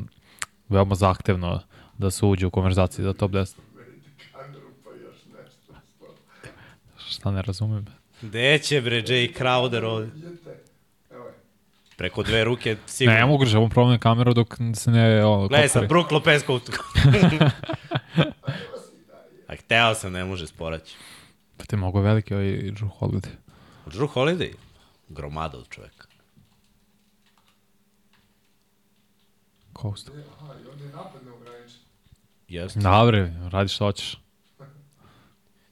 veoma zahtevno da se uđe u konverzaciju za top 10. Menite kameru pa još nešto. Šta ne razumem. Gde će bre Jay Crowder ovde? Preko dve ruke sigurno. Ne, mogu da on promenim kameru dok se ne... Ono, Gledaj sad, kopari. Brook Lopez koutu. A hteo sam, ne može sporaći. Pa te mogu veliki ovaj Drew Holiday. Drew Holiday? Gromada od čoveka. Coast. Aha, i onda je napad neograničen. Jeste. Dobre, radi što hoćeš.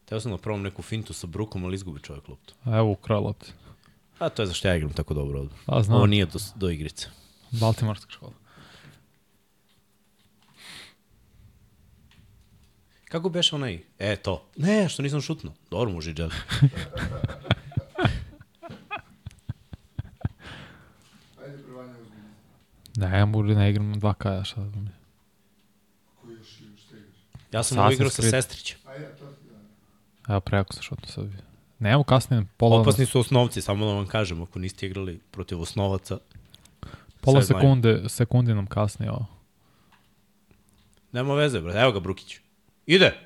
Teo sam da probam neku fintu sa Brookom, ali izgubi čovjek loptu. Evo ukrao lopte. A to je zašto ja igram tako dobro ovdje. A znam, Ovo nije do, do igrice. Baltimorska škola. Kako beš onaj? E, to. Ne, što nisam šutno. Dobro, može i džel. Ne, ja mogu da igram 2K, šta da mi. Koji još igraš? Ja sam ovo igrao sa sestrićem. A ja, to ti da. Evo preko sa šutno sad. Nemo kasnije, pola, Opasni su osnovci, samo da vam kažem, ako niste igrali protiv osnovaca. pola sve znaju. sekunde, nam kasnije ovo. Nema veze, brate. Evo ga Brukić. Ide!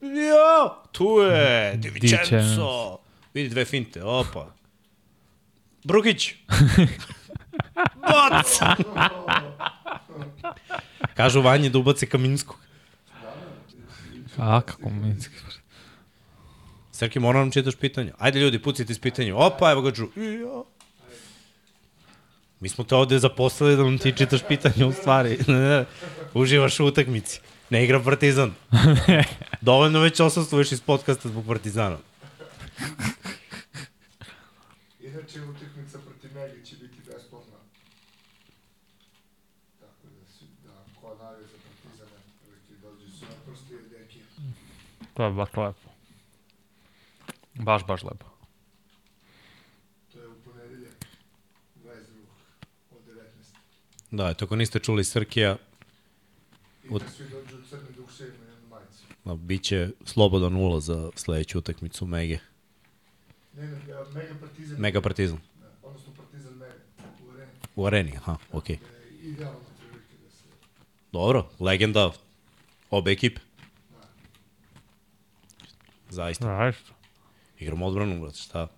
Jo! Tu je! Divičenco! Divičenzo. Vidi dve finte, opa. Brukić! Bac! Kažu Vanje da ubaci Kaminskog. A, kako mi... Srki, moram nam čitaš pitanja. Ajde ljudi, pucite iz pitanja. Opa, evo ga Džu. Mi smo te ovde zaposlili da nam ti čitaš pitanja u stvari. Uživaš u utakmici. Ne igra Partizan. Dovoljno već osasluješ iz podcasta zbog Partizana. Inače, utakmica protiv Mega će biti besplatna. Tako da, si, da ko navije za Partizane, prilike dođu su naprosto i deki. To je baš lepo. Baš, baš lepo. To je u ponedeljak, 22. od 19. Da, eto, ako niste čuli Srkija... I od... da svi dođu u crni dukševima i majicu. Biće slobodan ulaz za sledeću utakmicu Mege. Ne, ne, Mega Partizan. Mega Partizan. Da, odnosno Partizan Mega, u areni. U areni, aha, okej. Okay. Da, idealno prilike da se... Dobro, legenda obe ekipe. Da. Zaista. Zaista. Igramo odbranu, brate, šta?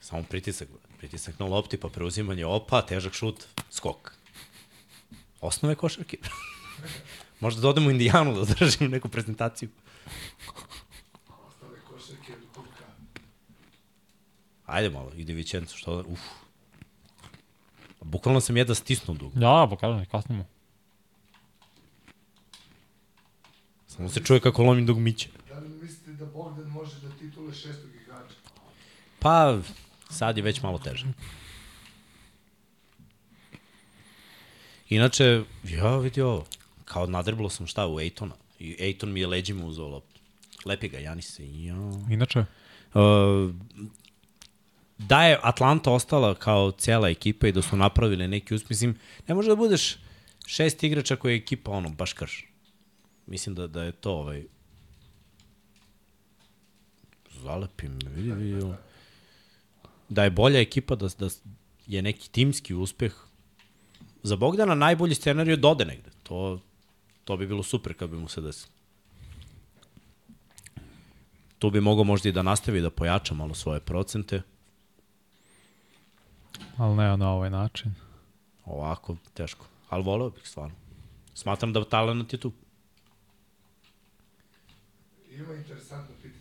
Samo pritisak, brate. Pritisak na lopti, pa preuzimanje opa, težak šut, skok. Osnove košarke. Možda da odemo u Indijanu da održim neku prezentaciju. Ostale košarke do kurka. Ajde malo, ide Vićenco, što da, uf. Bukvalno sam jedva stisnuo dug. Da, pa kažem, kasnimo. Samo se čuje kako lomim dug miće. Da da Bogdan može da titule šestog igrača? Pa, sad je već malo teže. Inače, ja vidi ovo, kao nadreblo sam šta u Ejtona. I Ejton mi je leđima uzao loptu. Lepi ga, Janis se, ja. Inače, Uh, da je Atlanta ostala kao cela ekipa i da su napravili neki uspeh, mislim, ne može da budeš šest igrača koja je ekipa, ono, baš krš. Mislim da, da je to ovaj... Zalepi me, vidi, vidi. Da je bolja ekipa, da, da je neki timski uspeh. Za Bogdana najbolji scenarij je dode negde. To, to bi bilo super kad bi mu se desilo. Tu bi mogao možda i da nastavi da pojača malo svoje procente. ali ne na ovaj način. Ovako, teško. Ali voleo bih stvarno. Smatram da talent je tu. Ima interesantno pitanje.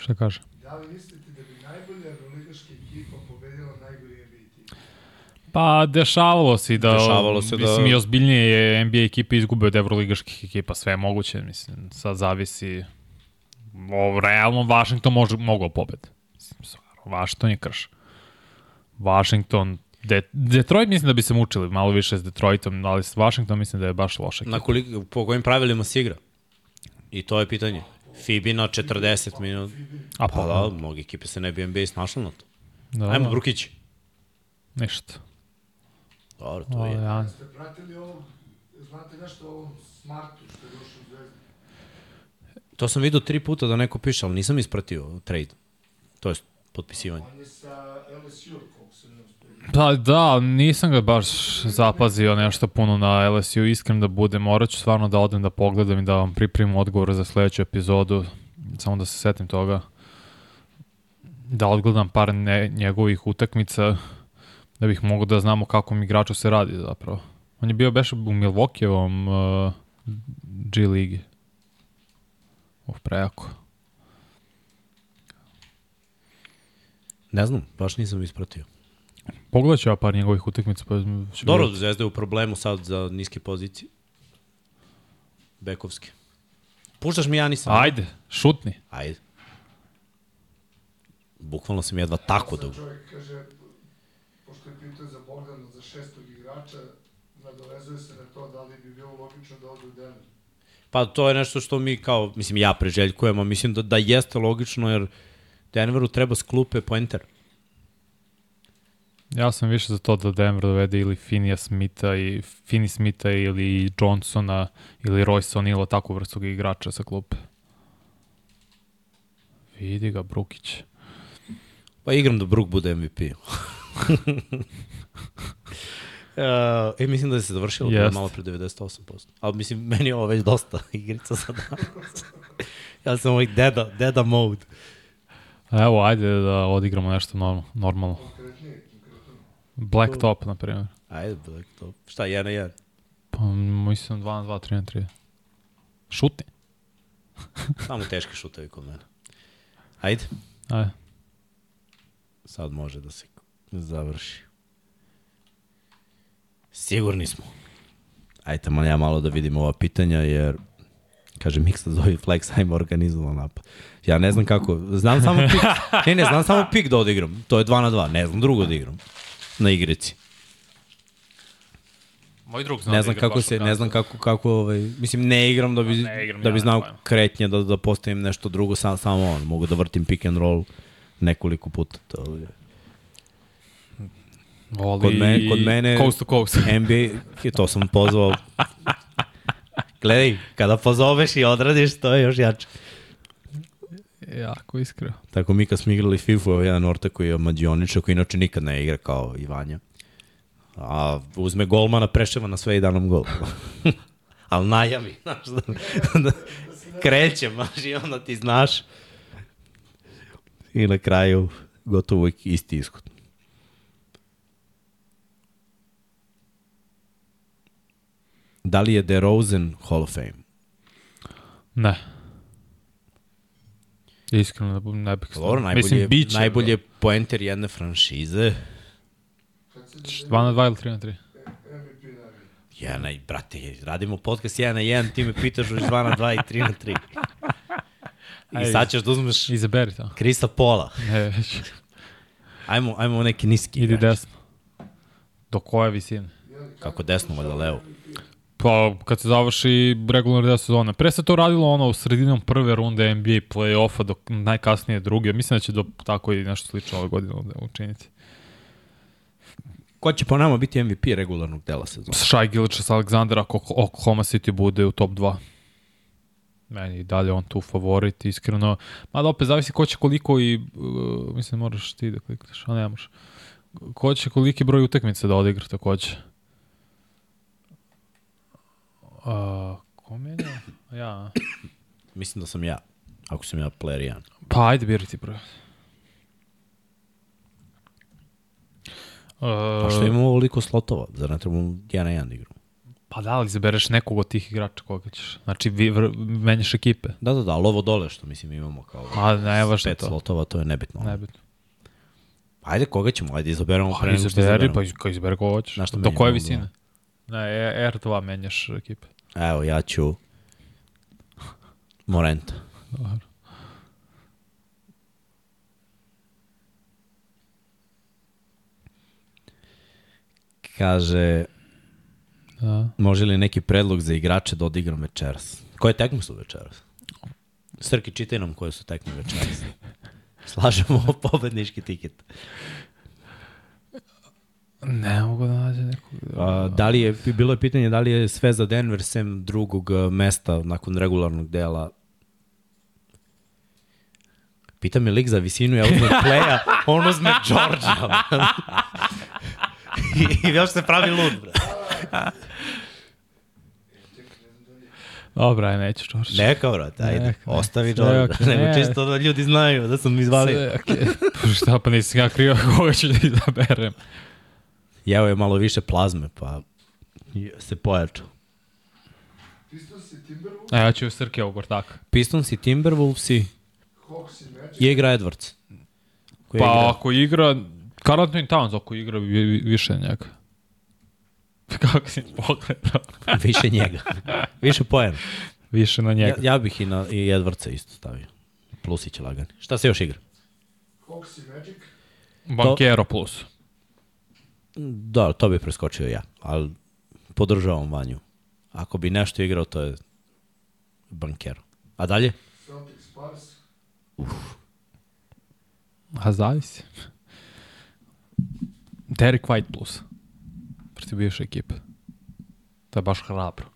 Šta kaže? Da li mislite da bi najbolja euroligaška ekipa pobedila najgori NBA tim? Pa, dešavalo se da, Dešavalo se da- mislim, i ozbiljnije je NBA ekipe izgube od evroligaških ekipa, sve je moguće, mislim, sad zavisi, o, realno Washington može, mogao pobed. Mislim, stvarno, Washington je krš. Washington, De, Detroit mislim da bi se mučili malo više s Detroitom, ali s Washington mislim da je baš loša ekipa. Na koliko, po kojim pravilima se igra? I to je pitanje. Fibi na 40 minuta. A Pa da, mnogi ekipe se ne bi NBA snašli na to. da, Ajmo, da, Brukić. Ništa. Dobro, to O, je. ja, Ste pratili ovog, znate nešto o ovom Smartu što je došao u Zvezdu? To sam vidio tri puta da neko piše, ali nisam ispratio trade. To je potpisivanje. On je sa LSU, koliko se ne uspio. Pa da, nisam ga baš zapazio nešto puno na LSU, iskren da budem, morat ću stvarno da odem da pogledam i da vam pripremim odgovor za sledeću epizodu, samo da se setim toga. Da odgledam par ne, njegovih utakmica, da bih mogao da znamo kakvom igraču se radi zapravo. On je bio beš u Milwaukeeovom uh, G ligi. Uf, prejako. Ne znam, baš nisam ispratio. Pogledat ću ja par njegovih utakmica. Pa Dobro, vidjeti. Zvezda je u problemu sad za niske pozicije. Bekovski. Puštaš mi Janisa? Ajde, šutni. Ajde. Bukvalno sam jedva tako dugo. čovjek kaže, pošto je pitao za Bogdana za šestog igrača, nadovezuje se na to da li bi bilo logično da ode u Denver. Pa to je nešto što mi kao, mislim ja preželjkujemo, mislim da, da jeste logično jer Denveru treba s klupe poenter. Ja sam više za to da Denver dovede ili Finija Smitha i Fini Smitha ili Johnsona ili Royce O'Neala, takvu vrstu igrača sa klupe. Vidi ga, Brukić. Pa igram da Brook bude MVP. Uh, e, mislim da se završilo yes. Malo pre 98%. Ali mislim, meni je ovo već dosta igrica za danas. ja sam ovaj deda, deda mode. Evo, ajde da odigramo nešto norm, normalno. Konkretnije, konkretno. Black Top, na primjer. Ajde, Black Top. Šta, jedan na jedan? Pa, mislim 2 na 2, 3 na 3. Šutni. Samo teški šutevi kod mene. Ajde. Ajde. Sad može da se završi. Sigurni smo. Ajde, tamo ja malo da vidimo ova pitanja, jer kaže Miksa zove Flex, ajmo organizovao napad. Ja ne znam kako, znam samo pik, ne, ne, znam samo pik da odigram. To je 2 na 2, ne znam drugo da igram. Na igrici. Moj drug Ne znam kako se, ne znam kako, kako ovaj, mislim, ne igram da bi, Ne igram, da bi ja znao kretnje, da, da postavim nešto drugo, sam, samo on. Mogu da vrtim pick and roll nekoliko puta. To je. Voli Kod me- kod mene- Coast to coast. NBA, to sam pozvao. Gledaj, kada pozoveš i odradiš, to je još jače. Jako iskreno. Tako mi kad smo igrali FIFA, evo jedan ortak koji je mađioničar, koji inače nikad ne igra kao i Vanja. A uzme golmana, preševa na sve i da nam gol. Ali najavi, znaš, da, da kreće, maš, i onda ti znaš. I na kraju gotovo uvijek isti ishod. Da li je DeRozan Hall of Fame? Ne. Iskreno ne, ne bih Dobro, najbolji, Mislim, biće, najbolji je poenter jedne franšize. Kad se 2 na 2 ili 3 na 3? MVP najbolji. Jedan, i, brate, radimo podcast 1 na 1, ti me pitaš još 2 na 2 i 3 na 3. I sad ćeš da uzmeš Izaberi to. Krista Pola. Ne, već. Ajmo, ajmo neki niski Idi igrač. desno. Do koje visine? Kako desno, valjda levo. Pa, kad se završi regularna deo sezone. Pre se to radilo ono u sredinom prve runde NBA play-offa do najkasnije druge. Mislim da će do tako i nešto slično ove godine ovde učiniti. Ko će po nama biti MVP regularnog dela sezona? Shai Gilchas Aleksandar ako Oklahoma City bude u top 2. Meni i dalje on tu favorit, iskreno. Mada opet zavisi ko će koliko i, uh, mislim moraš ti da klikneš, a ne možeš. Ko će koliki broj utakmica da odigra takođe. Uh, ko menja? Ja. Mislim da sam ja, ako sam ja player 1. Pa ajde biraj ti broj. Uh, A što imamo ovoliko slotova? Zar ne trebamo 1 na 1 da igramo? Pa da, ali izabereš nekog od tih igrača koga ćeš. Znači, vi, vr, menjaš ekipe. Da, da, da, ali ovo dole što mislim imamo kao A ne, važno pet to. slotova, to je nebitno. Nebitno. Ajde, koga ćemo? Ajde, izaberemo Pa izaberi, izaberemo. pa iz- izaberi koga hoćeš. Do koje visine? Ne, E- R2 menjaš ekipe. Evo, ja ću Morenta. Dobro. Kaže, Da. može li neki predlog za igrače da odigram večeras? Koje tekme su večeras? Srki, čitaj nam koje su tekme večeras. Slažemo pobednički tiket. Ne mogu da nađe nekog. A, da li je, bilo je pitanje da li je sve za Denver sem drugog a, mesta nakon regularnog dela Pita me lik za visinu, ja uzmem playa, on uzme Georgia. I, I još se pravi lud, bre. Dobra, neću čorš. Neka, brate, ajde, Neka, ostavi Georgia. okej, Nego ne. čisto da ljudi znaju da sam izvalio. Sve, okej. Pa šta, pa nisam ja krio koga ću da izaberem. Jeo je malo više plazme, pa se pojačao. Pistons i Timberwolves, A ja ću Srke ovog ortaka. Pistons i Timberwolves i Hawks i Magic, je igra Edwards. Koji Pa igra? ako igra, Carl Anthony Towns ako igra vi- vi- više njega. Kako si pogledao? Više njega. Više poena. Više na Ja, njega. ja bih i, na, i Edwardsa isto stavio. Plusić lagani. Šta se još igra? Hawks i Magic, Bankero plus. Da, to bi preskočio ja, ali podržavam Vanju. Ako bi nešto igrao, to je bankero. A dalje? Celtics Spurs, A zavisi. Derek White plus. Protiv bivše ekipe. To je baš hrabro.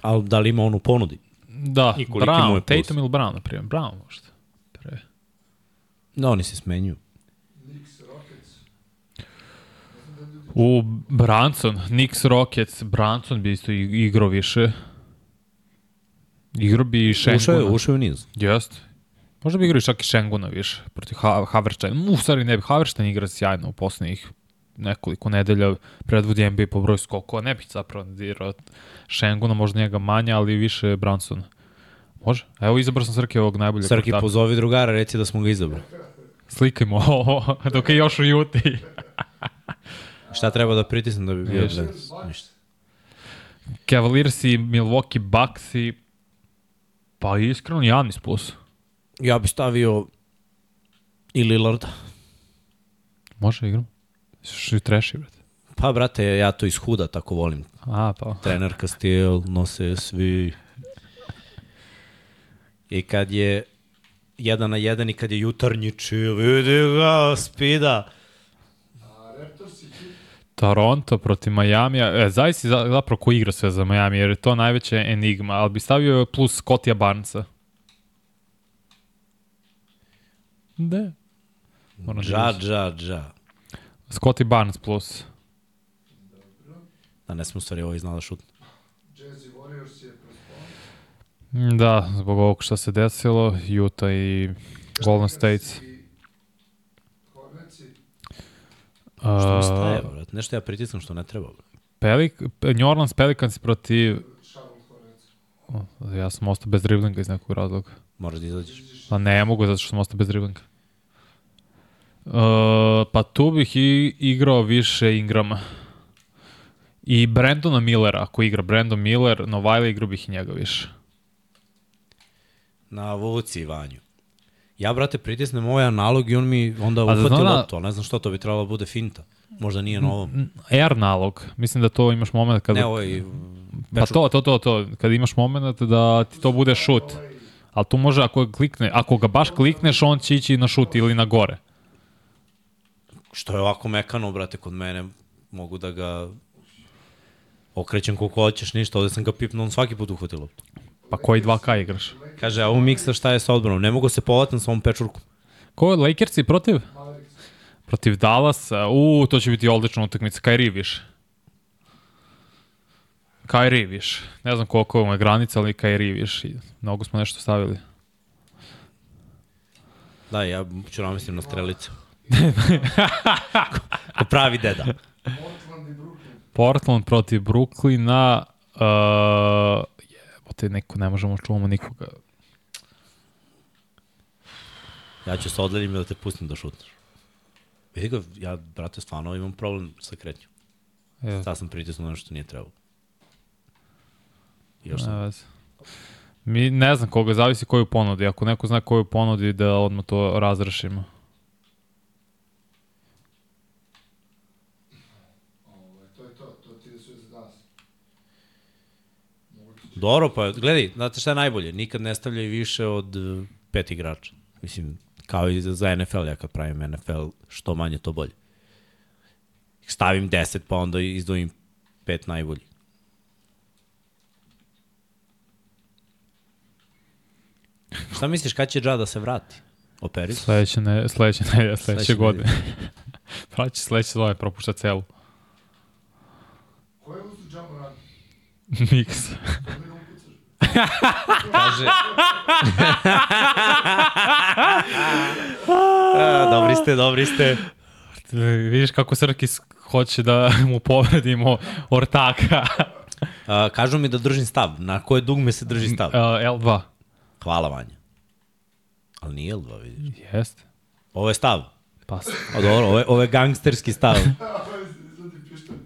Ali da li ima on u ponudi? Da, I Brown? Tatum ili Brown, na primjer. Brown možda. Pre. No, oni se smenjuju. Knicks, Rockets, U Branson, Knicks Rockets, Branson bi isto igrao više. Igrao bi i Ušao je, Šenguna. ušao je u niz. Jest. Možda bi igrao i čak i Šenguna više protiv ha Haverstein. U, stvari ne bi, Haverstein igra sjajno u poslednjih nekoliko nedelja predvodi NBA po broju skokova. Ne bih zapravo dirao Šenguna, možda njega manje, ali više Branson. Može. Evo izabrao sam Srke ovog najboljeg. Srki, ortaka. pozovi drugara, reci da smo ga izabrali. Slikajmo ovo, dok je još u Juti. Šta treba da pritisnem da bi bio Ništa. Blends? Ništa. Cavaliers i Milwaukee Bucks i pa iskreno Janis plus. Ja bih stavio i Lillarda. Može igram. Što treši, brate. Pa, brate, ja to iz huda tako volim. A, pa. Trener Kastil, nose svi. I kad je jedan na jedan i kad je jutarnji chill, vidi ga, spida. Toronto protiv Majamija. E, zavisi za, zapravo ko igra sve za Miami, jer je to najveća enigma, ali bi stavio plus Scottija Barnesa. Da. Moram da Dža, vidim. dža, dža. Scotty Barnes plus. Da, ne smo u stvari ovo iznala šut. Jazz i Warriors je. Mm, Da, zbog ovog što se desilo, Utah i Golden State. Što mi staje, vrat? Nešto ja pritisnem što ne treba. Pelik, New Orleans Pelicans protiv... O, Ja sam ostao bez driblinga iz nekog razloga. Moraš da izađeš. Pa ne mogu zato što sam ostao bez driblinga. Uh, pa tu bih i igrao više Ingrama. I Brandona Millera, ako igra Brandon Miller, Novajla igrao bih i njega više. Na vuci Vanju. Ja, brate, pritisnem ovaj analog i on mi onda da uhvati zna- loptu, ali ne znam što, to bi trebalo da bude finta. Možda nije na ovom. N- Air nalog. Mislim da to imaš moment kada... Ne, ovaj... Pa to, to, to, to. Kad imaš moment da ti to bude šut. Ali tu može, ako klikne, ako ga baš klikneš, on će ići na šut ili na gore. Što je ovako mekano, brate, kod mene mogu da ga okrećem koliko hoćeš, ništa, ovde sam ga pipnuo, on svaki put uhvati loptu. Pa koji 2K igraš? Kaže, a ovo miksa šta je sa odbranom? Ne mogu se povatam sa ovom pečurkom. Ko je Lakersi protiv? Protiv Dallasa. U, to će biti odlična utakmica. Kyrie više. Kyrie više. Ne znam koliko je granica, ali Kyrie više. Mnogo smo nešto stavili. Da, ja ću namislim na strelicu. Ko pravi deda. Portland i Brooklyn. Portland protiv Brooklyna. Uh, jebote, neko, ne možemo čuvamo nikoga. Ja ću se odledim i da te pustim da šutneš. Vidi ga, ja, brate, stvarno imam problem sa kretnjom. Je, Sad sam pritisnuo nešto što nije trebalo. Još sam. ne. Mi ne znam koga, zavisi koju ponudi. Ako neko zna koju ponudi, da odmah to razrešimo. Ovaj, to je to, to ti je sve za danas. Moguće će- Dobro, pa gledaj, znate šta je najbolje? Nikad ne stavljaj više od uh, pet igrača. Mislim, kao i za, NFL, ja kad pravim NFL, što manje to bolje. Stavim 10, pa onda izdvojim pet najboljih. Šta misliš, kad će Dža da se vrati? Operi? Sledeće, ne, sledeće, ne, sledeće, Sledeće godine. Praći sledeće sezone, propušta celu. Ko je uzeo džamu radi? Miks. Kaže... A, dobri ste, dobri ste. Vidiš kako Srkis hoće da mu povredimo ortaka. A, kažu mi da držim stav. Na koje dugme se drži stav? Uh, L2. Hvala Vanja. Ali nije L2, vidiš. Jeste. Ovo je stav. Pa, A dobro, ovo je, ovo je gangsterski stav. Izvadi pištolj.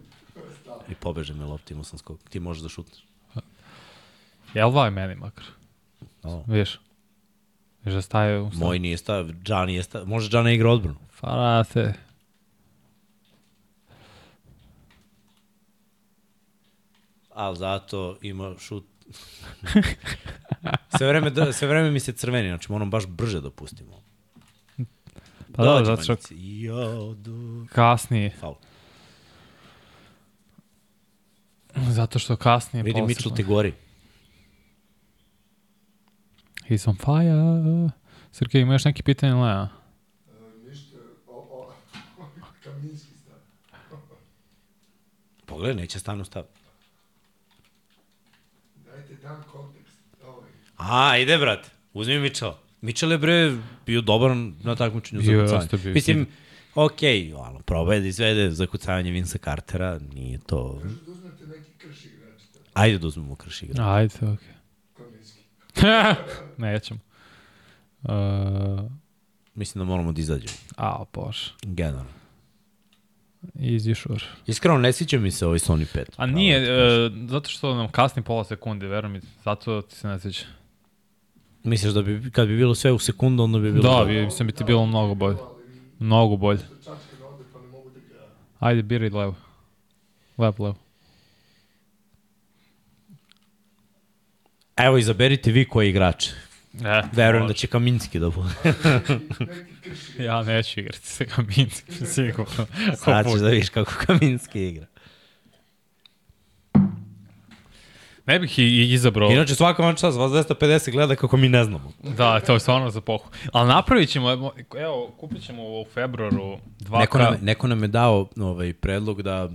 Stav. I pobeže me lopta, imao sam skok. Ti možeš da šutneš. L2 je meni makar. O, Vidiš? Vidiš da staje u moj nije stav, Dža nije stav. Može Dža ne igra odbranu. Farate. Ali zato ima šut. sve, vreme, da- sve vreme mi se crveni, znači moram baš brže da pustimo. Pa da, Dođi, zato što. Jo, du... kasnije. Faul. Zato što kasnije. Vidi, posebno. Mitchell ti gori. He's on fire. Srke, ima još neki pitanje ne? E, Ništa, o, o, Kaminski stav. Pogledaj, neće stanu stav. Dajte dan kontekst. Ovaj. A, ide, brate. Uzmi Mitchell. Mitchell je, bre, bio dobar na takmičenju za kucanje. Mislim, okej, ono, probaj da izvede za kucavanje Vinsa Cartera, nije to... Kažu da uzmete neki krš igrač. tako, Ajde da uzmemo krš igra. Ajde, okej. Kaminski. Nećemo. Uh, Mislim da moramo da izađemo. a, bože. Generalno. Easy sure. Iskreno, ne sviđa mi se ovaj Sony 5. A nije, uh, zato što nam kasni pola sekunde, veruj mi, zato ti se ne sviđa. Misliš da bi, kad bi bilo sve u sekundu, onda bi bilo... Da, bi, mislim bi ti bilo mnogo bolje. Mnogo bolje. pa da ga... Ajde, biraj levo. Levo, levo. Evo, izaberite vi koji igrač. E, Verujem da će Kaminski da bude. Ja neću igrati sa Kaminskim, sigurno. Sad ćeš da vidiš kako Kaminski igra. Ne bih i, i izabrao. Inače, svaka vam čas, vas 250 gleda kako mi ne znamo. Da, to je stvarno za pohu. Ali napravit ćemo, evo, kupit ćemo u februaru 2K. Neko nam, neko nam je dao ovaj, predlog da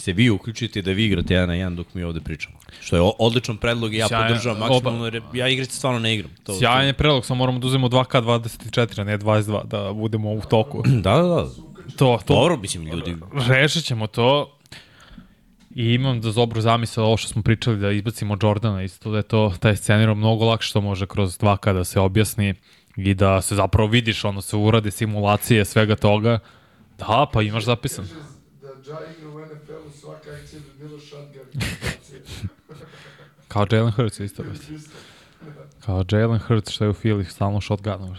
se vi uključite da vi igrate jedan na jedan dok mi ovde pričamo. Što je odličan predlog i ja Sjajan, podržavam maksimalno, jer ja igrice stvarno ne igram. To, Sjajan je predlog, samo moramo da uzmemo 2K24, a ne 22, da budemo u toku. To, da, da, da. To, to, Dobro, mislim, ljudi. Rešit ćemo to. I imam da zobru zamisao ovo što smo pričali da izbacimo Jordana isto da je to taj scenarij mnogo lakše što može kroz 2K da se objasni i da se zapravo vidiš ono se urade simulacije svega toga. Da, pa imaš zapisan. Da Ja igra u NFL-u svaka akcija bi bila shotgun situacija. Kao Jalen Hurts isto. Kao Jalen Hurts što je u Philly stalno shotgunom.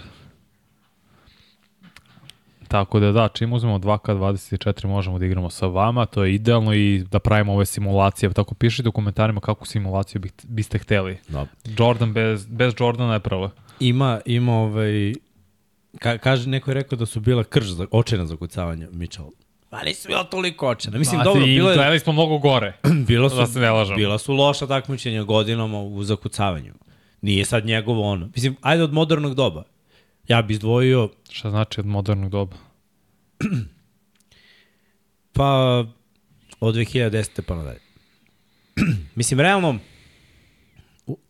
Tako da da, čim uzmemo 2K24 možemo da igramo sa vama, to je idealno i da pravimo ove simulacije. Tako pišite u komentarima kakvu simulaciju biste hteli. Da. Jordan bez, bez Jordana je pravo. Ima, ima ovaj... Ka, kaže, neko je rekao da su bila krž, za, očajna zakucavanja, Mitchell. Ma nisu bila toliko očajna. Mislim, dobro, i bilo je, gledali smo mnogo gore. bilo su, da se ne lažemo. bila su loša takmičenja godinama u zakucavanju. Nije sad njegovo ono. Mislim, ajde od modernog doba. Ja bi izdvojio, Šta znači od modernog doba? pa, od 2010. pa nadalje. Mislim, realno,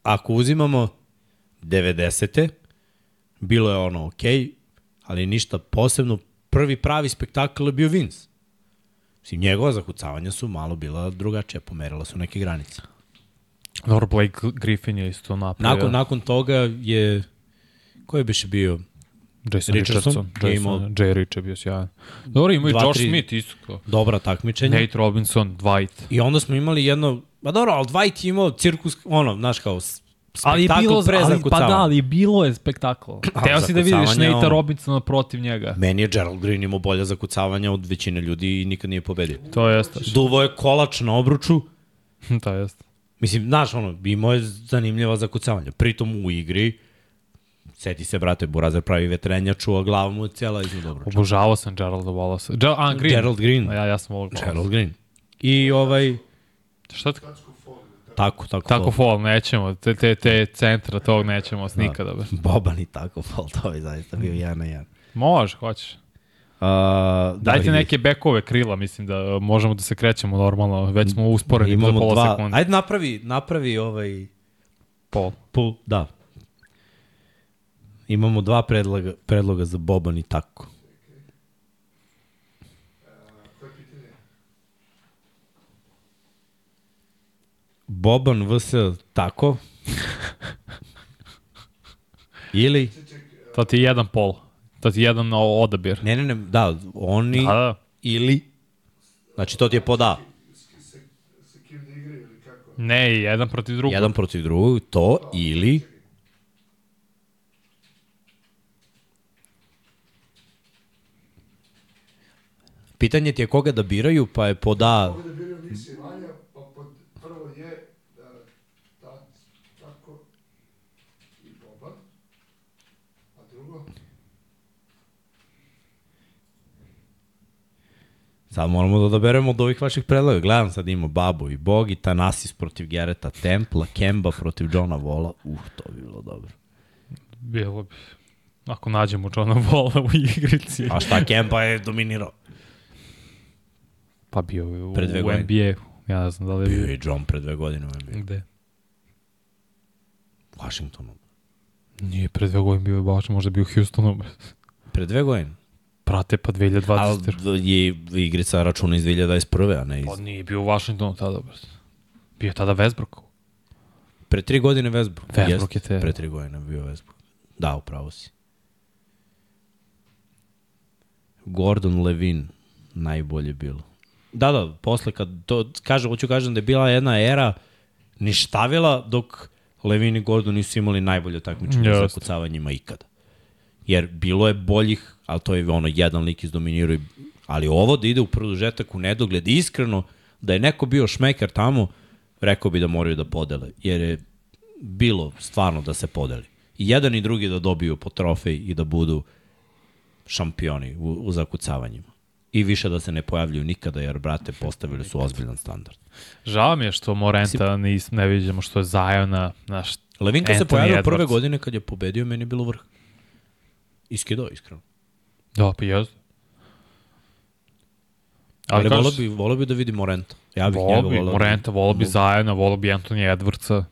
ako uzimamo 90. bilo je ono okej, ali ništa posebno. Prvi pravi spektakl je bio Vince. Mislim, njegova zakucavanja su malo bila drugačija, pomerila su neke granice. Dobro, Blake Griffin je isto napravio. Nakon, nakon toga je, ko je biše bio? Jason Richardson Richardson. Jason, imao- Jay Rich je bio sjajan. Dobro, ima i Josh tri- Smith isto. Dobra takmičenja. Nate Robinson, Dwight. I onda smo imali jedno, pa dobro, ali Dwight je imao cirkus, ono, znaš kao, Ali je bilo, ali, pa da, ali je bilo je spektakl. Teo si da vidiš Nate Robinsona protiv njega. Meni je Gerald Green imao bolja zakucavanja od većine ljudi i nikad nije pobedio. To jeste. Duvo je kolač na obruču, to jeste. mislim, znaš, ono, imao je zanimljiva zakucavanja. Pritom u igri, seti se, brate, Burazer pravi vetrenjaču, a glava mu je cijela iznad obruča. Obožavao sam Geralda Wallace. Ger a, Green. Gerald Green. A Ja, ja sam volio Wallace. Gerald Green. I ovaj, Šta ti? Tako, tako. Tako fall, nećemo. Te, te, te centra tog nećemo da. nikada. Be. Boban i tako fal, to je zaista bio jedan na jedan. Može, hoćeš. Uh, da, Dajte vidi. neke bekove krila, mislim da možemo da se krećemo normalno. Već smo usporeni za Imamo pola dva, sekunde. ajde napravi, napravi ovaj Pol. Pul, da. Imamo dva predloga, predloga za Boban i tako. Boban vs tako. Ili, To ti je jedan pol. To ti je jedan odabir. ne, ne, ne, da, oni Da, da. ili, znači to ti je kim da igraju ili kako? Ne, jedan protiv drugog. Jedan protiv drugog, to ili, Pitanje ti je koga da biraju, pa je pod A Ovdje biraju Miksi i Vanja, pa pod prvo je da, ta, tako i Boban, a drugo Sad moramo da odaberemo od ovih vaših predloga. Gledam sad ima Babu i Bogi, Tanasis protiv Gereta Templa, Kemba protiv Johna Vola. Uh, to bi bilo dobro. Bilo bi. Ako nađemo Johna Walla u igrici. A šta, Kemba je dominirao? Pa bio je u, Pre dve u godine. NBA. Ja ne znam da li je Bio bio. je John pre dve godine u NBA. Gde? Washingtonu. Nije pre dve godine bio baš, možda bio u Houstonu. Pre dve godine. Prate pa 2020. Ali je igrica računa iz 2021. a ne iz... Pa nije bio u Washingtonu tada. Bio tada Westbrook. Pre tri godine Westbrook. Westbrook je te- Pre tri godine bio Westbrook. Da, upravo si. Gordon Levin najbolje bilo. Da, da, posle kad to kaže, hoću kažem da je bila jedna era ništavila dok Levin i Gordon nisu imali najbolje takmičenje sa kucavanjima ikada. Jer bilo je boljih, ali to je ono jedan lik izdominirao, i- ali ovo da ide u produžetak u nedogled, iskreno, da je neko bio šmeker tamo, rekao bi da moraju da podele, jer je bilo stvarno da se podeli. I jedan i drugi da dobiju po trofej i da budu šampioni u, u zakucavanjima. I više da se ne pojavljuju nikada, jer, brate, postavili su ozbiljan standard. Žao mi je što Morenta nis, ne vidimo što je Zajona, naš Levinka se Anthony pojavio prve Edwards. godine kad je pobedio, meni je bilo vrh. Iskido, iskreno. Da, pa jezda. Ali, kažeš- volio bi, volio bi da vidi Morenta. Ja bih Volao njega bi volio. Morenta, volao bi Zajana, volao bi Antonija Edwardsa.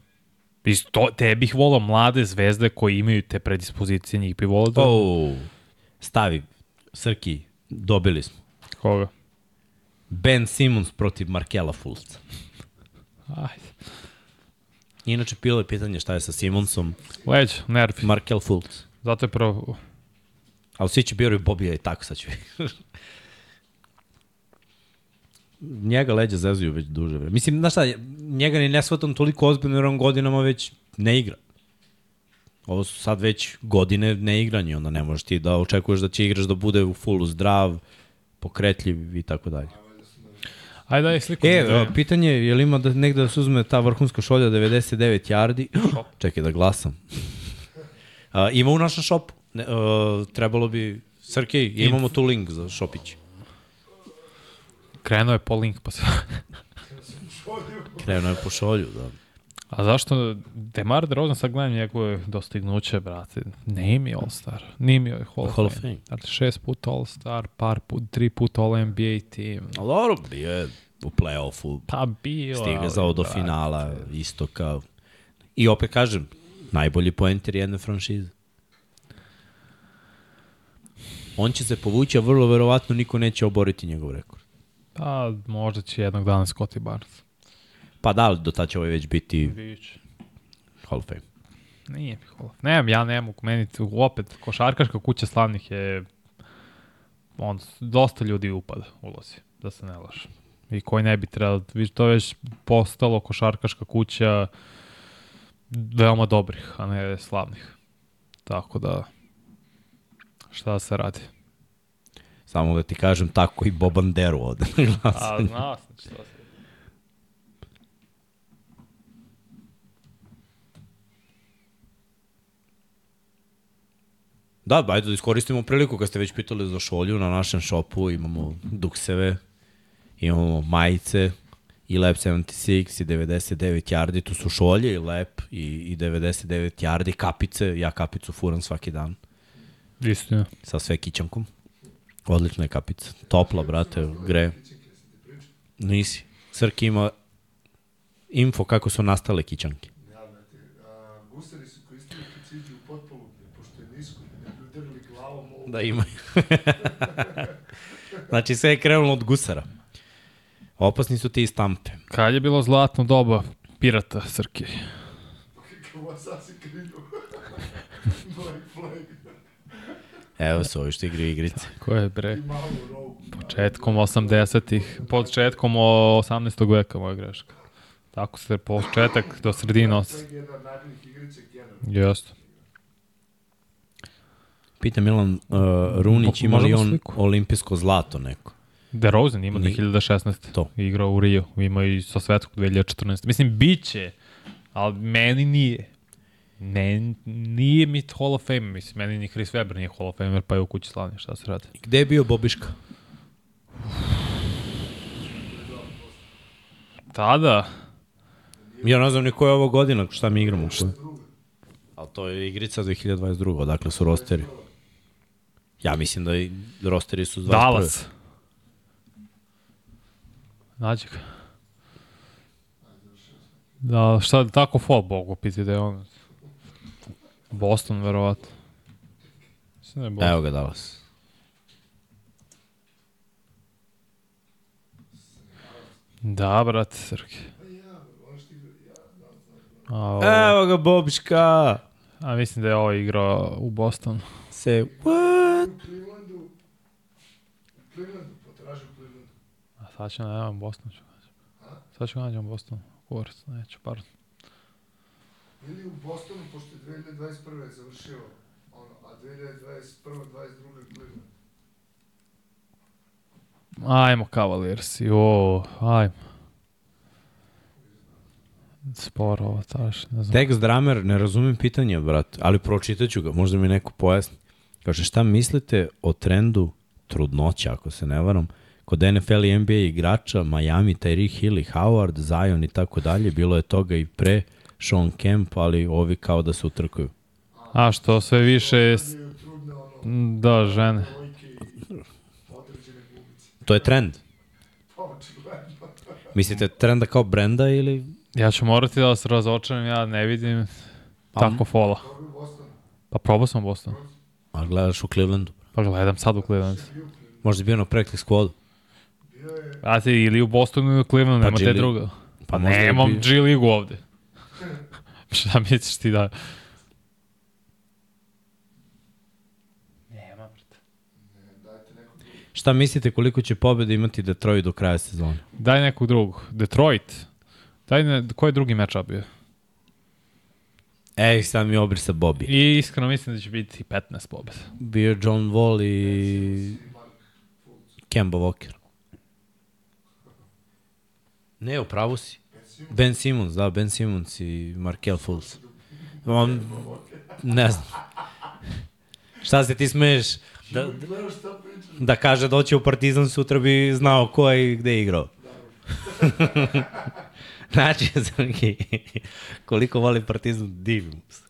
Isto, te bih volao mlade zvezde koji imaju te predispozicije, njih bi volao da... Oh, stavi, Srki, dobili smo. Koga? Ben Simmons protiv Markela Fulca. Ajde. Inače, bilo je pitanje šta je sa Simmonsom. Leđ, nervi. Markel Fulc. Zato je prvo... Ali svi će biraju Bobija i tako sad ću. njega leđa zezuju već duže vreme. Mislim, znaš šta, njega ni ne shvatam toliko ozbiljno jer on godinama već ne igra. Ovo su sad već godine neigranja, onda ne možeš ti da očekuješ da će igrač da bude u fullu zdrav, pokretljiv i tako dalje. Ajde, daj sliku. E, da pitanje je, je li ima da negde da se uzme ta vrhunska šolja 99 yardi? Čekaj da glasam. A, ima u našem šopu. Ne, a, trebalo bi... Srkej, imamo tu link za šopić. Krenuo je po link, pa se... Krenuo je po šolju, da. A zašto Demar DeRozan, sad gledam njegove dostignuće, brate, ne imi All-Star, nije mi Hall, Hall Hall of Fame. Dakle, šest puta All-Star, par put, tri puta All-NBA team. Ali dobro, bio je u play-offu, Pa bio, stigao do brate. finala, isto kao... I opet kažem, najbolji poenter jedne franšize. On će se povući, a vrlo verovatno niko neće oboriti njegov rekord. Pa, možda će jednog dana Scotty Barnes. Pa da, ali do tada će ovaj već biti Vidić. Hall of Fame. Nije mi Hall of Nemam, ja ne mogu, meni opet, košarkaška kuća slavnih je, on, dosta ljudi upada, ulazi, da se ne lažem. I koji ne bi trebalo, to je već postalo košarkaška kuća veoma dobrih, a ne slavnih. Tako da, šta se radi? Samo da ti kažem tako i Bobanderu ovde na A, glasanju. znao sam šta se. Da, ajde da iskoristimo priliku kad ste već pitali za šolju na našem šopu, imamo dukseve, imamo majice, i Lep 76 i 99 yardi, tu su šolje i Lep i, i 99 yardi, kapice, ja kapicu furam svaki dan Istina. sa sve kićankom. Odlična je kapica. Topla, brate, gre. Nisi. Srki ima info kako su nastale kićanke. Gusari su koristili u pošto je nisko, da bi udarili glavom. Da ima. znači sve je krenulo od gusara. Opasni su ti i stampe. Kad je bilo zlatno doba pirata, Srki? Kako sad se kriju. Black flag. Evo su ovi što igraju igrice. Ko je bre? Početkom 80-ih, početkom o 18. veka moja greška. Tako se početak do sredine os... Jeste. Pita Milan uh, Runić ima li on sliku? olimpijsko zlato neko? DeRozan ima Ni- 2016. To. Igrao u Rio, ima i sa svetskog 2014. Mislim, bit će, ali meni nije. Ne, nije mi Hall of Fame, mislim, meni ni Chris Webber nije Hall of Famer, pa je u kući slavnije, šta se radi. Gde je bio Bobiška? Tada, Ja ne znam ni koja je ovo godina, šta mi igramo. Koja. Ali to je igrica 2022. Odakle su rosteri? Ja mislim da i rosteri su 21. Dallas. Nađi ga. Da, šta, tako fall Bogu piti da je on. Boston, verovatno. Mislim da je Boston. Evo ga Dallas. Da, brate, Srki. A, ovo, Evo ga Bobiška! a mislim da je ovo igrao u Bostonu. Se, what? U Clevelandu, u Clevelandu, potraži u Clevelandu. A sad ću nađem Boston. Ću nađem. Sad ću nađem Boston. Kurac, neću, pardon. Ili u Bostonu, pošto je 2021. završio, ono, a 2021. 22. Cleveland. Ajmo Cavaliers. Jo, ajmo. Sporo ovo taš, ne znam. Text Dramer, ne razumem pitanje, brate, ali pročitat ću ga, možda mi neko pojasni. Kaže, šta mislite o trendu trudnoća, ako se ne varam, kod NFL i NBA igrača, Miami, Tyreek Hill i Howard, Zion i tako dalje, bilo je toga i pre, Sean Kemp, ali ovi kao da se utrkuju. A što sve više... Da, žene. To je trend. Mislite trenda kao brenda ili... Ja ću morati da vas razočaram, ja ne vidim Pa, tako fola. Pa probao sam u Bostonu. A gledaš u Clevelandu. Pa gledam sad u Clevelandu. Možda je bio na practice squadu. A ti ili u Bostonu ili u Clevelandu, Pa nema te druga. Pa nemam bio- G ligu ovde. Šta misliš ti da... Šta mislite koliko će pobjede imati Detroit do kraja sezone? Daj nekog drugog. Detroit. Daj ne, koji je drugi matchup bio? Ej, sad mi obrisa Bobby. I iskreno mislim da će biti 15 pobjeda. Bio je John Wall i. Kemba Walker. Ne, u pravu si. Ben Simmons. Ben Simmons, da, Ben Simmons i Markel Fultz. On, ne znam. Šta se ti smeješ? Da, Da, da kaže doći u Partizan sutra bi znao ko je i gde je igrao. znači, Srki, koliko voli Partizan, divim se.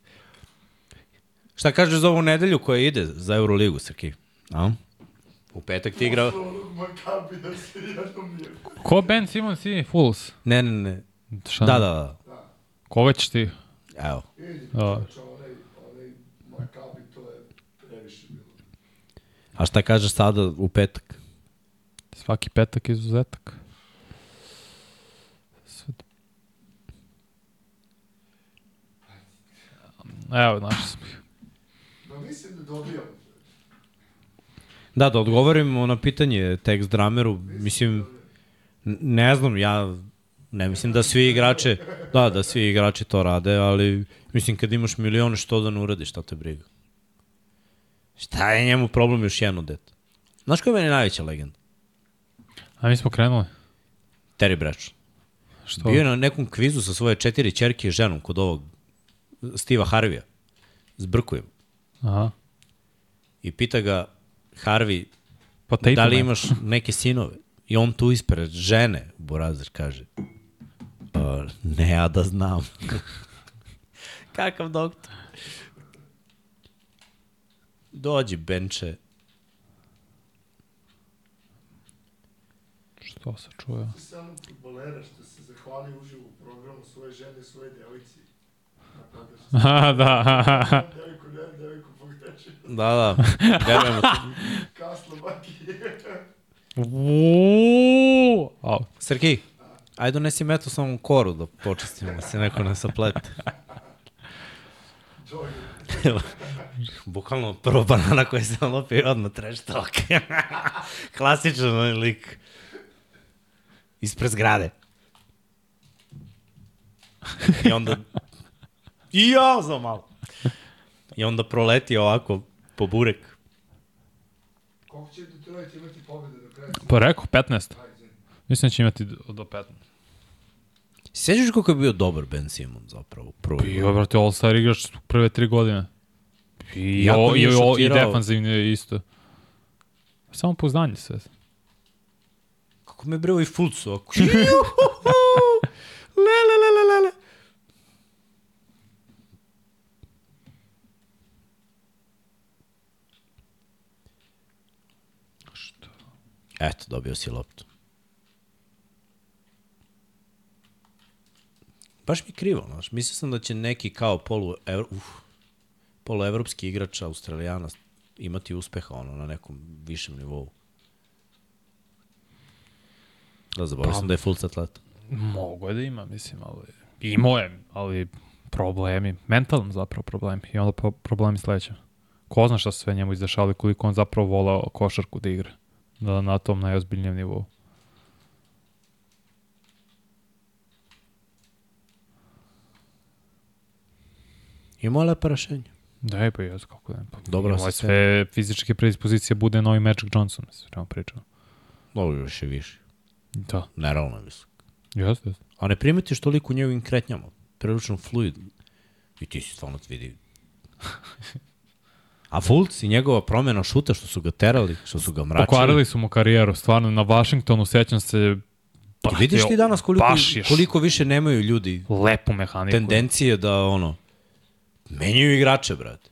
Šta kažeš za ovu nedelju koja ide za Euroligu, Srki? A? U petak ti igrao... Ko Ben Simmons i Fools? Ne, ne, ne. Šta? Da, da, da. Ko već ti? Evo. Da. je. A šta kažeš sada u petak? Svaki petak izuzetak. Sve... Evo, našli smo ih. Da mislim da dobijamo. Da, da odgovorimo na pitanje tekst drameru, mislim, ne znam, ja ne mislim da svi igrači, da, da svi igrači to rade, ali mislim kad imaš milione što da ne uradiš, šta te briga. Šta je njemu problem još jedno dete? Znaš koja je meni najveća legenda? A mi smo krenuli. Terry Bradshaw. Što? Bio je na nekom kvizu sa svoje četiri čerke i ženom kod ovog Steve'a Harvija. Zbrkujem. Aha. I pita ga Harvey, Pa da li imaš neke sinove? I on tu ispred žene, Borazir kaže, "Pa, ne, ja da znam. Kakav doktor? Dođi, Benče. Što se čuje? Onog futbolera što se zahvali uživo u programu svoje žene, svoje devojci. Aha, da. Devojku, ne, devojku pogreši. Da, da, verujemo. Kasno baki. Uuuu. Au. Ajde donesi metu samom koru da počistimo, da se neko ne saplete. Bukvalno prvo banana koji se lopi odmah trash talk. Klasičan onaj lik. Ispred zgrade. I onda... I ja za malo. I onda proleti ovako po burek. Koliko će Detroit imati pobjede do kraja? Pa rekao 15. Ajde. Mislim da će imati do do 15. Sjećaš kako je bio dobar Ben Simmons zapravo? Prvo. Bio je, brate, All-Star igrač prve tri godine. I, Jako o, mi i, je o, i defanzivni je isto. Samo poznanje sve. Kako me breo i Fulcu. Ako... le, le, le, le, le, le. Što? Eto, dobio si loptu. Baš mi je krivo, znaš. Mislio sam da će neki kao polu, evro, uf, poluevropski igrač Australijana imati uspeha ono, na nekom višem nivou. Da, zaboravio Pa- sam da je full atleta. Mogu je da ima, mislim, ali... Imao je, ali problemi, mentalni zapravo problemi. I onda po, problemi sledeće. Ko zna šta se sve njemu izdešava i koliko on zapravo volao košarku da igra. Da, na tom najozbiljnijem nivou. Imao je lepa rešenja. Da je, pa jes, kako da. Pa, Dobro se sve fizičke predispozicije bude novi Magic Johnson, mislim, prema pričam. Dobro, još je više. Da. Nerealno je visok. Jeste, jeste. A ne primetiš toliko u njegovim kretnjama. Prilično fluid. I ti si stvarno vidi. A Fultz i njegova promjena šuta što su ga terali, što su ga mračili. Pokvarili su mu karijeru, stvarno, na Washingtonu sećam se I vidiš ti danas koliko, baš koliko više nemaju ljudi lepu mehaniku. tendencije da ono menjaju igrače, brate.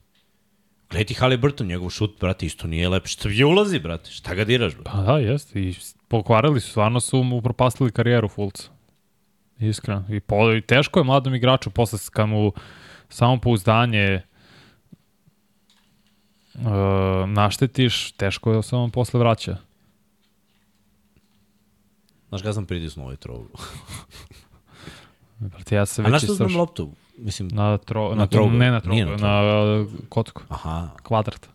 Gledaj ti Halliburton, njegov šut, brate, isto nije lep. Šta je ulazi, brate? Šta ga diraš, brate? Pa da, jeste. I pokvarili su, stvarno su mu upropastili karijeru Fulca. Iskreno. I, po, I teško je mladom igraču posle kad mu samo pouzdanje uh, naštetiš, teško je da se on posle vraća. Znaš kada sam pritisnuo ovaj trovu? Brate, ja se A već na što znam loptu? Mislim, Na, tro, na, Na trouglu. Ne na Nije trogu, na na, uh, kotku. aha, Kvadrat.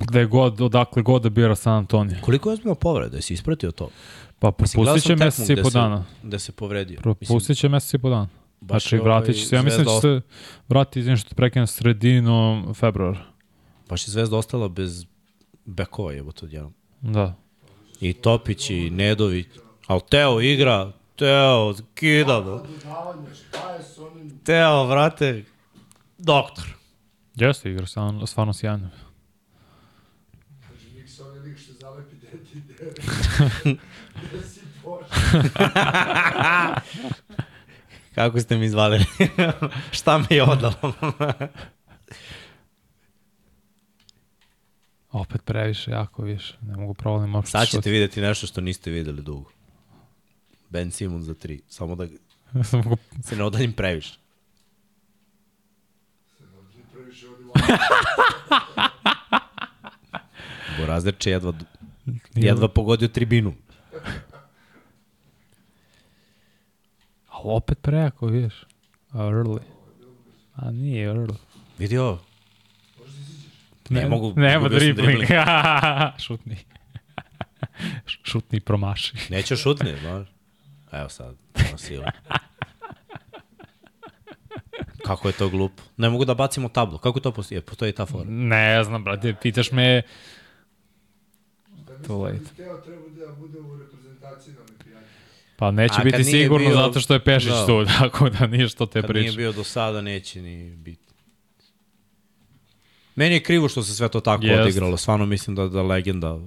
Gde god, odakle god da bira San Antonio. koliko je ozbiljno povreda? Jesi ispratio to? Pa propustit će mesec i po dana. Da se povredio. Propustit će mesec i po dana. baš Znači, je vratit će se. Ja mislim da će se vrati, izvim što te prekinem, sredinom februara. Baš je Zvezda ostala bez bekova jebote odjednom. Da. I Topić i Nedović. Al Teo igra, Teo, kida, onim Teo, vrate, doktor. Jeste igra, stvarno, stvarno sjajno. Kako ste mi zvali? Šta me je odalo? Opet previše, jako više. Ne mogu provalim uopšte. Sad ćete šut. vidjeti nešto što niste videli dugo. Ben Simon za tri. Samo da Sam mogu- se ne odaljim previše. Ti previše ovdje malo. Borazerče jedva, jedva pogodio tribinu. A opet prejako, vidiš. Early. A nije early. Vidi ovo. Ne mogu, Nema sam dribling. dribling. Šutni. Šutni promaši. Neće šutni, znaš. Evo sad, ono sila. Kako je to glupo. Ne mogu da bacimo tablu. Kako to postoji? Postoji ta fora. Ne znam, brate, pitaš me... Da mislim late. da Teo treba da bude u reprezentaciji na olimpijadi. Pa neće biti nije sigurno bio- zato što je Pešić Da. tu, tako da nije što te Kad nije priča. bio do sada, neće ni biti. Meni je krivo što se sve to tako Jest. odigralo. Stvarno mislim da, da legenda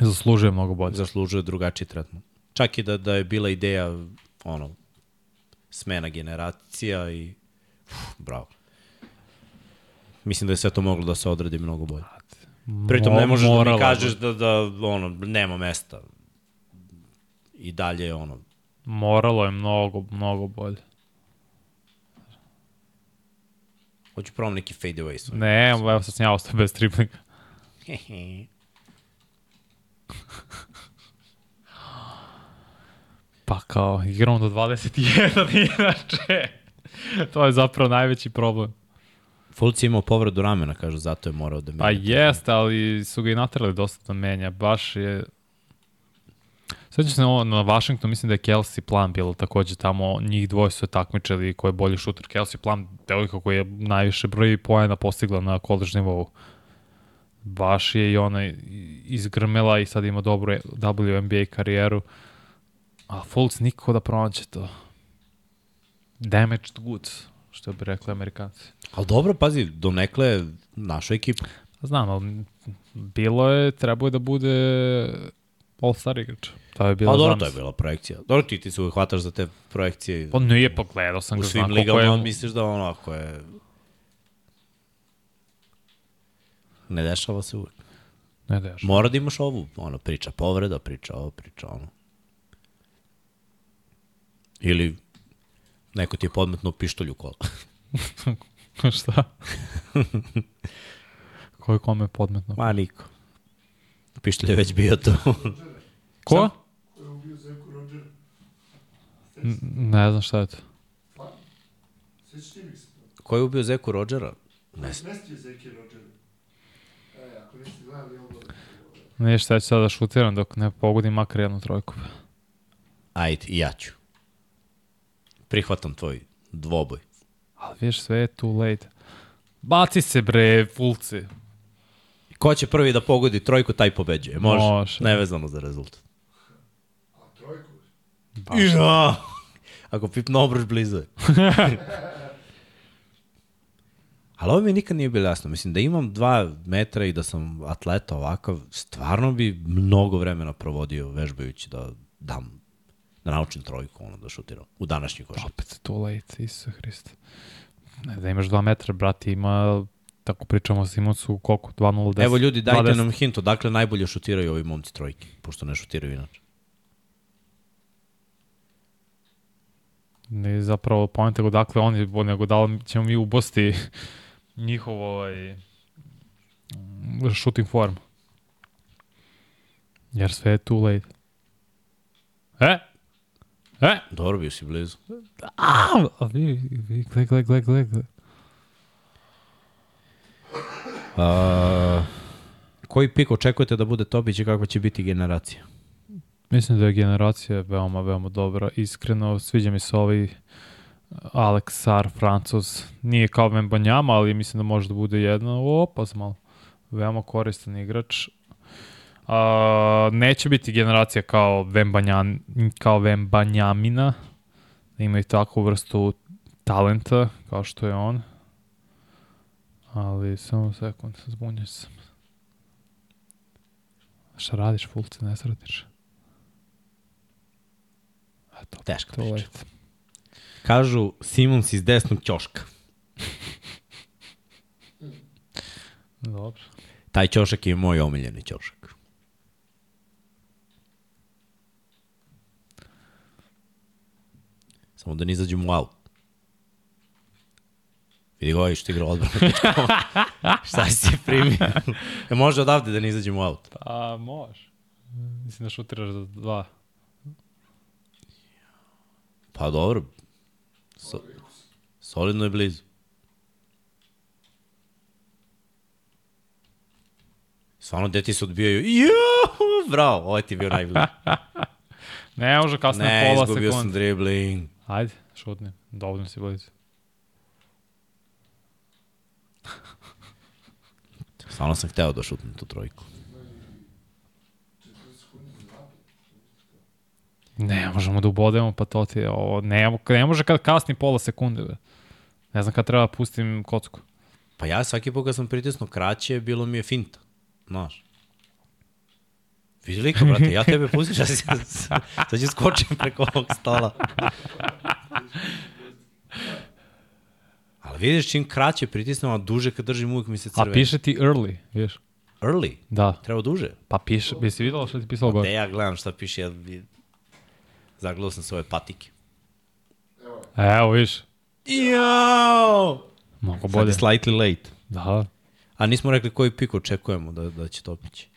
Zaslužuje mnogo bolje. zaslužuje drugačiji tretman. Čak i da, da je bila ideja ono, smena generacija i uf, bravo. Mislim da je sve to moglo da se odradi mnogo bolje. Pritom ne Mo- možeš da mi kažeš da, da ono, nema mesta. I dalje je ono, Moralo je mnogo, mnogo bolje. Hoću probam neki fade away. svoj. Ne, evo sad sam ja ostao bez triplinga. Pa kao, igramo do 21 inače. to je zapravo najveći problem. Fulc je imao povredu ramena, kažu, zato je morao da Pa menja. jeste, ali su ga i natrali dosta da menja. Baš je... Sveća se ovo na Washington, mislim da je Kelsey Plum bilo takođe tamo, njih dvoje su takmičili ko je bolji šuter. Kelsey Plum, devojka koja je najviše broj poena postigla na college nivou. Baš je i ona izgrmela i sad ima dobru WNBA karijeru. A Fultz nikako da pronaće to. Damaged goods, što bi rekli amerikanci. Ali dobro, pazi, donekle našu ekipu. Znam, ali bilo je, trebao je da bude All-Star igrač. To je bilo Pa dobro, to je bila projekcija. Dobro, ti, ti se uvek hvataš za te projekcije. Pa nije, pa gledao sam u ga, svim znam koliko ligama je... misliš da ono, ako je... Ne dešava se uvek. Ne deš. Mora da imaš ovu, ono, priča povreda, priča ovo, priča ono. Ili neko ti je podmetno pištolj u kola. Šta? Ko je kome podmetno? Ma niko. Pištolj je već bio tu. Ko? Ne znam šta je to. Sveći ti mi se to. Ko je ubio Zeku Rodgera? Ne, Rodgera. E. Ništa, ja ću sada da šutiram dok ne pogodim makar jednu trojku. ajde, i ja ću. Prihvatam tvoj dvoboj. Ali vidiš, sve je too late. Baci se bre, fulci. Ko će prvi da pogodi trojku, taj pobeđuje. Može. Može. Nevezano za rezultat. A trojku? Ja! Ako pipno obruš blizu je. Ali ovo mi nikad nije bilo jasno. Mislim, da imam dva metra i da sam atleta ovakav, stvarno bi mnogo vremena provodio vežbajući da dam, da naučim trojku, ono, da šutiram. U današnjoj košarci. Opet se to lejte, Isuse Hriste. Ne, da imaš 2 metra, brati, ima, tako pričamo o Simonsu, koliko? 2.010? Evo ljudi, dajte 20. nam hint, odakle najbolje šutiraju ovi momci trojke, pošto ne šutiraju inače. Ne, zapravo, pojente go dakle oni, nego da li ćemo mi ubosti njihov ovaj, shooting form. Jer sve je too late. E? E? Dobro, bio si blizu. A, vi, vi, gle, gle, gle, gle, A, koji pik očekujete da bude Topić i kakva će biti generacija? Mislim da je generacija veoma, veoma dobra. Iskreno, sviđa mi se ovaj Alex Sar, Francuz. Nije kao Vembanjama, ali mislim da može da bude jedna. Opa, malo. Veoma koristan igrač. A, neće biti generacija kao Vembanjan, kao Vembanjamina. Da imaju takvu vrstu talenta kao što je on. Ali samo sekund, zbunio sam. Šta radiš, fulce, ne sradiš? Eto, Teška to priča. late. Kažu Simons iz desnog ćoška. Dobro. Taj ćošak je moj omiljeni ćošak. Samo da ne izađem u aut. Vidi ga ovaj što igra odbranu. Šta si se primio? E, može odavde da ne izađem u aut. Pa, može. Mislim da šutiraš za dva. Pa dobro. So, solidno je blizu. Stvarno, deti se odbijaju. Juuu, bravo, ovaj ti bio najbliži. Ne, može kasnije Ne, pola izgubio sam sekunde. dribling. Ajde, šutni. Dovoljno si blizu. Stvarno sam hteo da šutnem tu trojku. Ne, možemo da ubodemo, pa to ti je ovo. Ne, ne može kad kasni pola sekunde. Be. Ne znam kad treba da pustim kocku. Pa ja svaki put kad sam pritisnuo kraće, bilo mi je finta. Znaš. Vidi lika, brate, ja tebe pustiš, ja sad ću skočim preko ovog stola. Ali vidiš, čim kraće pritisnem, a duže kad držim, uvijek mi se A crveni. piše ti early, vidiš? Early. Da. Treba duže. Pa piše, bi si videla što ti pisalo Da gore? ja gledam šta piše, ja zagledao sam svoje patike. Evo, vidiš. Jao! Mnogo Sad bolje. je slightly late. Da. A nismo rekli koji pik očekujemo da, da će topići.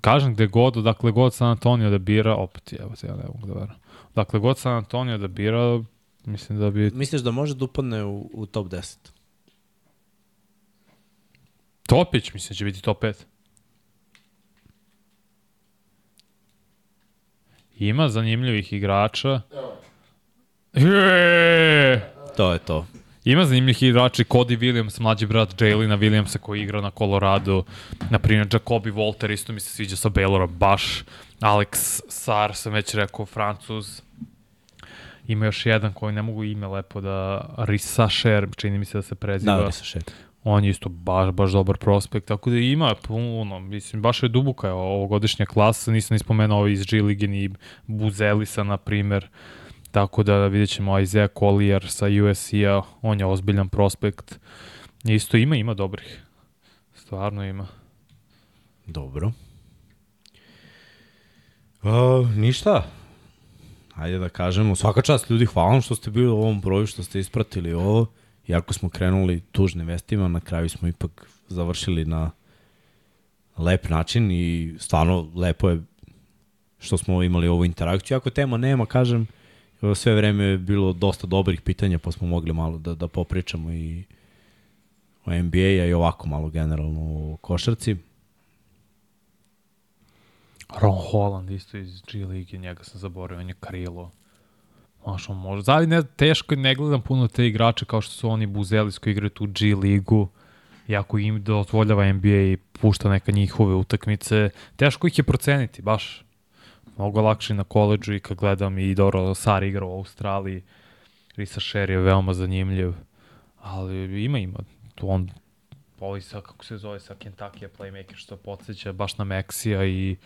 Kažem gde god, dakle god San Antonio da bira, opet evo se ja ne mogu da verujem. Dakle god San Antonio da bira, mislim da bi Misliš da može da upadne u, u top 10? Topić, mislim, će biti top 5. Ima zanimljivih igrača. Je! To je to. Ima zanimljivih igrača i Cody Williams, mlađi brat Jalina Williamsa koji igra na Colorado. Naprimjer, Jacobi Walter isto mi se sviđa sa Baylora baš. Alex Sar, sam već rekao, Francuz. Ima još jedan koji ne mogu ime lepo da... Risa Sher, čini mi se da se preziva. Da, šet. On je isto baš, baš dobar prospekt, tako da ima puno, mislim, baš je duboka je ovogodišnja klasa, nisam ni spomenuo ovo iz G Lige ni Buzelisa, na primer, tako da vidjet ćemo Isaiah Collier sa USC-a, on je ozbiljan prospekt, isto ima, ima dobrih, stvarno ima. Dobro. Uh, ništa. Hajde da kažemo, svaka čast ljudi, hvala vam što ste bili u ovom broju, što ste ispratili ovo. Iako smo krenuli tužnim vestima, na kraju smo ipak završili na lep način i stvarno lepo je što smo imali ovu interakciju. Ako tema nema, kažem, sve vreme je bilo dosta dobrih pitanja, pa smo mogli malo da, da popričamo i o NBA-a i ovako malo generalno o košarci. Ron Holland isto iz G League, njega sam zaboravio, on je krilo. Znaš, on može. Zavi ne, teško ne gledam puno te igrače kao što su oni Buzelis koji igraju tu G ligu. I ako im dozvoljava NBA i pušta neka njihove utakmice, teško ih je proceniti, baš. mnogo lakše na koleđu i kad gledam i dobro, Sar igra u Australiji, Risa Sher je veoma zanimljiv, ali ima, ima. Tu on, ovaj sa, kako se zove, sa Kentucky playmaker, što podsjeća baš na Meksija i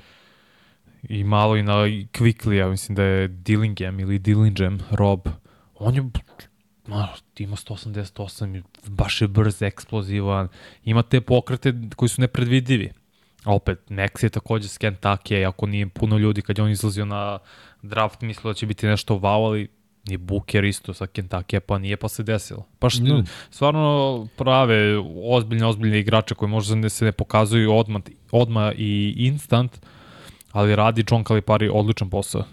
i malo i na Quickly, mislim da je Dillingham ili Dillingham, Rob. On je ma, ima 188, baš je brz, eksplozivan, ima te pokrete koji su nepredvidivi. A opet, Max je takođe s Kentucky, ako nije puno ljudi kad je on izlazio na draft, mislio da će biti nešto wow, ali ni Booker isto sa Kentucky, pa nije pa se desilo. Pa što, mm. stvarno prave ozbiljne, ozbiljne igrače koji možda ne se ne pokazuju odmah, odmah i instant, ali radi John Calipari odličan posao.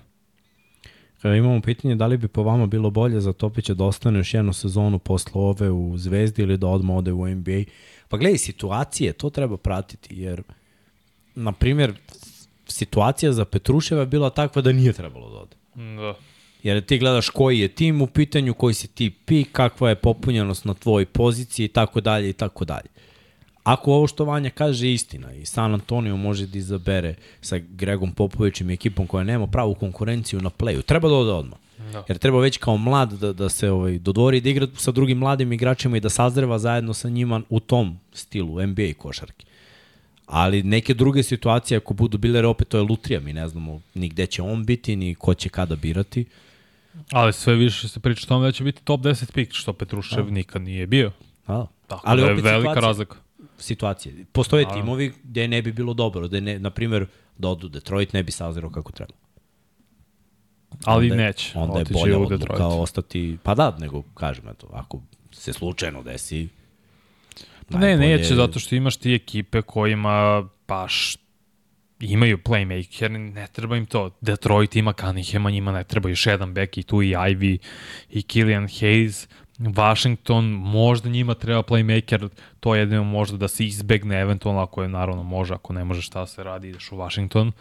Kada imamo pitanje da li bi po vama bilo bolje za Topića da ostane još jednu sezonu posle ove u Zvezdi ili da odmah ode u NBA. Pa gledaj, situacije, to treba pratiti, jer, na primjer, situacija za Petruševa je bila takva da nije trebalo da ode. Da. Jer ti gledaš koji je tim u pitanju, koji si ti pik, kakva je popunjenost na tvojoj poziciji i tako dalje i tako dalje. Ako ovo što Vanja kaže istina i San Antonio može da izabere sa Gregom Popovićem i ekipom koja nema pravu konkurenciju na playu, treba da ode odmah. No. Jer treba već kao mlad da, da se ovaj, dodvori da igra sa drugim mladim igračima i da sazreva zajedno sa njima u tom stilu NBA košarke. Ali neke druge situacije ako budu bile, opet to je lutrija, mi ne znamo ni gde će on biti, ni ko će kada birati. Ali sve više se priča o tome da će biti top 10 pik, što Petrušev A. nikad nije bio. A. Tako Ali da je velika situacija. razlika situacije. Postoje A. timovi gde ne bi bilo dobro, gde ne, na primjer, da odu Detroit ne bi sazirao kako treba. Ali onda, neće. Onda je bolja odluka ostati, pa da, nego kažem, eto, ako se slučajno desi, Ne, neće, zato što imaš ti ekipe kojima baš imaju playmaker, ne treba im to. Detroit ima Cunninghama, njima ne treba još jedan back i tu i Ivy i Killian Hayes. Washington, možda njima treba playmaker, to je jedino možda da se izbegne eventualno, ako je naravno može, ako ne može šta se radi, ideš u Washington.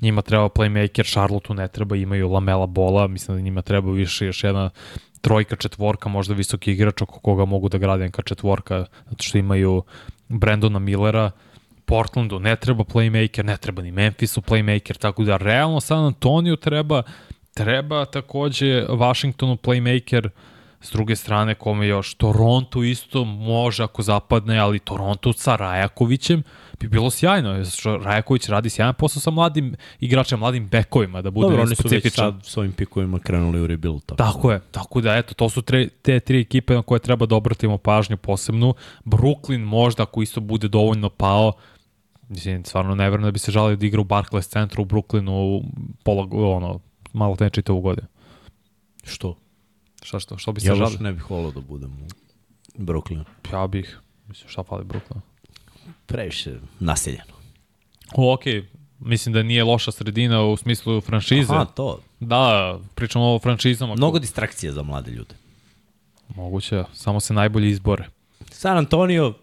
Njima treba playmaker, Charlotte ne treba, imaju Lamela Bola, mislim da njima treba više još jedna trojka, četvorka, možda visoki igrač oko koga mogu da grade neka četvorka, zato što imaju Brandona Millera, Portlandu ne treba playmaker, ne treba ni Memphisu playmaker, tako da realno San Antonio treba, treba takođe Washingtonu playmaker, uh, S druge strane, kome još, Toronto isto može ako zapadne, ali Toronto sa Rajakovićem bi bilo sjajno, što Rajaković radi sjajan posao sa mladim igračima, mladim bekovima, da bude Dobro, oni su već sad s ovim pikovima krenuli u rebuild. Tako, tako je, tako da eto, to su tre, te tri ekipe na koje treba da obratimo pažnju posebnu. Brooklyn možda, ako isto bude dovoljno pao, mislim, stvarno ne verujem da bi se žalio da igra u Barclays centru u Brooklynu pola, ono, malo te čitavu godinu. Što? Šta što? Što bi se ja žalio? Ja ne bih volao da budem u Brooklynu. Ja bih. Mislim, šta fali Brooklynu? Previše naseljeno. O, okej. Okay. Mislim da nije loša sredina u smislu franšize. Aha, to. Da, pričamo o franšizama. Mnogo distrakcije za mlade ljude. Moguće, samo se najbolji izbore. San Antonio,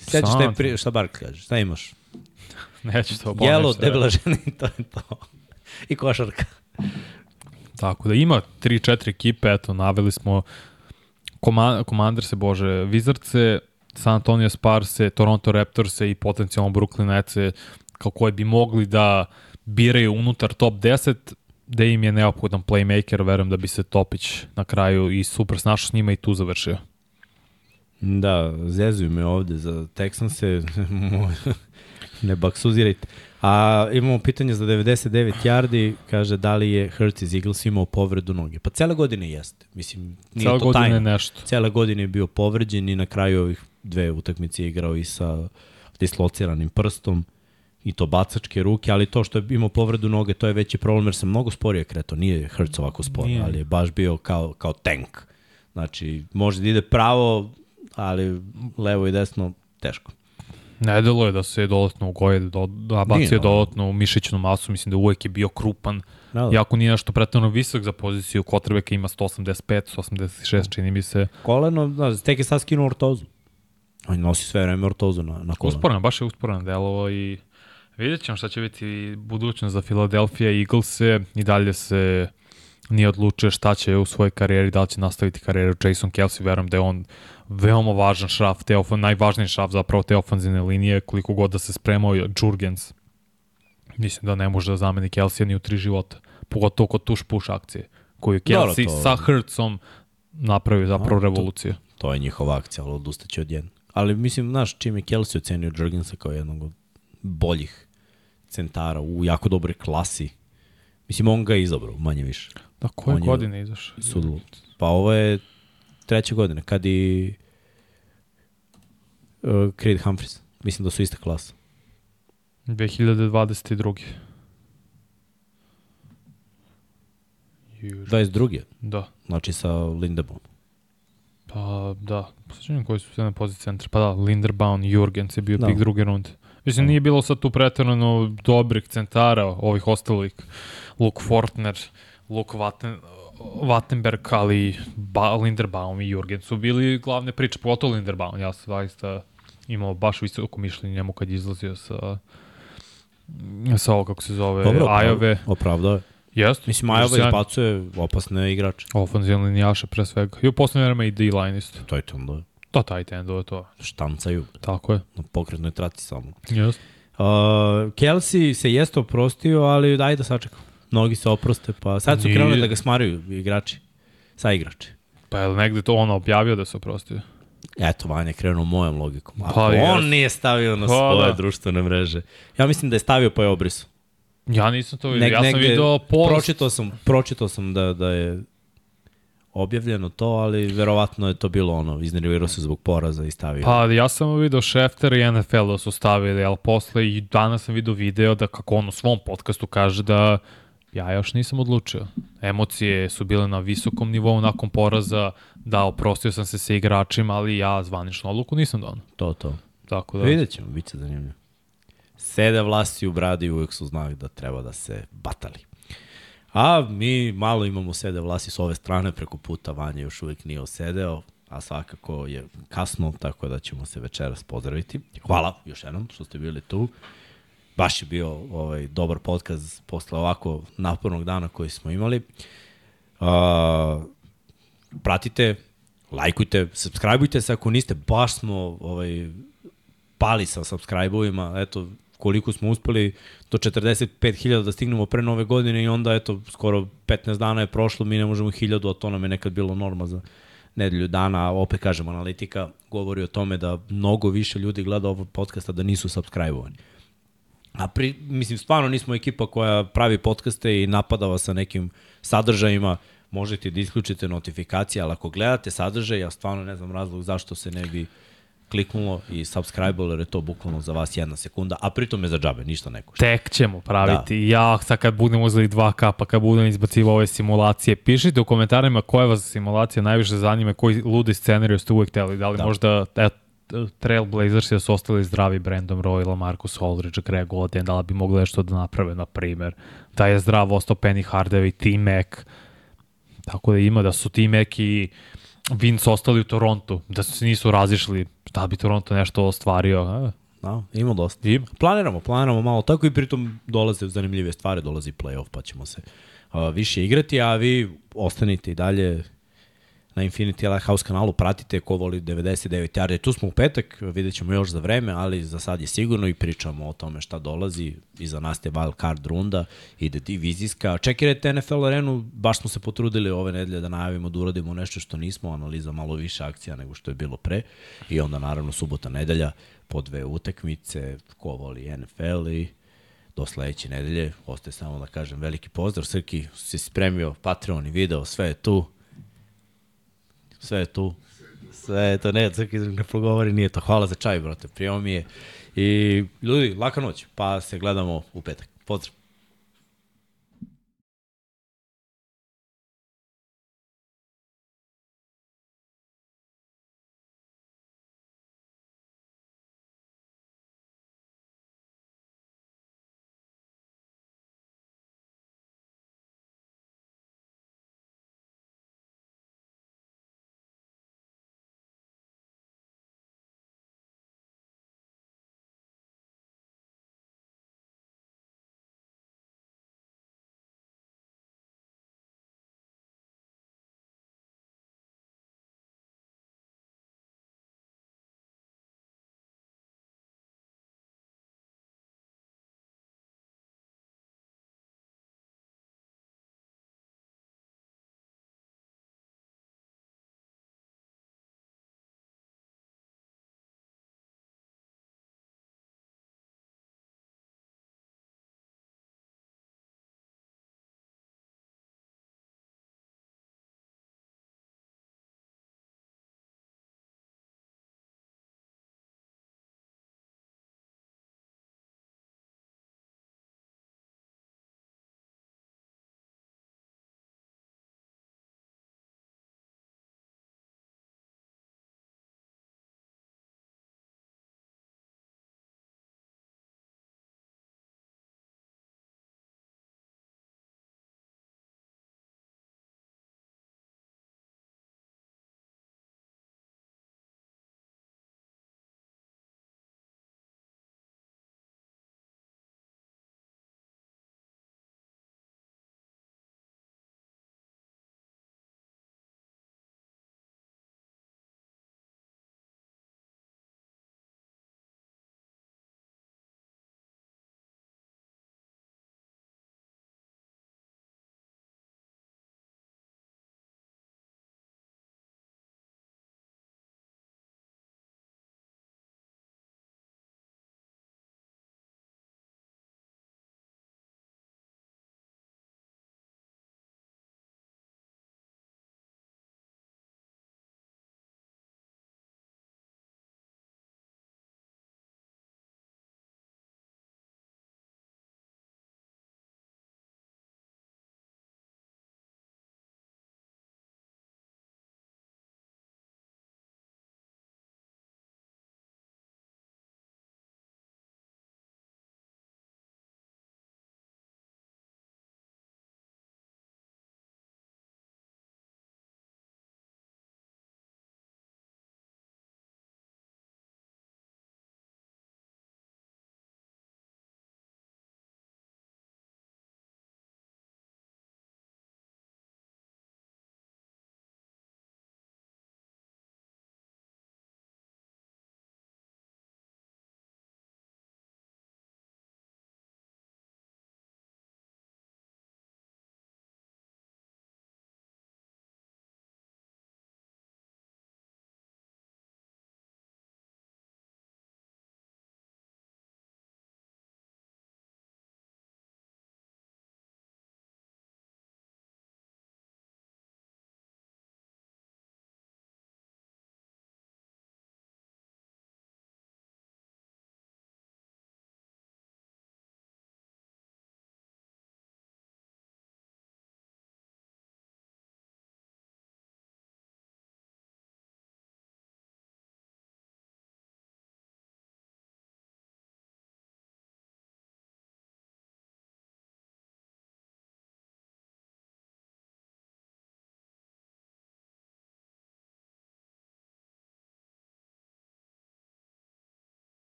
sećaš te pri... šta Bark kaže, šta imaš? Neću to pomoći. Jelo, debela žena i to je to. I košarka. Tako da ima 3-4 ekipe, eto, naveli smo Commanders, Bože, Wizardse, San Antonio Sparse, Toronto Raptorse i potencijalno Brooklyn Netse, kao koje bi mogli da biraju unutar top 10, da im je neophodan playmaker, verujem da bi se Topić na kraju i super snašao s njima i tu završio. Da, zezuju me ovde za Texanse, ne baksuzirajte. A imamo pitanje za 99 yardi, kaže da li je Hurts iz Eagles imao povredu noge. Pa cele godine jeste. Mislim, nije cele to tajno. nešto. Cele godine je bio povređen i na kraju ovih dve utakmice je igrao i sa dislociranim prstom i to bacačke ruke, ali to što je imao povredu noge, to je veći problem jer sam mnogo sporije kreto. Nije Hurts ovako spor, nije. ali je baš bio kao, kao tank. Znači, može da ide pravo, ali levo i desno teško. Ne delo je da se dodatno ugoje, da, da bacio dodatno u mišićnu masu, mislim da uvek je bio krupan. Da, da. Iako nije nešto pretredno visok za poziciju, Kotrbeka ima 185, 186, čini mi se. Koleno, da, tek je sad skinuo ortozu. On nosi sve vreme ortozu na, na koleno. Usporan, baš je usporan delovo i vidjet ćemo šta će biti budućnost za Philadelphia Eagles-e i dalje se nije odlučio šta će u svojoj karijeri, da li će nastaviti karijeru Jason Kelsey, verujem da je on veoma važan šraf, te ofan, najvažniji šraf zapravo te ofanzivne linije, koliko god da se spremao Jurgens Mislim da ne može da zameni Kelsija ni u tri života. Pogotovo kod tuš push akcije, koju je Dobro, Kelsey to- sa Hrcom napravio zapravo to- revoluciju. To je njihova akcija, ali odustaće od jedne. Ali mislim, znaš, čim je Kelsey ocenio Jurgensa kao jednog od boljih centara u jako dobroj klasi, mislim, on ga je izabrao, manje više. Da, koje On je- godine izašao? Sudlu. Pa ovo je treća godina, kad i uh, Creed Humphries. Mislim da su ista klasa. 2022. Jur. 22. Da. Znači sa Lindebom. Pa da, posjećam koji su sve na poziciji centra. Pa da, Linderbaum, Jurgens je bio Da. pik druge runde. Mislim, nije bilo sad tu pretarano dobrih centara ovih ostalih. Luke Fortner, Luke Watten, Wattenberg, ali ba, Linderbaum i Jurgen su bili glavne priče, pogotovo Linderbaum. Ja sam zaista imao baš visoko mišljenje njemu kad izlazio sa sa ovo, kako se zove, Dobro, Ajove. Opravdao je. Jeste. Mislim, Ajova izbacuje opasne igrače. Ofenzivni linijaše pre svega. I u poslednje vreme i D-line isto. To je to onda. To tight endove, to. Štancaju Tako je. na pokretnoj traci samo. Jeste. Uh, Kelsey se jeste oprostio, ali daj da sačekam. Mnogi se oproste, pa sad su Nije. krenuli da ga smaraju igrači. Sa igrači. Pa je li negde to ono objavio da se oprostio? Eto, Vanja krenuo mojom logikom. Ako Pa, on jest. nije stavio na Pa, svoje da. društvene mreže. Ja mislim da je stavio pa je obrisao. Ja nisam to vidio. Neg- ja sam video post. Pročitao sam, pročitao sam da, da je objavljeno to, ali verovatno je to bilo ono, iznervirao se zbog poraza i stavio. Pa ja sam video Schefter i NFL da su stavili, ali posle i danas sam video video da kako on u svom podcastu kaže da ja još nisam odlučio. Emocije su bile na visokom nivou nakon poraza, da oprostio sam se sa igračima, ali ja zvaničnu odluku nisam donao. To, to. Tako da. Vidjet ćemo, bit će zanimljivo. Sede vlasti u bradi uvek su znak da treba da se batali. A mi malo imamo sede vlasti s ove strane, preko puta Vanja još uvek nije osedeo, a svakako je kasno, tako da ćemo se večeras pozdraviti. Hvala još jednom što ste bili tu. Baš je bio ovaj dobar podcast posle ovako napornog dana koji smo imali. Uh, pratite, lajkujte, subscribeujte se ako niste, baš smo ovaj, pali sa subscribe-ovima, eto, koliko smo uspeli do 45.000 da stignemo pre nove godine i onda, eto, skoro 15 dana je prošlo, mi ne možemo 1000, a to nam je nekad bilo norma za nedelju dana, a opet kažem, analitika govori o tome da mnogo više ljudi gleda ovog podcasta da nisu subscribe-ovani. A pri, mislim, stvarno nismo ekipa koja pravi podcaste i napada vas sa nekim sadržajima, možete da isključite notifikacije, ali ako gledate sadržaj, ja stvarno ne znam razlog zašto se ne bi kliknulo i subscribe jer je to bukvalno za vas jedna sekunda, a pritom je za džabe, ništa ne košta. Tek ćemo praviti. Da. Ja sad kad budem uzeli 2K, pa kad budem izbacivao ove simulacije, pišite u komentarima koja vas simulacija najviše zanima, koji ludi scenariju ste uvek hteli. Da li da. Da. možda et, Trailblazers da su ostali zdravi Brandon Royal, Marcus Aldridge, Greg Oden, da li bi mogli nešto da naprave, na primer. Da je zdrav ostao Penny Hardaway, T-Mac. Tako da ima da su T-Mac i Vince ostali u Torontu, da se nisu razišli, da bi Toronto nešto ostvario. A, Da, ima dosta. ima. Planiramo, planiramo malo tako i pritom dolaze zanimljive stvari, dolazi playoff pa ćemo se uh, više igrati, a vi ostanite i dalje na Infinity Lighthouse kanalu, pratite ko voli 99 yardi. Tu smo u petak, vidjet ćemo još za vreme, ali za sad je sigurno i pričamo o tome šta dolazi. Iza nas je wild card runda, ide divizijska. Čekirajte NFL arenu, baš smo se potrudili ove nedelje da najavimo da uradimo nešto što nismo, analiza malo više akcija nego što je bilo pre. I onda naravno subota, nedelja, po dve utakmice, ko voli NFL i do sledeće nedelje. Ostaje samo da kažem veliki pozdrav. Srki si spremio Patreon i video, sve je tu. Sve je tu. Sve je to, ne, Crki ne progovori, nije to. Hvala za čaj, brate, prijemo mi je. I ljudi, laka noć, pa se gledamo u petak. Pozdrav.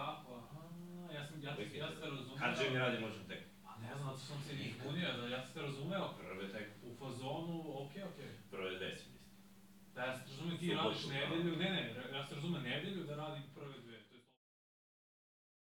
Tako, aha, ja sam, ja, ja sam te razumeo. Kad će mi radi možda tek? Pa ne znam, zato sam se njih bunio, da ja sam te razumeo. Prve tek, U fazonu, okej, okej. prve deset. Da, ja sam razumeo, ti Subotu, radiš da. nedelju, ne, ne, ja sam razumeo nedelju da radim